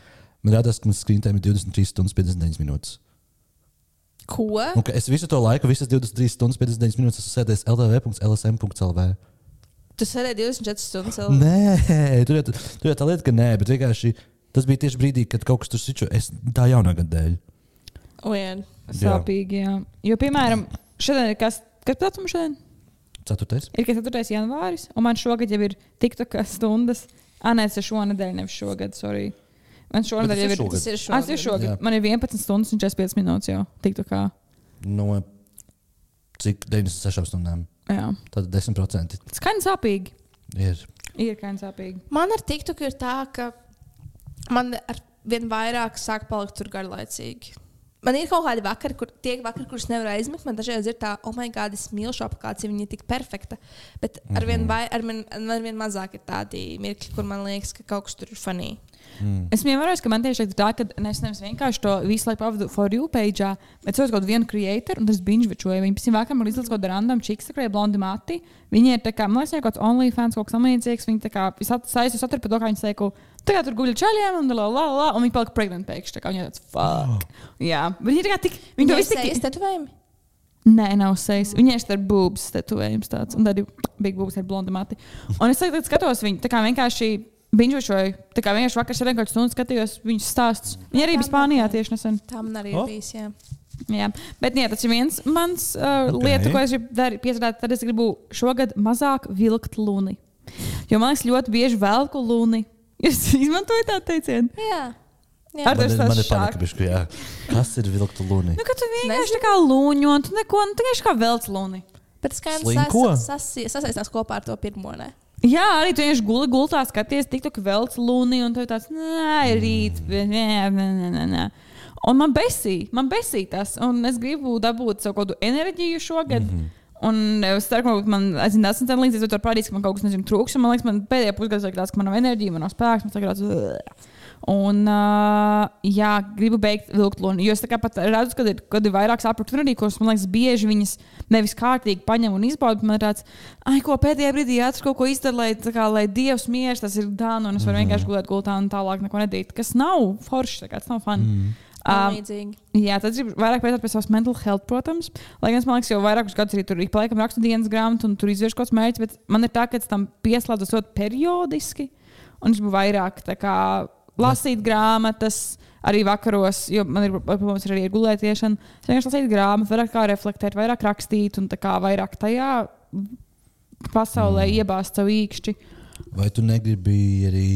man rādās, ka mans screen time ir 23 stundas 59 minūtes. Ko? Un es visu to laiku, visas 23 stundas 59 minūtes, esmu sēdējis LTV.LSM.CLV. Tu sēdēji 24 stundas. vēl? Nē, tur jau tur jau tā lieta, ka nē, bet vienkārši tas bija tieši brīdī, kad kaut kas tur siču. Es tā jaunā gada dēļ. Jā. Sāpīgi, jā. Jo, piemēram, šodien ir kas, kas datums šodien? Ceturtais. Ir 4. janvāris, un man šogad jau ir TikTokā stundas. Ah, nē, tas ir šonadēļ, nevis šogad, sorry. Man šonadēļ jau ir šogad. Tas ir Ah, tas ir šogad. šogad. Jā. Man ir 11 stundas un 45 minūtes jau TikTokā. No cik 96 stundām? Jā. Tad 10% Tas kā sāpīgi. ir. Ir kā sāpīgi. Man ar TikTok ir tā, ka man ar vien vairāk sāk palikt tur garlaicīgi. Man ir kaut kādi vakari, kur tie vakari, kurus nevar aizmigt. Man dažreiz ir tā, oh, my God, es mīlu šo aplikāciju, viņa ir tik perfekta. Bet ar vien, vai, ar vien, ar vien mazāk ir tādi mirkļi, kur man liekas, ka kaut kas tur ir funny. Mm. Es ievēroju, ka man tieši ir tā, ka es nevis vienkārši to visu laiku pavadu for you page, bet es kaut kādu vienu creatoru, un tas binge večoju. Viņi pēc tam vakar man izlaiž kaut kādu random čiks, kā blondi mati. Viņi ir tā kā, man liekas, kaut kāds OnlyFans, kaut kas tamlīdzīgs. Viņi tā kā saistīja saturu par to, kā viņi teica, tā kā tur guļ čaļiem, un la la la, un viņi palika pregnant pēkšņi. Tā kā viņi ir tāds fuck. Jā, bet viņi ir tā kā tik, viņi to visu tik. iztetovējumi. Nē, nav sejas. Viņai ir boobs, tetovējums tāds, un tad ir big boobs ar blondi mati. Un es tagad skatos viņu, tā kā vienkārši Biņģošoju. Tā kā vienkārši vakar šodien kaut stundu skatījos viņas stāstus. Viņa arī bija Spānijā tieši nesen. Man arī Oh. ir bijis. Jā. Jā, bet jā, tas ir viens mans uh, Ok. okay. lieta, ko es gribu darīt. Piestrādāt, tad es gribu šogad mazāk vilkt luni. Jo man liekas, ļoti bieži velku luni. Jūs izmantojat tādu teicienu? Jā. Jā. Ar- tas panika, bišķi, jā. Kas ir vilkta luni? Nu, ka tu vienkārši tā kā lūņo, un tu neko, nu, tu vienkārši kā velc luni. Bet es kā Slinko? sasaistās kopā ar to pirmo. Ne? Jā, arī tu vienkārši guli gultā skaties, tik tu velc luni, un tu ir tāds, nē, rīt, bet nē, nē, nē, nē. Un man besī, man besī tas, un es gribu dabūt savu kādu enerģiju šogad. Mm -hmm. Un es ceru, ka man aizsmeļas desmit gadus, līdz es to parādīšu, ka man kaut kas nezinu, trūks. un Man liekas, man pēdējā pusgadā ir tāds, ka man nav enerģija, man nav spēks, man tagad tāds. Un, uh, jā, gribu beigt vilkt luni. Jo es pat redzu, ka ir, kad ir vairākas opportunity, kuras man liekas, bieži viņas nevis kārtīgi paņem un izbauda. Man ir tāds, ai, ko pēdējā brīdī jāatcer kaut ko izdarīt, lai, tā kā, lai dievs mieras, tas ir dāna, un es varu vienkārši gulēt gultā un tālāk neko nedarīt. Kas nav forši, tas nav fun. Mm. Um. Jā, tad gribu vairāk pētīt par savas mental health, protams. Lai gan es, man liekas, jau vairākus gadus arī tur ik pa laikam rakstu dienas grāmatu un tur izvērš kaut kāds mērķis, bet man ir tā, ka es tam pieslēdzos ļoti periodiski. Un es gribu vairāk tā kā, lasīt grāmatas, arī vakaros, jo man ir, protams, ir arī gulētiešana. Es vienkārši lasītu grāmatu, vairāk kā reflektēt, vairāk rakstīt un tā kā vairāk tajā pasaulē mm. iebāzt savu īkšķi. Vai tu negribi arī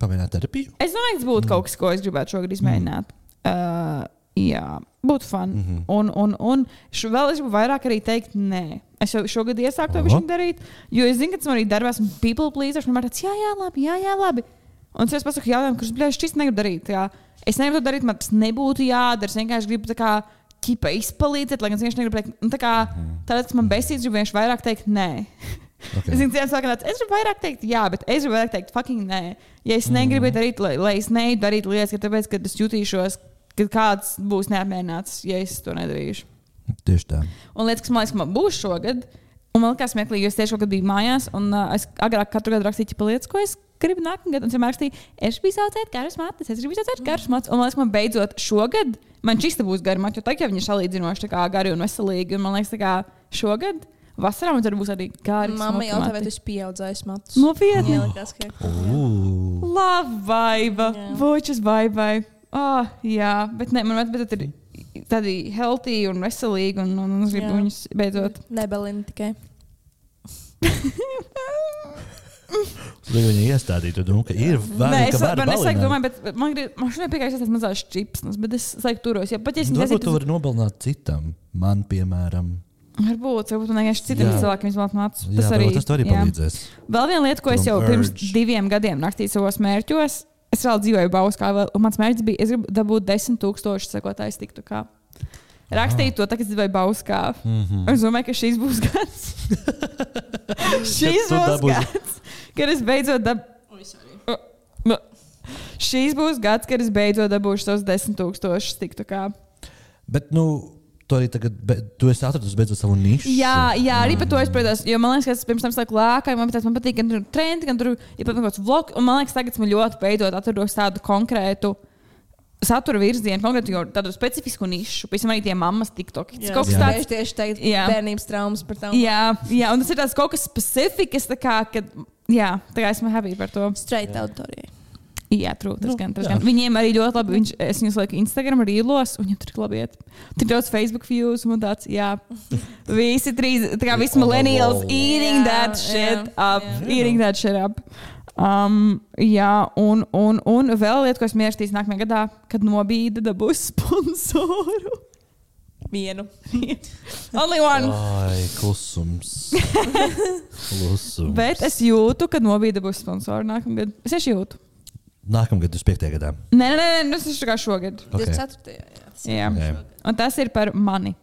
pamēģināt terapiju? Es domāju, tas būtu kaut kas, ko es gribētu šogad izmēģināt. Mm. Uh, jā, būtu fun. Mm. -hmm. Un, un, un š- vēl es gribu vairāk arī teikt, nē. Es jau šogad iesāku to darīt, jo es zinu, ka tas man arī darbā esmu people pleaser. Man ir tāds, jā, jā, labi, jā, jā, labi. Un es pasaku jautājumu, kurus bļauju šis negribu darīt. Jā. Es negribu to darīt, man tas nebūtu jādara. Es vienkārši gribu tā kā ķipa izpalīdzēt, lai gan es vienkārši negribu teikt, nu, tā kā, tāpēc, ka man besīts, gribu vienkārši vairāk teikt, nē. Okay. Es, zinu, cilvēks saka, es gribu vairāk teikt, jā, bet es gribu vairāk teikt, fucking nē. Ja es negribu darīt, lai, lai es neietu darīt lietas, ka tāpēc, ka es jutīšos, ka kāds būs neapmierināts, ja es to nedarīšu. Tieši tā. Un lietas, kas man liekas, ka man būs šogad, un man liekas, smieklīgi, jo es tieši šogad biju mājās, un uh, es agrāk katru gadu rakstīju pa lietas, ko es gribu nākamgad. Un es vienmēr rakstīju, es gribu saucēt garus matus, es gribu saucēt garus matus. Un man liekas, man beidzot šogad, man šis būs garu matu, jo tagad jau viņi ir salīdzinoši tā gari un veselīgi. Un man liekas, tā kā šogad, vasarā man tur būs arī gari. Smuki jautā, mati. vai tu esi pieaudzējis matus. Nopietni. Ka Ooh. Love vibe, vočas vibe. Oh, jā, bet ne, man liekas, ir tādi healthy un veselīgi, un, un, un es gribu viņus beidzot. nebelina tikai. Iestādītu, nu, ka ir Nē, vēl es, ka var man, es laiku balināt. domāju, bet man, grib, man šodien piekrīt, tas mazās čipsnes, bet es es laiku turos. Ja pat ja es Nu, Varbūt nezinu, tu vari nobalināt citam, man, piemēram. varbūt, varbūt vienkārši citiem Jā. cilvēkiem. Jā, Tas arī, tas arī jā. palīdzēs. Vēl viena lieta, ko es jau pirms diviem gadiem rakstīju savos mērķos, es vēl dzīvoju Bauskā, vēl- un mans mērķis bija, es gribu dabūt desmit tūkstošus sekotājus tiktu kā. Rakstīju to, tagad es dzīvoju Bauskā. Mhm. Es domāju, ka šīs būs gads. šīs tu būs dabūsi- gads, kad es beidzot dabūšu. Šīs būs gads, kad es beidzot dabūšu tos desmit tūkstošus tiktu kā. Bet, nu, tu arī tagad, be, tu esi atradis beidzot savu nišu. Jā, jā, arī par to es protams, jo man liekas, ka es pirms tam slēdzu lēkāju, man, man patīk, gan tur trendi, gan tur ir pat kaut kāds vlog, un man liekas, tagad man ļoti beidzot atrados tādu konkrētu. Satura virzienu, konkrēti jau tādu specifisku nišu, pēc tam arī tie mammas TikTok. Tas kaut kas tāds, tieši teikt, Jā. bērnības traumas par tām. jā, jā, un tas ir tāds kaut kas specifisks, tā kā, kad, jā, tā kā esmu happy par to. Straight auditorijai. Jā, true, tas Nu, gan, jā. gan. Viņiem arī ļoti labi, viņš, es viņus lieku Instagram rīlos, un viņiem tur ir labi iet. Tur daudz Facebook views, un tāds, jā, visi trīs, tā kā visi millennials eating that shit up, eating that shit up. Um, jā, un, un, un vēl lieta, ko es mērķis nākamajā gadā, kad nobīda dabūs sponsoru. Vienu. Only one. Ai, klusums. klusums. Bet es jūtu, ka nobīda būs sponsori nākamgad. Es tieši jūtu. Nākamgad, 25. gadā. Nē, nē, nē, nu, tas ir kā šogad. Okay. 24. Jā. Jā. Okay. Un tas ir par mani.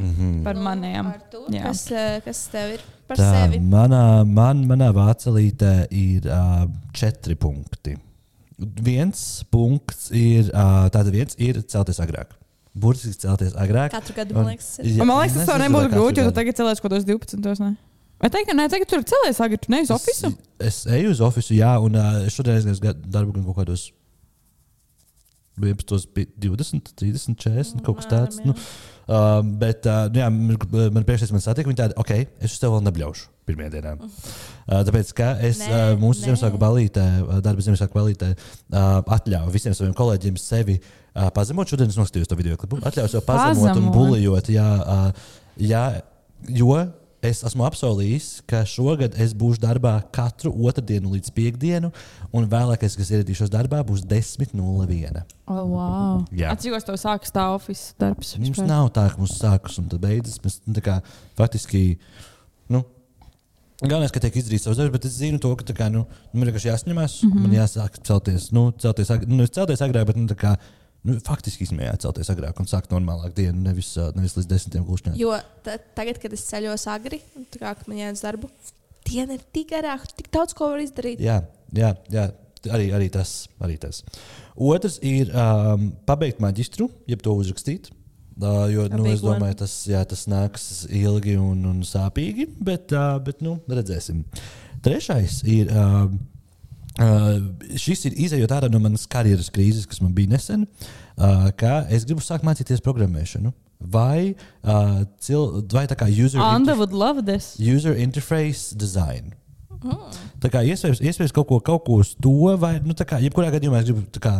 Mhm. Par maniem. Artur, Jā. Kas, eh, kas tev ir par Tā, sevi? manā, man, manā vācelītē ir uh, četri punkti. viens punkts ir, uh, tātad viens ir celties agrāk. Burtiski celties agrāk. Katru gadu, man liekas, tas ir. Jā, Man liekas, tas tev nezinu, nebūtu grūti, jo tu tagad celēsi kaut kādos 12. Ne? Vai teikt, ka nē, tagad tur celēs agri, tu neesi oficiāli? Es, es eju uz oficiālu, jā, un uh, šodien es gāju darbu kaut kādos 11, pi- 20, 30, 40, kaut kas tāds. Nu, uh, bet, uh, nu, jā, man, priekšsēdētājs man satika, viņi tādi, ok, es uz tevi vēl nebļaušu pirmajā dienā. Uh, tāpēc, ka es Nē, uh, mūsu. Ziemassvētku balītē, uh, darba Ziemassvētku balītē, uh, atļauju visiem saviem kolēģiem sevi uh, pazemot. Šodien es noskatījos to video klipu. Atļauju sev pazemot un bulijot. Jā, uh, jā, jo es esmu apsolījis, ka šogad es būšu darbā katru otrdienu līdz piekdienu, un vēlākais, kas ieradīšos darbā, būs 10.01. Oh, wow. Jā. Atcīmos, tev sākas tā oficiāls darbs. Mums vispār. nav tā, ka mums sākas un tad beidzas. Mēs nu, kā faktiski. Nu, Galvenais, ka tiek izdarīts savs darbs, bet es zinu to, ka tā kā, nu, man vienkārši jāsņemās. Mm -hmm. Man jāsāk celties, nu, celties, ag- nu, celties agrāk, bet nu, tā kā, nu, faktiski īstenībā jācelties agrāk un sākt normālāk dienu, nevis, nevis līdz desmitiem gluži. Jo ta, tagad, kad es ceļos agri, tā kā man jāiet uz darbu, diena ir tik garāka, tik daudz ko var izdarīt. Jā, jā, jā. Arī, arī, tas, arī tas. Otrs ir um, pabeigt maģistru, jeb to uzrakstīt. Uh, jo nu, es domāju, tas, jā, tas nāks ilgi un, un sāpīgi, bet, uh, bet nu, redzēsim. Trešais ir. Uh, Uh, šis ir izējot ārā no manas karjeras krīzes, kas man bija nesen. Uh, kā es gribu sākt mācīties programmēšanu. Vai, uh, cil, vai tā kā user, interf user interface design. Tā kā iespējams, iespējams kaut, ko, kaut ko uz to, vai, nu, tā kā, jebkurā gadījumā es gribu, kā,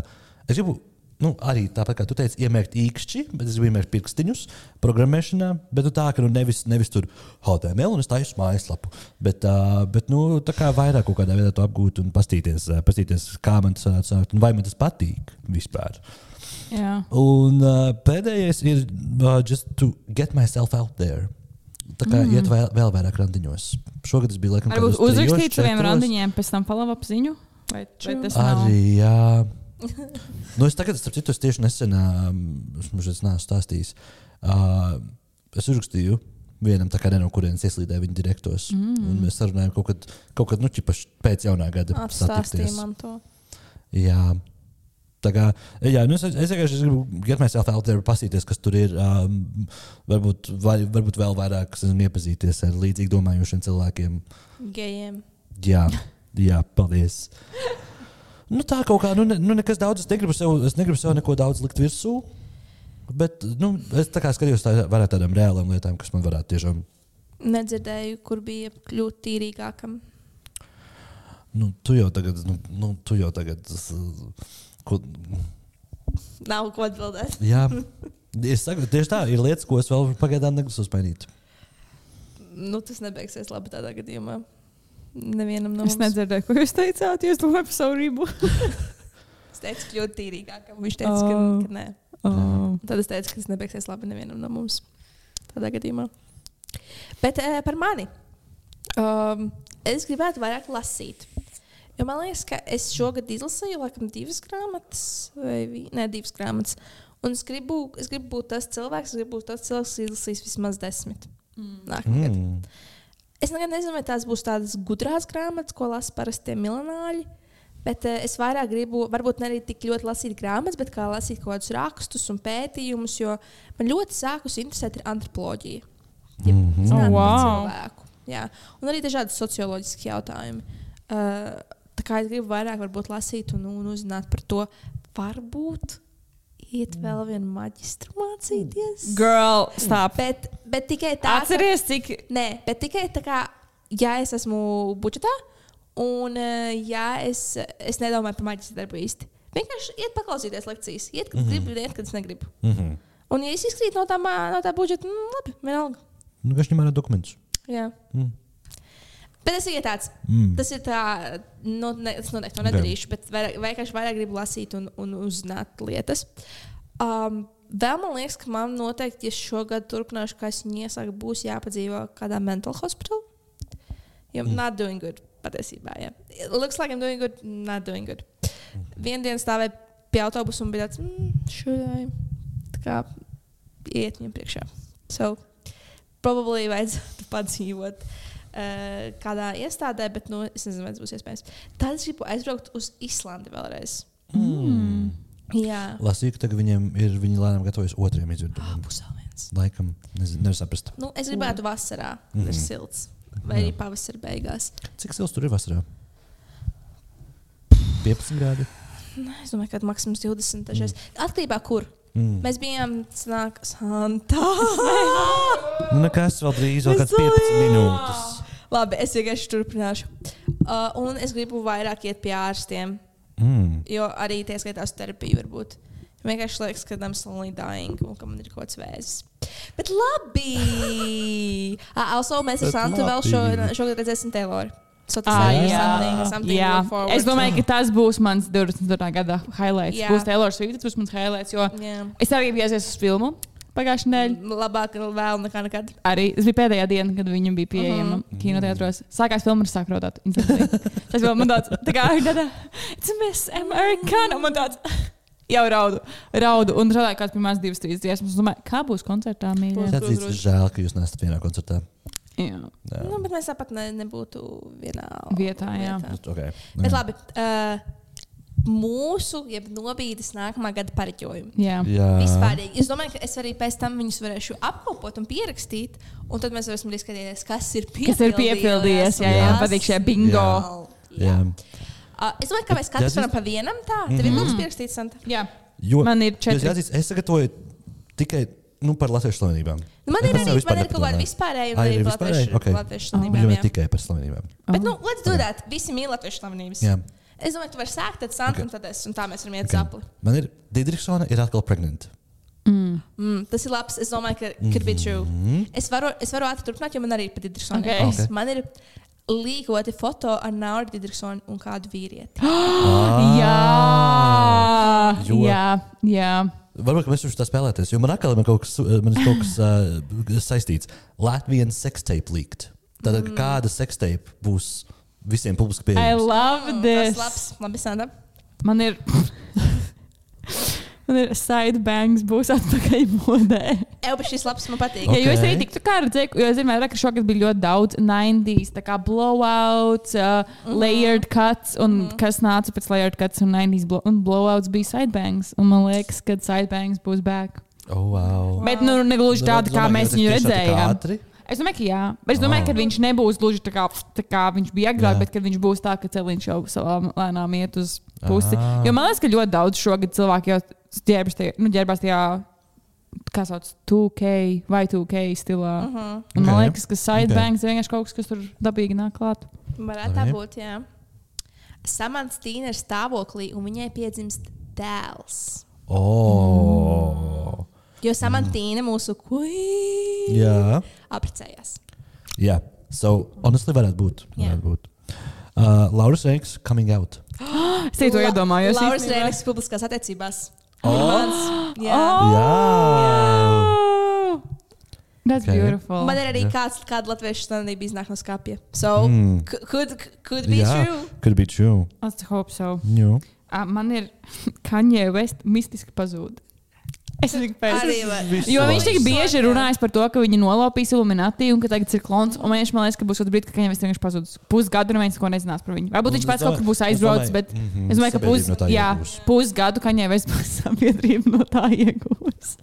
es gribu nu, arī tāpat kā tu teici, iemērkt īkšķi, bet es gribu iemērkt pirkstiņus programmēšanā. Bet nu, tā, ka nu, nevis, nevis tur HTML un es taisu mājaslapu, bet, uh, bet nu, tā kā vairāk kaut kādā veidā to apgūt un pastīties, uh, pastīties kā man tas sākt un vai man tas patīk vispār. Jā. Un uh, pēdējais ir uh, just to get myself out there. Tā kā mm. iet vēl, vēl vairāk randiņos. Šogad es biju laikam Varbūt uzrakstīt saviem randiņiem, pēc tam follow up ziņu. Vai, vai tas nav? Arī, jā. nu, es tagad, starp citu, tieši nesen, es šeit neesmu stāstījis, uh, es uzrakstīju vienam, kā no kurienes ieslīdēja viņa direktors. Mm. Un mēs sarunājām kaut kad, kaut kad nu, ķipaši pēc jaunā gada. Atstāstīja man to. Jā. Tā kā, jā, nu es, es vienkārši gribu get myself out there, pasīties, kas tur ir. Um, varbūt, vai, varbūt vēl vairāk zinu, iepazīties ar līdzīgi domājošiem cilvēkiem. Gejiem. Jā, jā paldies. Nu, tā kaut kā, nu, ne, nu nekas daudz. Es negribu sev, es negribu sev neko daudz likt virsū. Bet nu, es tā kā skatījos tā, vairāk tādām reālām lietām, kas man varētu tiešām. Nedzirdēju, kur bija kļūt tīrīgākam. Nu, tu jau tagad, nu, nu tu jau tagad. Ko, Nav ko atbildēt. jā, es saku, tieši tā ir lietas, ko es vēl pagaidām negribu uzmainīt. Nu, tas nebeigsies labi tādā gadījumā. Nevienam no Es mums. nedzirdēju, ko jūs teicāt. Jūs domājat par savu rību? Es teicu, kļūt tīrīgākam. Viņš teica, ka, Oh. ka nē. Oh. Tad es teicu, ka tas nebeigsies labi nevienam no mums. Tādā gadījumā. Bet uh, par mani. Um, es gribētu vairāk lasīt. Jo man liekas, ka es šogad izlasīju laikam divas grāmatas, vai vi- ne, divas grāmatas. Un es gribu, es gribu būt tas cilvēks, es gribu būt tas cilvēks, kas izlasīs vismaz desmit. Nākamgad. Mm. Es nezinu, vai tās būs tādas gudrās grāmatas, ko lasa parasti tie miljonāļi. Bet uh, es vairāk gribu, varbūt ne arī tik ļoti lasīt grāmatas, bet kā lasīt kaut kādus rakstus un pētījumus, jo man ļoti sākus interesēt antropoloģija. Ja, Mhm. zinātne Oh, wow. cilvēku. Jā. Un arī dažādi socioloģiski jautājumi. Uh, tā kā es gribu vairāk varbūt, lasīt un, un uzzināt par to, varbūt iet vēl vienu maģistru mācīties. Girl, stop. Bet, bet tikai tā, Atceries, cik. Nē, bet tikai tā kā, ja es esmu budžetā, un eh, ja es, es nedomāju par maģistra darbu īsti. Vienkārši iet paklausīties lekcijas. Iet, kad mm -hmm. gribu, iet, kad es negribu. Mm -hmm. Un, ja es izkrītu no tā, no tā budžeta, nu, labi, vienalga. Nu, viņš ņem vērā dokumentus. Jā. Mm. Bet tas ir tāds, Mm. tas ir tā, nu, ne, es noteikti to nedarīšu, bet vairāk, vienkārši vairāk gribu lasīt un, un uzzināt lietas. Um, vēl man liekas, ka man noteikti, ja šogad turpināšu, kā es viņu iesaku, būs jāpadzīvo kādā mental hospital. Jo mm. not doing good, patiesībā. Yeah. It looks like I'm doing good, not doing good. Vienu dienu stāvēju pie autobusa un bija tāds, mm, šodien tā kā iet viņam priekšā. So, probably vajadzētu padzīvot uh, kādā iestādē, bet nu, es nezinu, vai tas būs iespējams. Tad es gribu aizbraukt uz Islandi vēlreiz. Mm. Jā, Lasīju, ka tagad viņiem ir viņi lēnām gatavojas otriem būs vēl viens. Laikam, nezinu, nevar saprast. Nu, es gribētu vasarā, mm ir silts. Vai arī pavasarī beigās. Cik silts tur ir vasarā? 15 grādi. Es domāju, ka maksimums 20. Dažreiz. Atkarībā kur. Mm. Mēs bijām Santā. Nu, nekas vēl drīz, vēl kāds 15 minūtes. Labi, es vienkārši turpināšu. Uh, un es gribu vairāk iet pie ārstiem, Mm. jo arī tie skaitās terapiju varbūt. Vienkārši liekas, ka tam slowly dying un ka man ir kaut kāds vēzis. Bet labi! uh, also, mēs ar Santu vēl šo, šogad redzēsim Tayloru. So tas Ah, jā. something, something Jā. Es domāju, ka tas būs mans 24. gada highlights. Jā. Būs Taylor Swift, tas būs mans highlights. Jo Jā. es arī biju aizies uz filmu pagājušajā nedēļā. Labāk vēl nekā nekad. Arī tas bija pēdējā diena, kad viņa bija pieejama uh Mhm. -huh. kinoteātros. Sākās filma, ir sākrodot. Tas bija man tāds, tā kā ir tāda, it's Miss Americana. Man tāds, jau raudu, raudu. Un rādīja kāds pirmās divas, trīs dziesmas. Es domāju, kā būs koncertā, mīļā. Tas ir žēl, ka jūs neesat vienā koncertā. Jā. Jā. Nu, bet mēs tāpat ne, nebūtu vienā Vietā, jā. Okay. Bet labi. Uh, mūsu, jeb nobīdes nākamā gada pareģojumi. Jā. Jā. Vispārīgi. Es domāju, ka es arī pēc tam viņus varēšu apkopot un pierakstīt, un tad mēs varēsim arī skatīties, kas ir piepildījies. Kas ir piepildījies? Jā, jā, Jā. man patīk šie bingo. Jā. Jā. Uh, es domāju, ka mēs katrs varam pa vienam tā. Tev ir lūdzu pierakstīt, Santa. Jā. Jo, Man ir četri. jāatzīst, es sagatavoju tikai nu, par latviešu slavenībām. Nu, Man Es ir arī, man ir kaut kāda vispārēja, un arī ir par vispārēji? latviešu, Okay. latviešu slavenībām. jā. tikai par slavenībām. Bet, nu, let's do that. Visi mīl latviešu slavenības. Jā. Es domāju, tu vari sākt, tad Santa, Okay. un tad es, un tā mēs varam iet Okay. zapli. Man ir Didriksona, ir atkal pregnant. Mm. Mm, tas ir labs. Es domāju, ka could be true. Mm. Es varu, es varu ātri turpināt, jo man arī ir pat Didriksona. Okay. Okay. Man ir līgoti foto ar Nauru Didriksonu un kādu vīrieti. Jā. Jo- Jā. Jā. Varbūt ka mēs varam tā spēlēties, jo man atkal ir kaut kas, kaut kas uh, saistīts. Latvijas sextape leaked. Tātad mm. kāda sextape būs visiem publiski I pieejama? love Tas this. labs. Labi, Santa. Man ir. Man ir side bangs, būs atpakaļ modē. Bet šis labs man patīk. O- Ja, jo es arī tiktu kā redzēju, jo es vienmēr redzu, ka šogad bija ļoti daudz 90s, tā kā blowouts, uh, Mhm. layered cuts, un kas nāca pēc layered cuts un 90s blow, un blowouts bija sidebangs. Un man liekas, ka sidebangs būs back. Oh, wow. Bet nu negluži tāda, kā mēs viņu tas redzējām. ātri? Es domāju, ka jā, bet es domāju, Oh. ka viņš nebūs gluži tā kā, tā kā viņš bija agrāk, bet kad viņš būs tā, ka celiņš jau savā lēnām iet uz pusi. Ah. Jo man liekas, ka ļoti daudz šogad cilvēku jau ģērbjas tajā, nu, ģērbās tajā, kā sauc, 2K vai 2K stilā. Uh -huh. Un man Ok. liekas, ka sidebangs ir vienkārši kaut kas, kas tur dabīgi nāk klāt. Varētu tā būt, jā. Samants Tīna ir stāvoklī, un viņai piedzimst dēls. Oh. Jo Samantīna mūsu queen Jā. apprecējās. Jā. So, honestly, varētu būt. Varētu būt. Uh, Lauras Reiks coming out. Es to iedomājos. Lauras īstenībā. Rēniks publiskās attiecībās. Oh. Mans, jā. Oh! Jā. That's Okay. beautiful. Man ir arī Jā. kāds, kāda latviešu stāvība iznāk no skāpja. So, Mm. could, could be Jā. true. Could be true. Let's hope so. Jā. Uh, man ir Kanye West mistiski pazūd. Es var. Jo viņš tik bieži laiku. runājas par to, ka viņi nolaupīs Illuminati un ka tagad ir klons. Un man liekas, ka būs brīdis, kad viņam vienkārši pazudīs pusgadu, un neviens neko nezinās par viņu. Varbūt viņš pats kaut kur būs aizbraucis, bet mhm, es domāju, ka pus, no jā, pusgadu West būs sabiedrība no tā iegūs.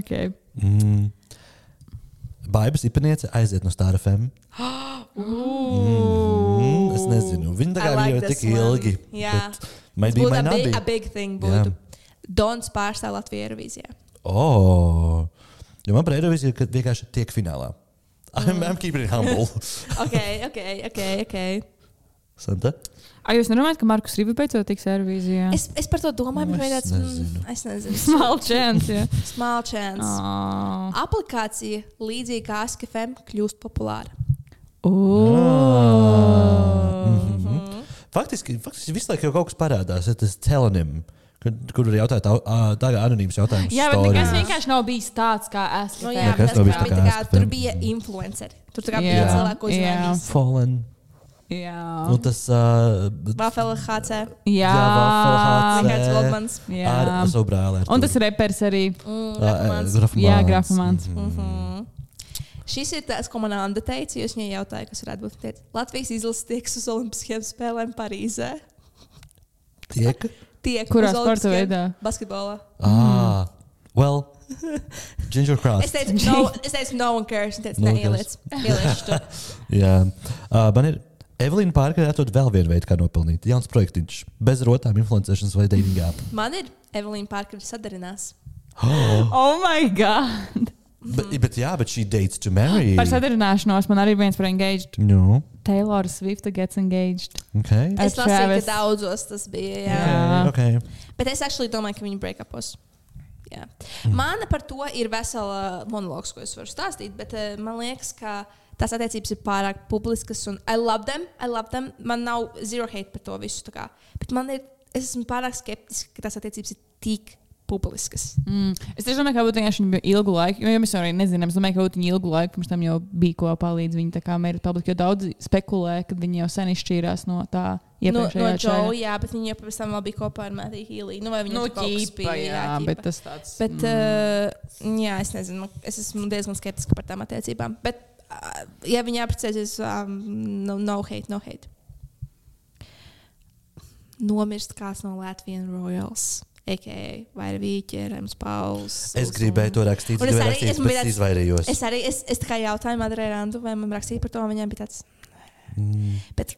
Okay. Mm. Baibas ipaniece aiziet no Star FM. Mm, es nezinu. Viņa tā kā I like jau tik one. ilgi. Jā. bet Maybe, Būtu might a not big, be. a big thing. Būtu. Dons pārstāv Latviju Eirovīzijā. Oh. Jo man par Eiroviziju, kad vienkārši tiek finālā. I'm, I'm keeping it humble. Ok, ok, ok. okay. Santa? Ai, jūs nedomājat, ka Markus Rīva beidzot tiks Eirovīzijā? Es, es par to domāju, Nu, bet es vai tāds nezinu. mm, es nezinu. Small chance. Jā. Small chance. Oh. Aplikācija līdzīga kā ASKFM kļūst populāra. Oh. Mhm. Faktiski, faktiski visu laiku jau kaut kas parādās. ja Tas telonim, kur, kur arī jautājot, tā, tā kā anonīms jautājums. Jā, bet nekas vienkārši nav bijis tāds, kā es. Nu, Jā, jā, kas bet tas nav bijis tā tā kā kā, tur bija influenceri. Tur bija ko Jā. uzņēmīs. Fallen. Jā. Un tas. Uh, Vafela HC. Jā. HC. Goldmans. Jā. Ar savu brāli. Un tas repers arī. Mm, Ah, Grafmans. Jā, Grafmans. Mhm. Šis ir tas, ko man Anna teica. Jūs viņai jautājāt, kas varētu būt. Teica, Latvijas izlases tieks uz Olimpiskajām spēlēm Parīzē. Tiek? Tiek Kurā sporta veidā? Basketbolā. Ah, well, ginger cross. Es teicu, no, es teicu, no one cares. Es teicu, No no neieliec. Jā, uh, man ir. Evelīna ir atrod vēl vienu veidu, kā nopelnīt. Jauns projektiņš. Bez rotām influencēšanas vai dating app. Man ir Evelīna Parkera sadarinās. Oh, my God! Bet, bet jā, bet šī dates to marry. Par sadarināšanos man arī viens par engaged. Nu, Taylor Swift gets engaged. Ok. Ar Es lasīju, ka Travis. daudzos tas bija. Jā. Jā. okay. Bet es actually domāju, ka viņi breakupos. Jā. Man par to ir vesela monologs, ko es varu stāstīt, bet uh, man liekas, ka tās attiecības ir pārāk publiskas. Un I love them, I love them. Man nav zero hate par to visu. Bet man ir, es esmu pārāk skeptiska, ka tās attiecības ir tik publiskas. Mm. Es domāju, ka vienkārši viņa bija ilgu laiku, jo mēs arī nezinām. Es domāju, ka būtu viņa ilgu laiku pirms tam jau bija kopā līdz viņa tā kā mērķa publika. Jo daudz spekulē, ka viņi jau sen izšķīrās no tā No, no Joe, jā, bet viņi jau pēc tam vēl bija kopā ar Matiju Hīlī. Nu, vai viņi Nu, ķīpa, bija, jā, ķīpa. bet tas tāds. Bet, mm. uh, jā, es nezinu, es esmu diezgan skeptiska par tām attiecībām. Bet, uh, ja viņi apprecēsies, um, no, no hate, no hate. Nomirst kāds no Latvijas Royals. A.k.a. vai Vīķerēms, Pauls. Es gribēju to rakstīt, Un es arī rakstīt, esmu bijis- izvairījos. Es arī es, es kā jautāju Madrai Randu, vai man rakstīja par to, viņam bija tāds. Mm. Bet,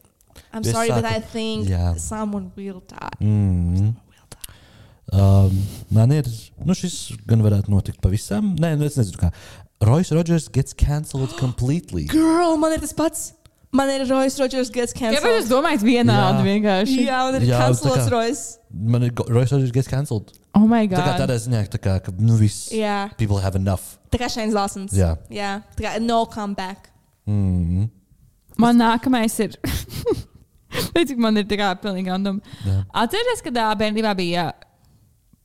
I'm Es sorry, but sāku- I think jā. someone will die. Mm. Die. Um, man ir, nu, šis gan varētu notikt pavisam. Nē, nu, es nezinu, kā. Royce Rodgers gets cancelled completely. Girl, man ir tas pats. Man ir Royce Rodgers gets cancelled. jūs domājat vienādi Jā. vienkārši? Jā, man ir Jā, cancelots Royce. Man ir Royce Rodgers gets cancelled. Oh, my Tā kā God. tādā ziņā, tā kā, ka, nu, viss. Jā, People have enough. tā kā Šains Lāsons. Jā. Jā, tā kā no comeback. Mm. Man nākamais ir. Cik man ir tā kā pilnīgi random. Jā. Atcerieties, kad bērnībā bija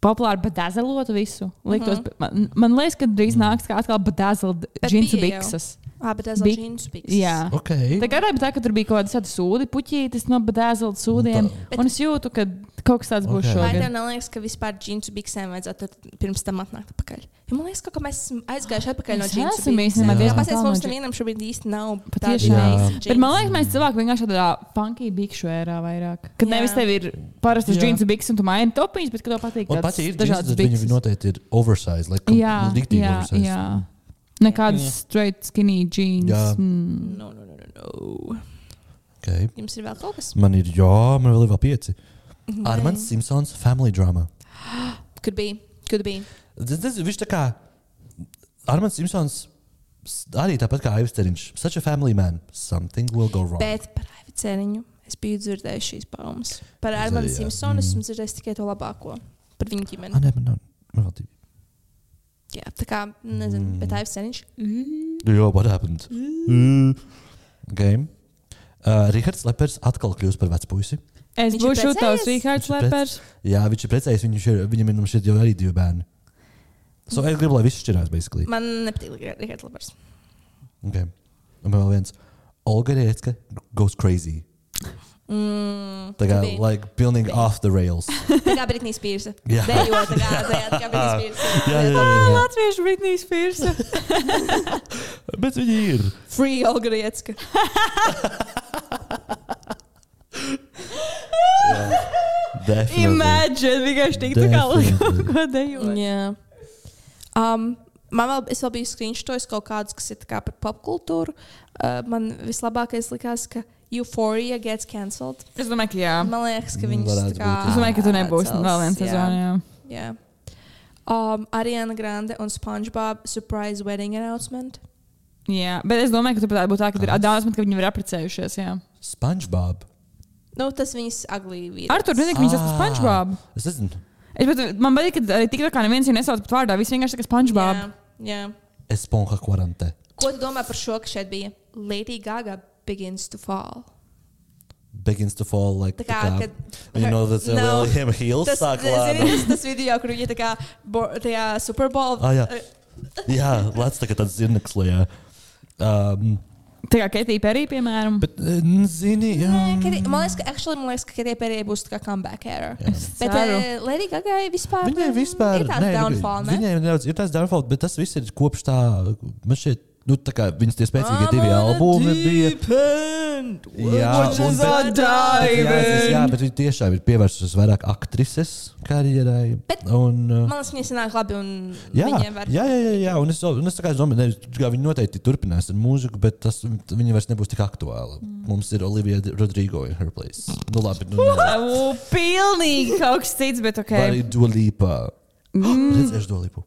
populāri badazalot visu. Liktos, mm -hmm. man, man liekas, ka drīz nāks kā atkal badazalot Bet džinsu bija jau. Ah, bet tas Bi- ir jeans piks. Jā. Ok. Tā gada bija tā, ka tur bija kaut kāda sūdi, puķītis no badazalot sūdiem. Un tā- Un es jūtu, ka kaut kas tāds būs Ok. Vai tev neliekas, ka vispār džinsu biksēm vajadzētu pirms tam atnākt atpakaļ? Jo man liekas, ka ka mēs esam aizgājuši atpakaļ no Mēs džinsu esam īstenībā diezgan tālu mums no dži- nevienam šobrīd īsti nav Patiešām. Bet man liekas, mēs cilvēki vienkārši tādā funky bikšu ērā vairāk. Kad Jā. nevis tev ir parastas džinsu bikses un tu maini topiņas, bet kad tev patīk tāds pats ir dažādas dažādas viņi noteikti ir oversized. Like, Jā, riktīgi jā, oversized. Nekādas straight skinny jeans. Jā. Mm. No, no, no, no, no. Okay. Jums ir vēl kaut kas? Man ir, jā, man vēl ir vēl pieci. Mhm. Armāns Simpsons family drama. Could be. Could be. Tas, tas, viņš tā kā Armāns Simpsons arī tāpat kā Aivs Ceriņš. Such a family man. Something will go wrong. Bet par Aivi Ceriņu es biju dzirdējis šīs baumas. Par jā. Simpsonu Mm. esmu dzirdējis tikai to labāko. Par viņu ģimeni. Ah, nē, man nav. Man vēl divi. Jā, tā kā, nezinu, Mm. bet Aivs Ceriņš. Jo, what happened? Mm. Okay. Uh, Rihards Lepers atkal kļūst par vecpuisi. Es Viņš būšu tavs? Rihards ir prec- Lepers. Jā, viņš ir precējies. Viņš ir, viņam ir nu, šeit jau arī divi bērni. So, es gribu, lai viss šķirās, basically. Man nepatīk Rihards Lepers. Okay. Un vēl viens. Olga Riecka goes crazy. Mm, Tā kā, like, pilnīgi off the rails. Tā kā Britnija Spears. Jā. Dejo, tā kā, tā, kā Britnija Spears. Jā, jā, jā. Ah, Latviešu Britney Spears. Bet viņi ir. Free Olga Riecka. Definitely. Imagine, vienkārši tik tā kā Definitely. ko dejot. Jā. Um, man vēl, es vēl biju screenšotojis kaut kādus, kas ir tā kā par popkultūru. Uh, man vislabākais likās, ka Euphoria gets cancelled. Es domāju, ka jā. Man liekas, ka Mm, viņas varētu tā kā. būt, jā. Es domāju, ka tu nebūsi vēl viens jā. sezonā. jā. Jā. Um, Ariana Grande un SpongeBob surprise wedding announcement. Jā, bet es domāju, ka tur varētu būt tā, ka ir atdāvināts, ka viņi ir apprecējušies. Jā. SpongeBob. Nu, tas viņas aglī vīri. Ar to nezinu, ka esmu Ah. SpongeBob. Es nezinu. Es, bet, man patīk, ka tik tā kā neviens viņu nesauc pat vārdā, visi vienkārši saka SpongeBob. Jā, jā. Esponja kvarante. Ko tu domā par šo, ka šeit bija Lady Gaga begins to fall? Begins to fall like. Tā kā, kad Viņa no tas No. lielajiem heels tas, sāk zini, tas, video, kur viņa tā kā bo, tajā Super Bowl. Ah, jā. Jā, lēc tā kā tāds zirneks lejā. Um, Tā kā Ketija Perī, piemēram. bet, eh, zini, jā. Nē, Katy- man liekas, ka, actually, man liekas, ka Katie Perry būs tā kā comeback era. Es Bet uh, Lady Gaga vispār, Viņai mm, vispār ir tāds nē, downfall, ne? Viņai nedaudz ir tāds downfall, bet tas viss ir kopš tā, man šķiet, Nu, tā kā viņas tie spēcīgie divi albumi bija. Jā, Watches un- bet- jā, tas- jā, bet viņi tiešām ir pievērsusies vairāk aktrises karjerai. Bet- un, uh, Man liekas, viņas nāk labi un Jā, viņiem var. jā, jā, jā, jā. Un es, un es kā domāju, ne, ka viņi noteikti turpinās ar mūziku, bet tas viņi vairs nebūs tik aktuāli. Mm. Mums ir Olivija Rodrigo in her place. Nu, labi, nu. O, Pilnīgi kaut kas cits, bet ok. Vai arī Dualīpa. Mm. Redzēšu Dualīpu.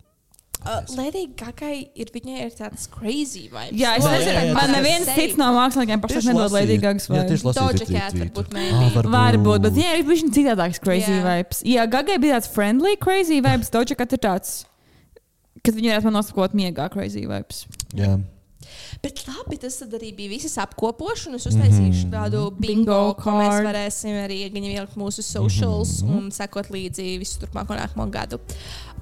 Uh, Lēdija Gagai ir viņai ir tāds crazy vibes. Jā, es nezinu, man neviens cits no māksliniekiem pašlaik nedod Lady Gagas lasīju Doja Cat varbūt Ah, maybe. Varbūt, bet viņai ir bijis citādāks crazy vibes. Jā, Gagai bija tāds friendly crazy vibes, Doja Cat ir tāds, kad viņi varētu man nosakot miegā crazy vibes. Jā. Bet labi, tas arī bija visas apkopošanas. Es uztaisīšu tādu bingo, Bingo ko mēs varēsim arī ielikt mūsu socials un sekot līdzi visu turpmāko nākamo gadu.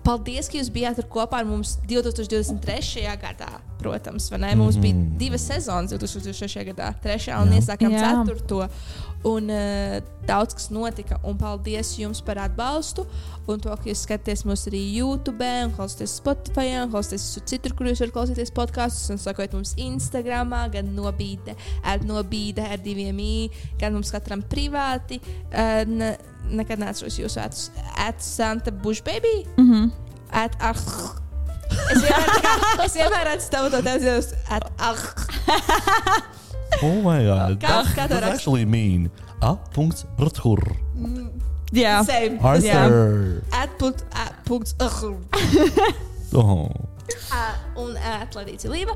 Paldies, ka jūs bijāt kopā ar mums 2023. gadā. Protams, vai ne? Mums bija divas sezonas 2023. gadā, trešā un iesākām ceturto. Un uh, daudz kas notika. Un paldies jums par atbalstu. Un to, ka jūs skatāties mūs arī YouTube, un klausāties Spotify, un klausāties citur, kur jūs varat klausīties podkāstus. Un sakot mums Instagram, gan nobīde, ar nobīde, ar diviem i, gan mums katram privāti. Uh, ne, nekad neatceros jūsu vecus. At Santa Bushbaby? Mm -hmm. At ah. Es vienmēr, kā- es vienmēr tavu to tevi, at ah. Oh, my God. Kā- That- kā that's raksta? actually mean. A. Punkts. Rthur. Jā, Same. Arthur. At punkt, at punkts, ah. Oh. Ā, un atladīts līva.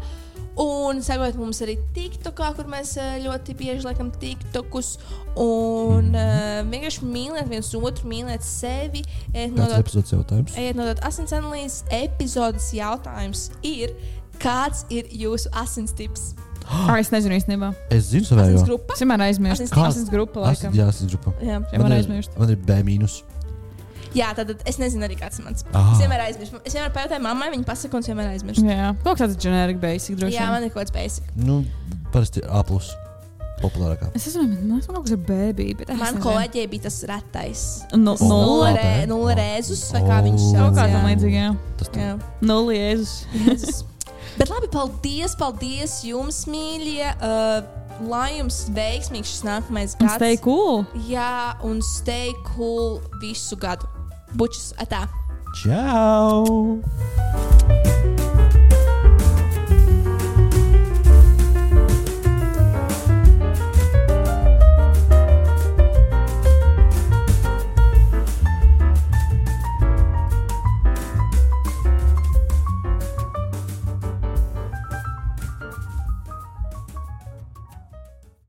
Un sekot mums arī TikTokā, kur mēs ļoti bieži liekam TikTokus. Un uh, vienkārši mīliet viens otru, mīliet sevi. Nodot, epizodes jautājums? ejiet nodot asins analīzes. Epizodes jautājums ir, kāds ir jūsu asins tips? Ar, es nezinu īstenībā. Es zinu savējo. Asins grupa? Es vienmēr aizmirstu. Asins- Kāds ir grupa? As- Laikam. Jā, asins grupa. Jā. Man ir, aizmirst. man ir B mīnus. Jā, tad es nezinu arī kāds ir mans. Ah. Es vienmēr aizmirstu. Es vienmēr pajautāju mammai, viņa pasaka, un es vienmēr aizmirstu. Jā, kaut kāds generic basic droši Jā, man ir kaut kāds basic. Nu, parasti A. Populārākā. Es nezinu, man liekas, kaut kas ir. Bet es Man kolēģiem bija tas retais. Nu, Oh. Nulle, re, nulle rezus, vai kā viņš Oh. sauc. Kaut kā jā. tam līdzīgi, jā. Tas tā. Nulle jēzus. Bet labi, paldies, paldies jums, mīļie. Uh, lai jums veiksmīgs šis nākamais Un gads. stay cool. Jā, un stay cool visu gadu. Bučus, atā! Čau!